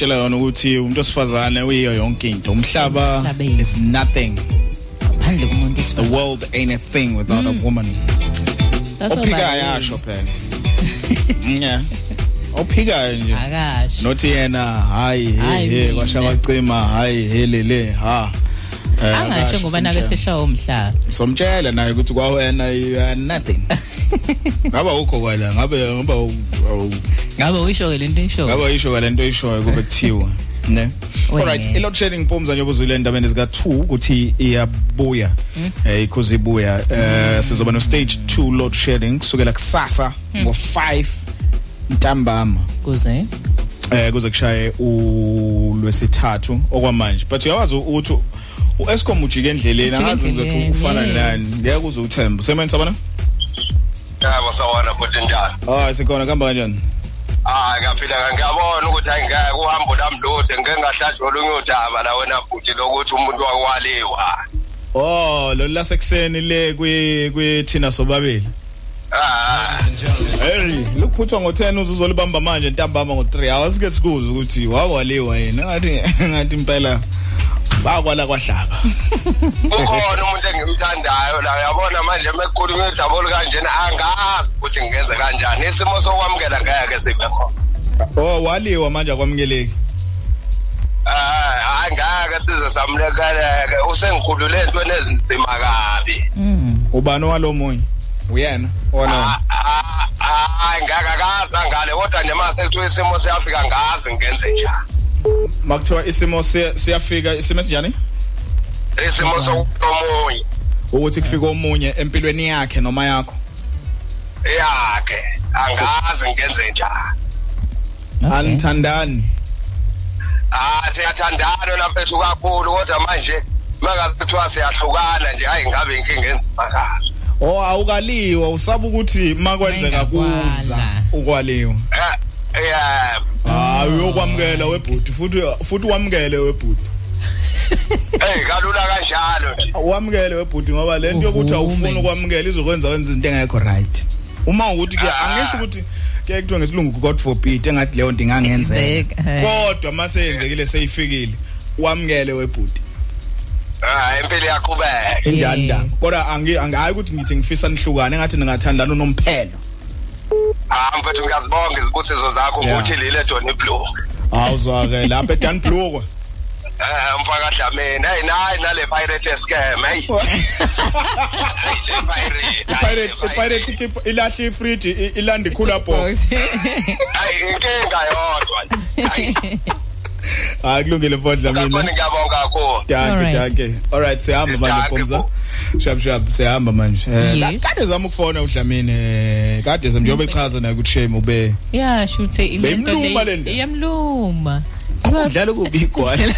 ngikutshela yona ukuthi umuntu osifazane uyiyo yonke into. Umhlaba is nothing. Ngaphandle kumuntu the wesifazane. world ain't a thing without a woman. That's all ophikayo right. yasho phela. Yeah ophikayo nje. Akasho. Nothi yena hayi he Hayi he mina. kwasha kwacima hayi helele ha. Eh, angasho akasho, ngoba nake simtshela. seshawa umhlaba. Somtshela naye ukuthi kwawena you are nothing. ngaba ukho kwala? Ngabe ngaba u- awu- ngabe uyisho ke lento isho ngaba yisho kwale nto ishoyo kube kuthiwa ne? Wena. alright i load shedding mpumza nje ubuzwile endabeni zika 2 ukuthi iyabuya eh ikhozi ibuya. Eh sizoba no stage 2 load shedding kusukela kusasa ngo 5 ntambama. Kuze? Eh kuze kushaye ulwesithathu okwamanje. But uyawazi ukuthi uEscom ujike endleleni Ujike angazi ukuthi endleleni, ufana yes. nani. Ngeke uze uthemba semeni sabona? Yabo sawona futhi njani ah sikhona kamba kanjani? Hayi ngaphila ngiyabona ukuthi ayingeke uhambo lami lude ngeke ngahlatshwa olunye udaba la wena futhi lokuthi umuntu wakwaliwa. Oh lo lasekuseni le kwi kwithina sobabili. Hey, lokuphuthwa ngo10 uzozolibamba manje ntambama ngo3 hours ke sikuze ukuthi wakwaliwa yena ngathi ngathi impela bakwala kwahlaba. Ukhona umuntu engimthandayo la uyabona manje mekukhulunywa udaba olukanjena angazi ukuthi ngenze kanjani. Isimo sokwamukela ngeke sibe khona. Oh waliwa manje akwamukeleki hayi hayi ngeke size samlekeleke. Usengikhulule entweni ezinzima kabi. Ubani walomunye uyena? Wona hayi ngeke akazi angale kodwa nje mase kuthiwa isimo siyafika ngazi ngenze njani. Makuthiwa isimo siya- siyafika isimo esinjani isimo sokumunye ukuthi kufika omunye empilweni yakhe noma yakho? Yakhe. Angazi ngenze njani. Anithandani ah siyathandana laphethu kakhulu kodwa manje makazi kuthiwa siyahlukana nje hayi ngabe inkinga enzima oh awukaliwa. Usaba ukuthi makwenzeka kuza ukwaliwa. Yeah. Hayi uyokwamukela webhuti futhi futhi wamukele webhuti. Hey kalula kanjalo nje. Wamukele webhuti ngoba lento yokuthi awufuni ukwamukela izokwenza wenza into engekho right. Uma ukuthi ke angisho ukuthi ke kuthiwa ngesilungu god forbid engathi leyo nto ingangenzeka. Eh. kodwa mase yenzekile seyifikile wamukele webhuti. Ah impilo yaqhubeka injani ndaba kodwa angi angayi ukuthi ngithi ngifisa nihlukane engathi ningathandana unomphelo ah mfethu ngiyazibonga izibusiso zakho. Yeah. ukuthi lile Donny Blue awuzwake lapha edan blue eh mfaka dlamini hey nayi nale pirate scam hey. Ipirate ipirate keep ilahle ifridge i- ilanda cooler box. Hayi inkinga yodwa. Hayi. kulungile mfodla mina kakhulu ngiyabonga kakhulu. Danke danke alright siyahamba manje Danke, phumza shap shap siyahamba manje. Eh, Yes. kade zama ukufona udlamini eh, kade zam njengoba echaza naye ukuthi shame ube ya shuthe ilento Beyimluma le- le nto. iyamluma. Udlala kubi igwala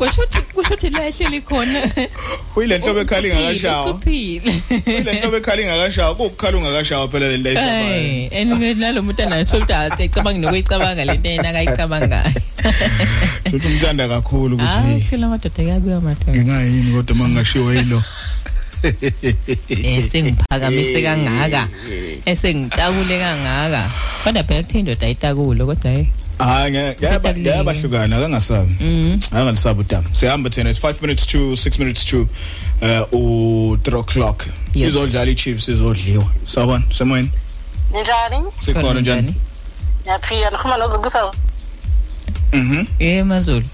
kushuthi kushuthi la ehleli khona. Uyile nhlobo ekhala ingakashawa. ucuphile uyile nhlobo ekhala ingakashawa. Kukukhala ungakashawa phela le nto ayisabayo Eh, and nalo muntu anaso ukuthi acabanga nokuyicabanga lento yena akayicabangayo. Futhi umthanda kakhulu ukuthi kusela amadoda kabuya madoda ngingayini kodwa mangashiwa yilo? Esengiphakamise kangaka. Esengitakule kangaka. Kodwa phela kuthe indoda ayitakule kodwa hey hayi ngeyabahlukana kangasabi. Angalisabi udaba siyahamba thina it's 5 minutes to 6 minutes to uh u 3 o'clock. Yes. izodlala ichiefs izodliwa. Sawubona semoyeni? Njani? Sikhona njani? ngiyaphila ngikhuluma nozukusa mhm. Eh mazulu.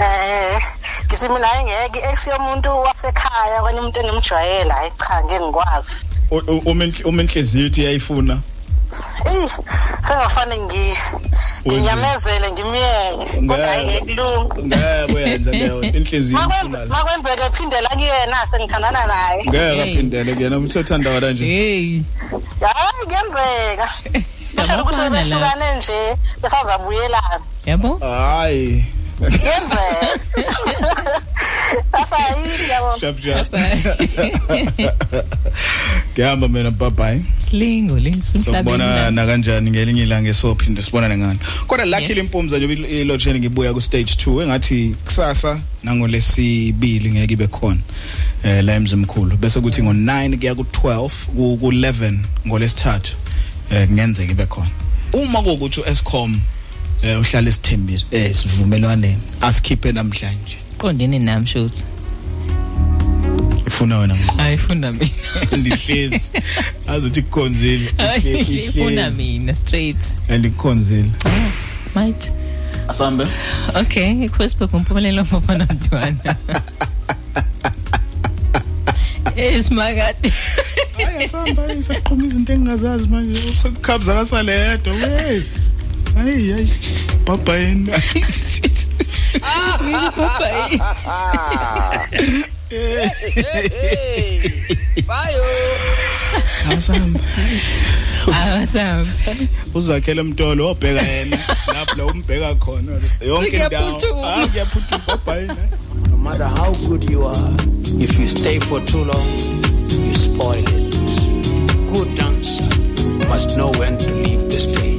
Eh ngisimi naye ngeke ex yomuntu wasekhaya kanye umuntu engimjwayela. Hayi cha ngeke ngikwazi. Uma inhliziyo ithi yayifuna eh sengafane ngi nginyamezele ngimyeke kodwa hayi ngeke kulunga ngeke uyenza leyo inhliziyo ifuna la makwenzeka phindela kuyena sengithandana naye. Ngeke aphindele kuyena uthanda wala nje. Hey. Hayi kuyenzeka. Mthela ukuthi Yabafana la. behlukane nje besazabuyelana. Yabo? Hayi kuyenzeka sasa yini yabo? Shap shap. Ngihamba mina bye bye slingo sokubona lingisemhlabeni na kanjani ngelinye ilanga esophinde sibonane ngani? Kodwa luckily Yes. impumza nje ilotsheni ngibuya ku stage 2 engathi kusasa nangolesibili ngeke ibe khona eh la emzimkhulu. Bese kuthi ngo9 kuya ku12 ku11 ngolesithathu eh kungenzeka ibe khona. Uma kuwukuthi uEscom eh uhlala isithembiso eh sivumelwaneni asikhiphe namhlanje. Qondene nami shothi ifuna wena ngqo ayifunda mina. Ndihlezi. Azothi kukhonzile. Ifuna mina straight. Andikhonzile. Might. Asambe. Okay Facebook umphumelelo mfana mntwana Esimakade Hayi asamba isaqhuma izinto engingazazi manje. Usukukhabza kasaledwa we hayi hayi. Baba yini? Ngikuphayi Bayo. asamba Awasamba uzakhela umtolo obheka yena lapho la umbheka khona yonke indawo ah kuyaphuthuka baba yini No matter how good you are, if you stay for too long, you spoil it. Good dancer must know when to leave the stage.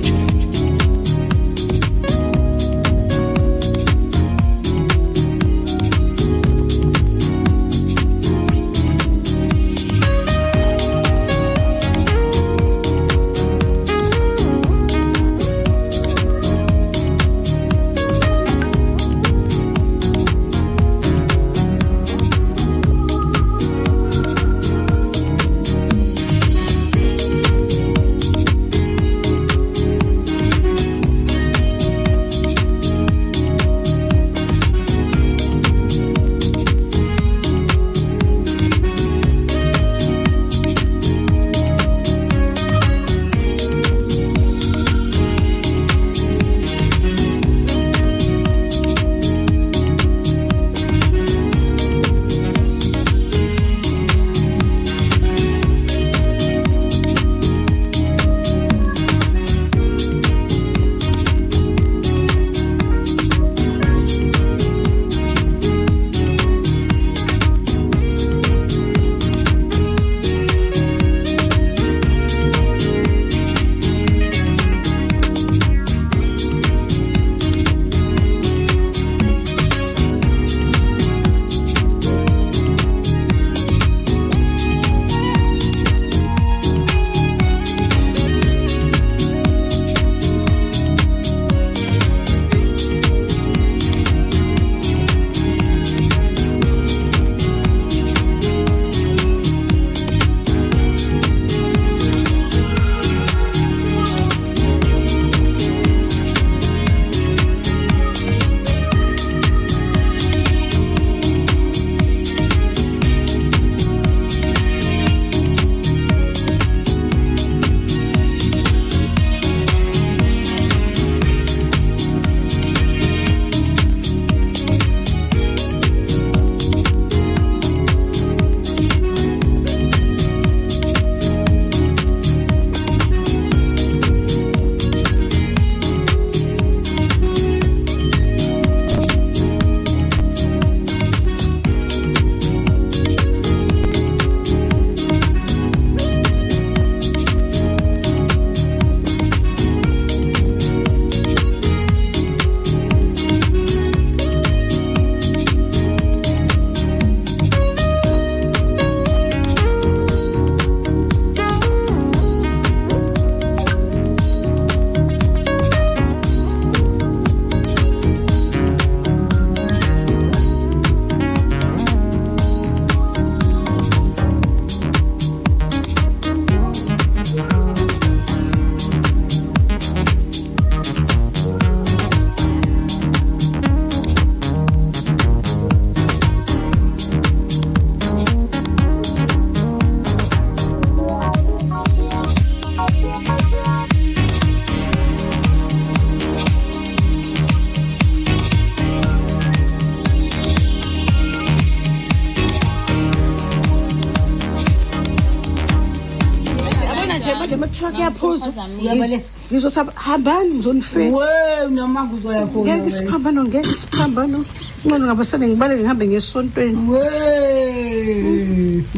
Manje mathiwa kuyaphuza ngizothi hambani ngizonifika we noma kuzoyakhona ngeke isiphambano ngeke isiphambano ngcono ngabasane ngibaleke ngihambe ngesontweni we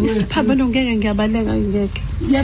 isiphambano ngeke ngiyabaleka ngeke.